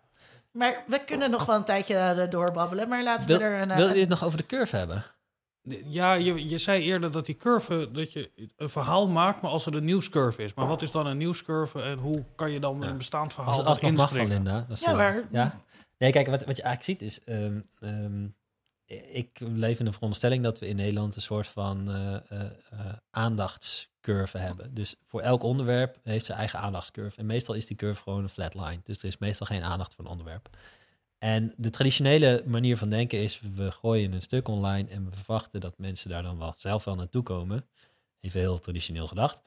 Maar we kunnen nog wel een tijdje eh, doorbabbelen, maar laten Wil, we er een... eh, wil je het nog over de curve hebben? Ja, je, je zei eerder dat die curve, dat je een verhaal maakt, maar als er een nieuwscurve is. Maar wat is dan een nieuwscurve en hoe kan je dan Ja. een bestaand verhaal Als, als nog mag van? Linda. Dat is, Ja, eh, Ja? Nee, kijk, wat, wat je eigenlijk ziet is... ehm, ehm, ik leef in de veronderstelling dat we in Nederland een soort van eh, eh, aandachtscurve hebben. Dus voor elk onderwerp heeft zijn eigen aandachtscurve. En meestal is die curve gewoon een flatline. Dus er is meestal geen aandacht voor een onderwerp. En de traditionele manier van denken is... we gooien een stuk online en we verwachten dat mensen daar dan wel zelf wel naartoe komen. Even heel traditioneel gedacht.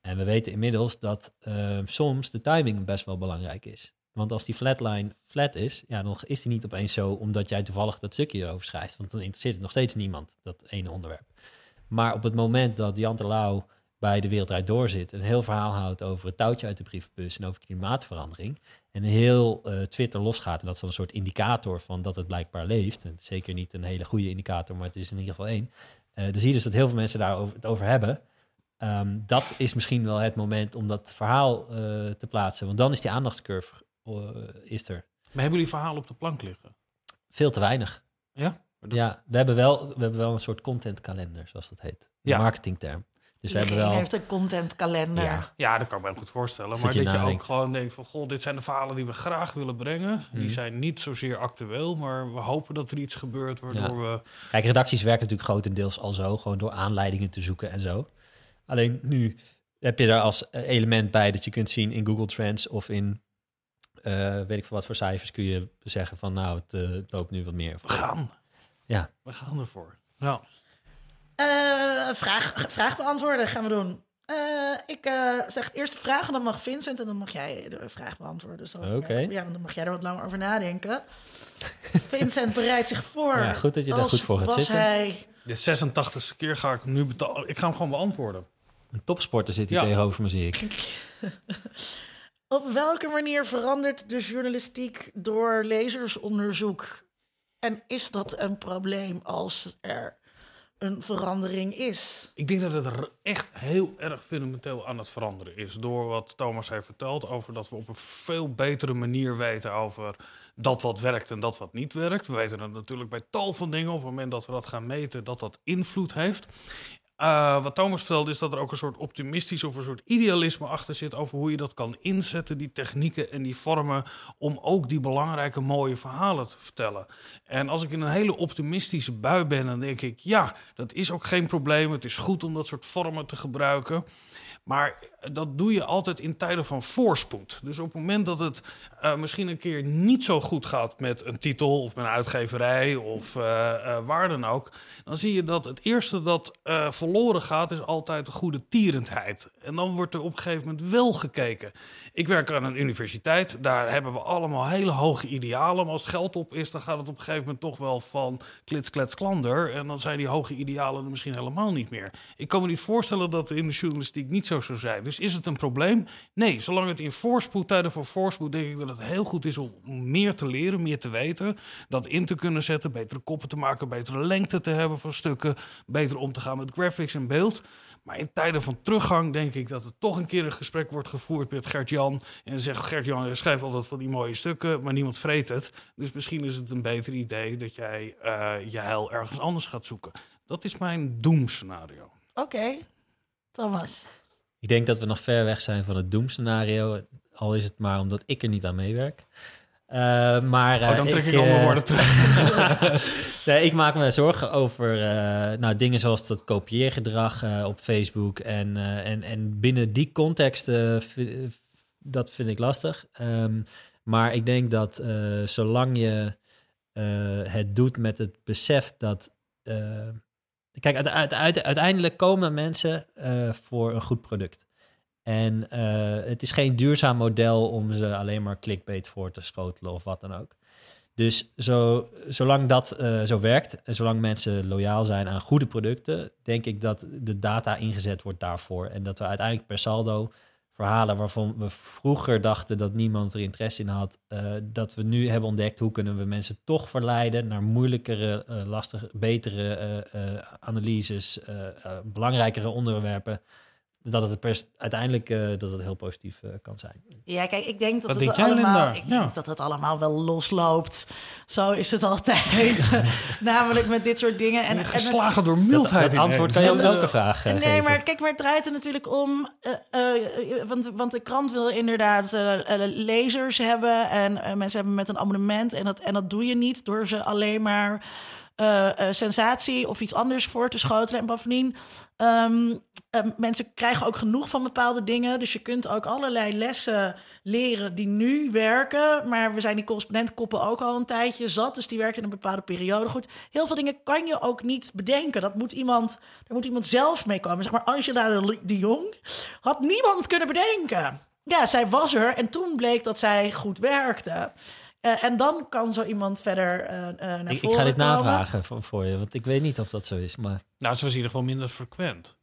En we weten inmiddels dat eh, soms de timing best wel belangrijk is. Want als die flatline flat is, ja, dan is die niet opeens zo omdat jij toevallig dat stukje erover schrijft. Want dan interesseert het nog steeds niemand, dat ene onderwerp. Maar op het moment dat Jan Terlouw bij De Wereld Draait Door zit... een heel verhaal houdt over het touwtje uit de brievenbus... en over klimaatverandering... en heel eh, Twitter losgaat... en dat is dan een soort indicator van dat het blijkbaar leeft... en zeker niet een hele goede indicator, maar het is in ieder geval één... eh, dan zie je dus dat heel veel mensen daar over, het over hebben... Ehm, dat is misschien wel het moment om dat verhaal eh, te plaatsen. Want dan is die aandachtscurve is er Maar hebben jullie verhaal op de plank liggen? veel te weinig. Ja? Ja, we hebben wel, we hebben wel een soort contentkalender, zoals dat heet. Een Ja. marketingterm. Dus we hebben wel... heeft een contentkalender. Ja, Ja, dat kan ik me heel goed voorstellen. Zit Maar je dat je ook gewoon denkt van... Goh, dit zijn de verhalen die we graag willen brengen. Die Mhm. zijn niet zozeer actueel, maar we hopen dat er iets gebeurt... waardoor we... Kijk, redacties werken natuurlijk grotendeels al zo, gewoon door aanleidingen te zoeken en zo. Alleen nu heb je daar als eh, element bij dat je kunt zien in Google Trends of in, eh, weet ik veel wat voor cijfers, kun je zeggen van nou, het, eh, het loopt nu wat meer. We gaan. Ja. We gaan ervoor. Ja. Eh, vraag, vraag beantwoorden gaan we doen. Eh, ik eh, zeg eerst de vraag en dan mag Vincent en dan mag jij de vraag beantwoorden. Zo, Oké. Ja, dan mag jij er wat langer over nadenken. Vincent bereidt zich voor. Ja, goed dat je daar goed voor gaat was zitten. hij De 86ste keer ga ik hem nu betalen. Ik ga hem gewoon beantwoorden. Een topsporter zit hier Ja. tegenover me, zie ik. Op welke manier verandert de journalistiek door lezersonderzoek? En is dat een probleem als er een verandering is? Ik denk dat het echt heel erg fundamenteel aan het veranderen is. Door wat Thomas heeft verteld over dat we op een veel betere manier weten over dat wat werkt en dat wat niet werkt. We weten dat natuurlijk bij tal van dingen op het moment dat we dat gaan meten, dat dat invloed heeft. Eh, wat Thomas vertelde is dat er ook een soort optimistisch of een soort idealisme achter zit over hoe je dat kan inzetten, die technieken en die vormen, om ook die belangrijke mooie verhalen te vertellen. En als ik in een hele optimistische bui ben, dan denk ik, ja, dat is ook geen probleem. Het is goed om dat soort vormen te gebruiken. Maar dat doe je altijd in tijden van voorspoed. Dus op het moment dat het uh, misschien een keer niet zo goed gaat met een titel of met een uitgeverij of uh, uh, waar dan ook, dan zie je dat het eerste dat verloren gaat is altijd de goede tierendheid. En dan wordt er op een gegeven moment wel gekeken. Ik werk aan een universiteit, daar hebben we allemaal hele hoge idealen. Maar als geld op is, dan gaat het op een gegeven moment toch wel van klits, klets, klander. En dan zijn die hoge idealen er misschien helemaal niet meer. Ik kan me niet voorstellen dat in de journalistiek niet zo zou zijn. Dus is het een probleem? Nee, zolang het in voorspoed, tijden voor voorspoed, denk ik dat het heel goed is om meer te leren, meer te weten. Dat in te kunnen zetten, betere koppen te maken, betere lengte te hebben voor stukken, beter om te gaan met graphics en beeld. Maar in tijden van teruggang denk ik dat er toch een keer een gesprek wordt gevoerd met Gert-Jan. En zegt Gert-Jan, schrijft altijd van die mooie stukken, maar niemand vreet het. Dus misschien is het een beter idee dat jij uh, je heil ergens anders gaat zoeken. Dat is mijn doemscenario. Oké, Thomas. Ik denk dat we nog ver weg zijn van het doemscenario. Al is het maar omdat ik er niet aan meewerk. Uh, maar, uh, oh, dan trek ik, ik al mijn woorden terug. nee, ik maak me zorgen over uh, nou, dingen zoals dat kopieergedrag op Facebook. En, en, en binnen die context, dat vind ik lastig. Um, maar ik denk dat zolang je het doet met het besef dat Kijk, uiteindelijk komen mensen uh, voor een goed product. En uh, het is geen duurzaam model om ze alleen maar clickbait voor te schotelen of wat dan ook. Dus zo, zolang dat uh, zo werkt en zolang mensen loyaal zijn aan goede producten, denk ik dat de data ingezet wordt daarvoor. En dat we uiteindelijk per saldo verhalen waarvan we vroeger dachten dat niemand er interesse in had, uh, dat we nu hebben ontdekt hoe kunnen we mensen toch verleiden naar moeilijkere, uh, lastige, betere uh, analyses, belangrijkere onderwerpen dat het pers uiteindelijk uh, dat het heel positief uh, kan zijn. Ja, kijk, ik denk dat het allemaal, ik ja. denk dat het allemaal wel losloopt. Zo is het altijd. Namelijk met dit soort dingen. En, geslagen en door mildheid. Het antwoord kan je op elke vraag uh, Nee, geven. maar kijk, maar het draait er natuurlijk om. want, want de krant wil inderdaad lezers hebben en mensen hebben met een abonnement. En dat, en dat doe je niet door ze alleen maar. Uh, uh, sensatie of iets anders voor te schotelen. En bovendien, um, uh, mensen krijgen ook genoeg van bepaalde dingen. Dus je kunt ook allerlei lessen leren die nu werken. Maar we zijn die correspondentkoppen ook al een tijdje zat. Dus die werkt in een bepaalde periode goed. Heel veel dingen kan je ook niet bedenken. Dat moet iemand, daar moet iemand zelf mee komen. Zeg maar Angela de Jong had niemand kunnen bedenken. Ja, zij was er en toen bleek dat zij goed werkte. Uh, en dan kan zo iemand verder uh, uh, naar ik, voren Ik ga dit komen. navragen voor, voor, je, want ik weet niet of dat zo is. Maar... Nou, het was in ieder geval minder frequent.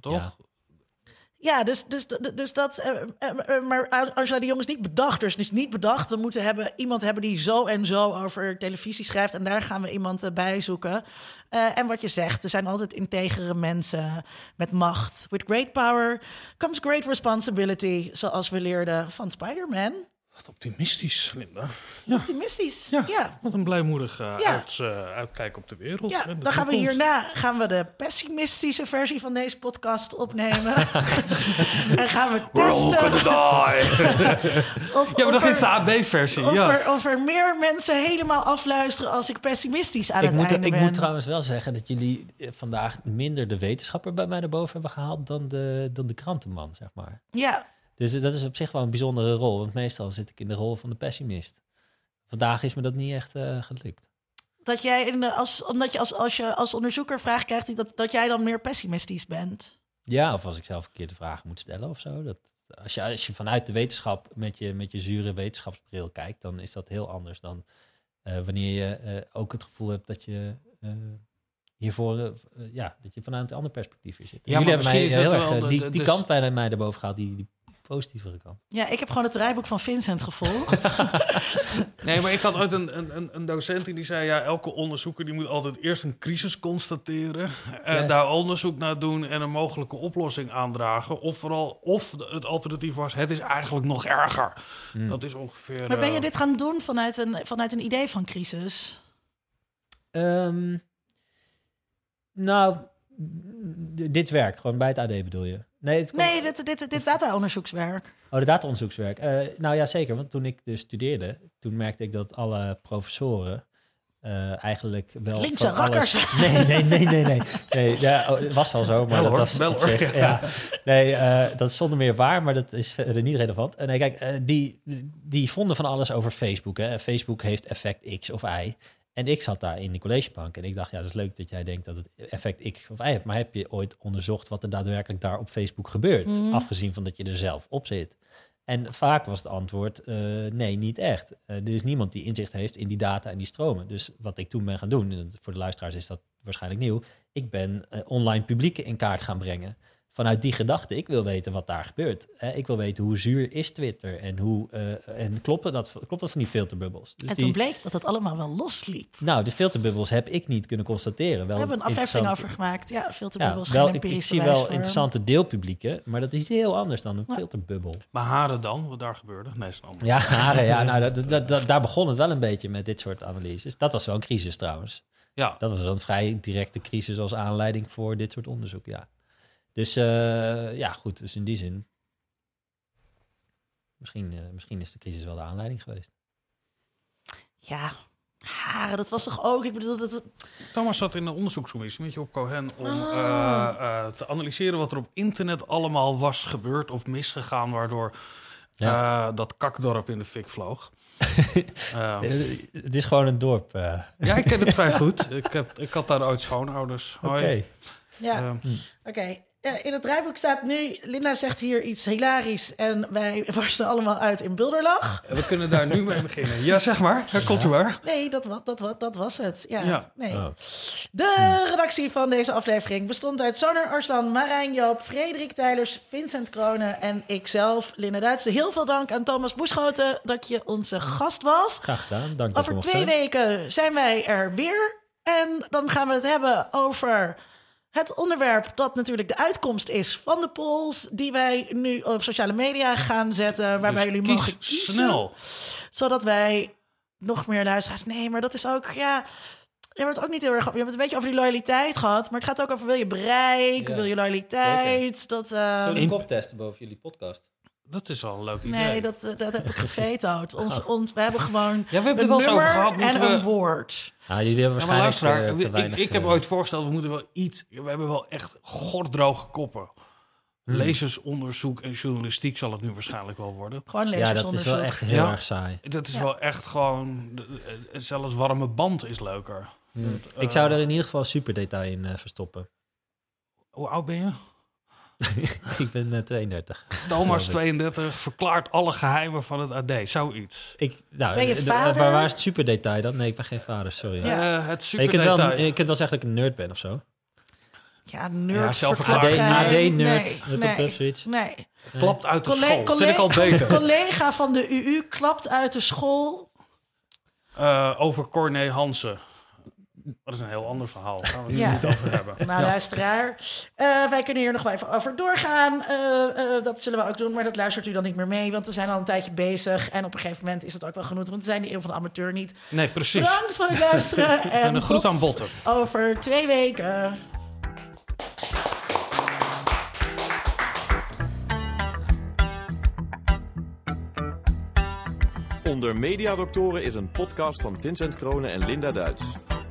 Toch? Ja, ja dus, dus, dus dat... maar Angela de Jong is niet bedacht. Dus het is niet bedacht. We moeten hebben, iemand hebben die zo en zo over televisie schrijft. En daar gaan we iemand bij zoeken. en wat je zegt, er zijn altijd integere mensen met macht. With great power comes great responsibility. Zoals we leerden van Spider-Man. Wat optimistisch, Linda. Ja. Optimistisch, ja. ja. Wat een blijmoedig uh, ja. uit, uh, uitkijk op de wereld. Ja, de dan gaan we hierna gaan we de pessimistische versie van deze podcast opnemen. en gaan we testen. We're die. of, ja, maar dat is de AB-versie. Of, ja. er, of er meer mensen helemaal afluisteren als ik pessimistisch aan ik het moet, einde Ik ben. moet trouwens wel zeggen dat jullie vandaag minder de wetenschapper bij mij naar boven hebben gehaald dan de, dan de krantenman, zeg maar. Ja, dus dat is op zich wel een bijzondere rol. Want meestal zit ik in de rol van de pessimist. Vandaag is me dat niet echt uh, gelukt. Dat jij in de, als, omdat je als, als je als onderzoeker vraag krijgt, dat, dat jij dan meer pessimistisch bent. Ja, of als ik zelf verkeerde vragen moet stellen of zo. Dat, als, je, als je vanuit de wetenschap met je, met je zure wetenschapsbril kijkt, dan is dat heel anders dan uh, wanneer je uh, ook het gevoel hebt dat je hiervoor, ja, dat je vanuit een ander perspectief zit. Ja, Jullie hebben mij heel erg die, die dus... kant bij mij erboven gehaald, die, die positievere kant. Ja, ik heb gewoon het rijboek van Vincent gevolgd. nee, maar ik had ooit een, een, een docent die zei... ja, elke onderzoeker die moet altijd eerst een crisis constateren... en daar onderzoek naar doen en een mogelijke oplossing aandragen. Of vooral, of het alternatief was... het is eigenlijk nog erger. Hmm. Dat is ongeveer... Maar ben je uh, dit gaan doen vanuit een, vanuit een idee van crisis? Um, nou, dit werk, gewoon bij het AD bedoel je? Nee, het komt- Nee, dit, dit, dit data-onderzoekswerk. Oh, de data-onderzoekswerk. Eh, nou ja, zeker. Want toen ik dus studeerde, toen merkte ik dat alle professoren eh, eigenlijk wel. Linkse van alles- rakkers. Nee, nee, nee, nee, nee. nee ja, oh, het was al zo, maar Wel dat hoor, was wel hoor. zich- ja. Nee, eh, dat is zonder meer waar, maar dat is verder niet relevant. En nee, kijk, die, die vonden van alles over Facebook. Hè. Facebook heeft effect X of Y. En ik zat daar in de collegebank en ik dacht, ja, dat is leuk dat jij denkt dat het effect X of Y heeft. Maar heb je ooit onderzocht wat er daadwerkelijk daar op Facebook gebeurt? Mhm. Afgezien van dat je er zelf op zit. En vaak was het antwoord, eh, nee, niet echt. Eh, er is niemand die inzicht heeft in die data en die stromen. Dus wat ik toen ben gaan doen, en voor de luisteraars is dat waarschijnlijk nieuw, ik ben eh, online publieken in kaart gaan brengen. Vanuit die gedachte, ik wil weten wat daar gebeurt. Eh, ik wil weten hoe zuur is Twitter en hoe eh, en klopt dat, klopt dat van die filterbubbels. Dus en die, toen bleek dat het allemaal wel losliep. nou, de filterbubbels heb ik niet kunnen constateren. Wel Daar hebben we een aflevering over gemaakt. Ja, te Ja, wel, geen ik, ik empirisch zie wel voor. interessante deelpublieken, maar dat is heel anders dan een Ja. filterbubbel. Maar haren dan, wat daar gebeurde? Nee, is. Ja, haren, ja nou, dat, dat, dat- daar begon het wel een beetje met dit soort analyses. Dat was wel een crisis trouwens. Ja, Dat was wel een vrij directe crisis als aanleiding voor dit soort onderzoek, ja. Dus eh, ja, goed, dus in die zin... Misschien, eh, misschien is de crisis wel de aanleiding geweest. Ja, haren, dat was toch ook... Ik bedoel, dat, Thomas zat in de onderzoekscommissie met Job Cohen om Oh. eh, eh, te analyseren wat er op internet allemaal was gebeurd of misgegaan, waardoor eh, dat kakdorp in de fik vloog. Het is gewoon een dorp. eh. ja, ik ken het vrij goed. Ik, heb, ik had daar ooit schoonouders. Oké. Ja, oké. In het draaiboek staat nu... Linda zegt hier iets hilarisch en wij barsten allemaal uit in bulderlach. we kunnen daar nu mee beginnen. Ja, zeg maar. Daar komt u maar. Nee, dat, wa- dat, wa- dat was het. Ja, Ja. nee. Oh. De redactie van deze aflevering bestond uit Sander Arslan, Marijn Joop, Frederik Tijlers, Vincent Kronen en ikzelf, Linda Duitse. Heel veel dank aan Thomas Boeschoten dat je onze gast was. Graag gedaan, dank Over twee zijn. weken zijn wij er weer. En dan gaan we het hebben over het onderwerp dat natuurlijk de uitkomst is van de polls... die wij nu op sociale media gaan zetten, waarbij Dus jullie kies mogen kiezen. snel. Zodat wij nog meer luisteraars... Nee, maar dat is ook... Ja, je hebt het ook niet heel erg... Je hebt het een beetje over die loyaliteit gehad. Maar het gaat ook over wil je bereik, Ja, wil je loyaliteit. Dat, eh, Zullen we In- een kop testen boven jullie podcast? Dat is wel een leuk idee. nee, dat, eh, dat heb ik gevetoed. Ons, ons, we hebben gewoon Ja, we hebben het wel eens over nummer gehad. en een woord. Nou, jullie hebben Ja, maar waarschijnlijk luisteraar, eh, te ik, ik heb eh, ooit voorgesteld, we moeten wel iets... We hebben wel echt goddroge koppen. Hmm. Lezersonderzoek en journalistiek zal het nu waarschijnlijk wel worden. Gewoon Ja, dat is lezersonderzoek. wel echt heel Ja. erg saai. Dat is Ja. wel echt gewoon... de- Zelfs warme band is leuker. Hmm. Dat, Ik eh, zou er in ieder geval super detail in eh, verstoppen. Hoe oud ben je? ik ben eh, 32. Thomas ik. 32 verklaart alle geheimen van het AD. Zoiets. Ik, nou, Ben je de- de- vader? maar waar is het super detail dan? Nee, ik ben geen vader, sorry. Ja. Eh, het je, super kunt wel, detail. je kunt wel zeggen dat ik een nerd ben of zo. Ja, nerd. Ja, zelf verklapt AD. AD nerd, Nee, nee, zoiets. nee. Klapt uit de Colle- school. colle- Vind ik al beter. Collega van de UU klapt uit de school. Eh, over Corné Hansen. Dat is een heel ander verhaal. Daar gaan we het Ja. niet over hebben. Nou, luisteraar. eh, wij kunnen hier nog wel even over doorgaan. Eh, eh, dat zullen we ook doen, maar dat luistert u dan niet meer mee. Want we zijn al een tijdje bezig. En op een gegeven moment is het ook wel genoeg. Want we zijn de eeuw van de amateur niet. Nee, precies. Bedankt voor het luisteren. En, En een groet aan Botten. Over twee weken. Onder Mediadoktoren is een podcast van Vincent Kronen en Linda Duits.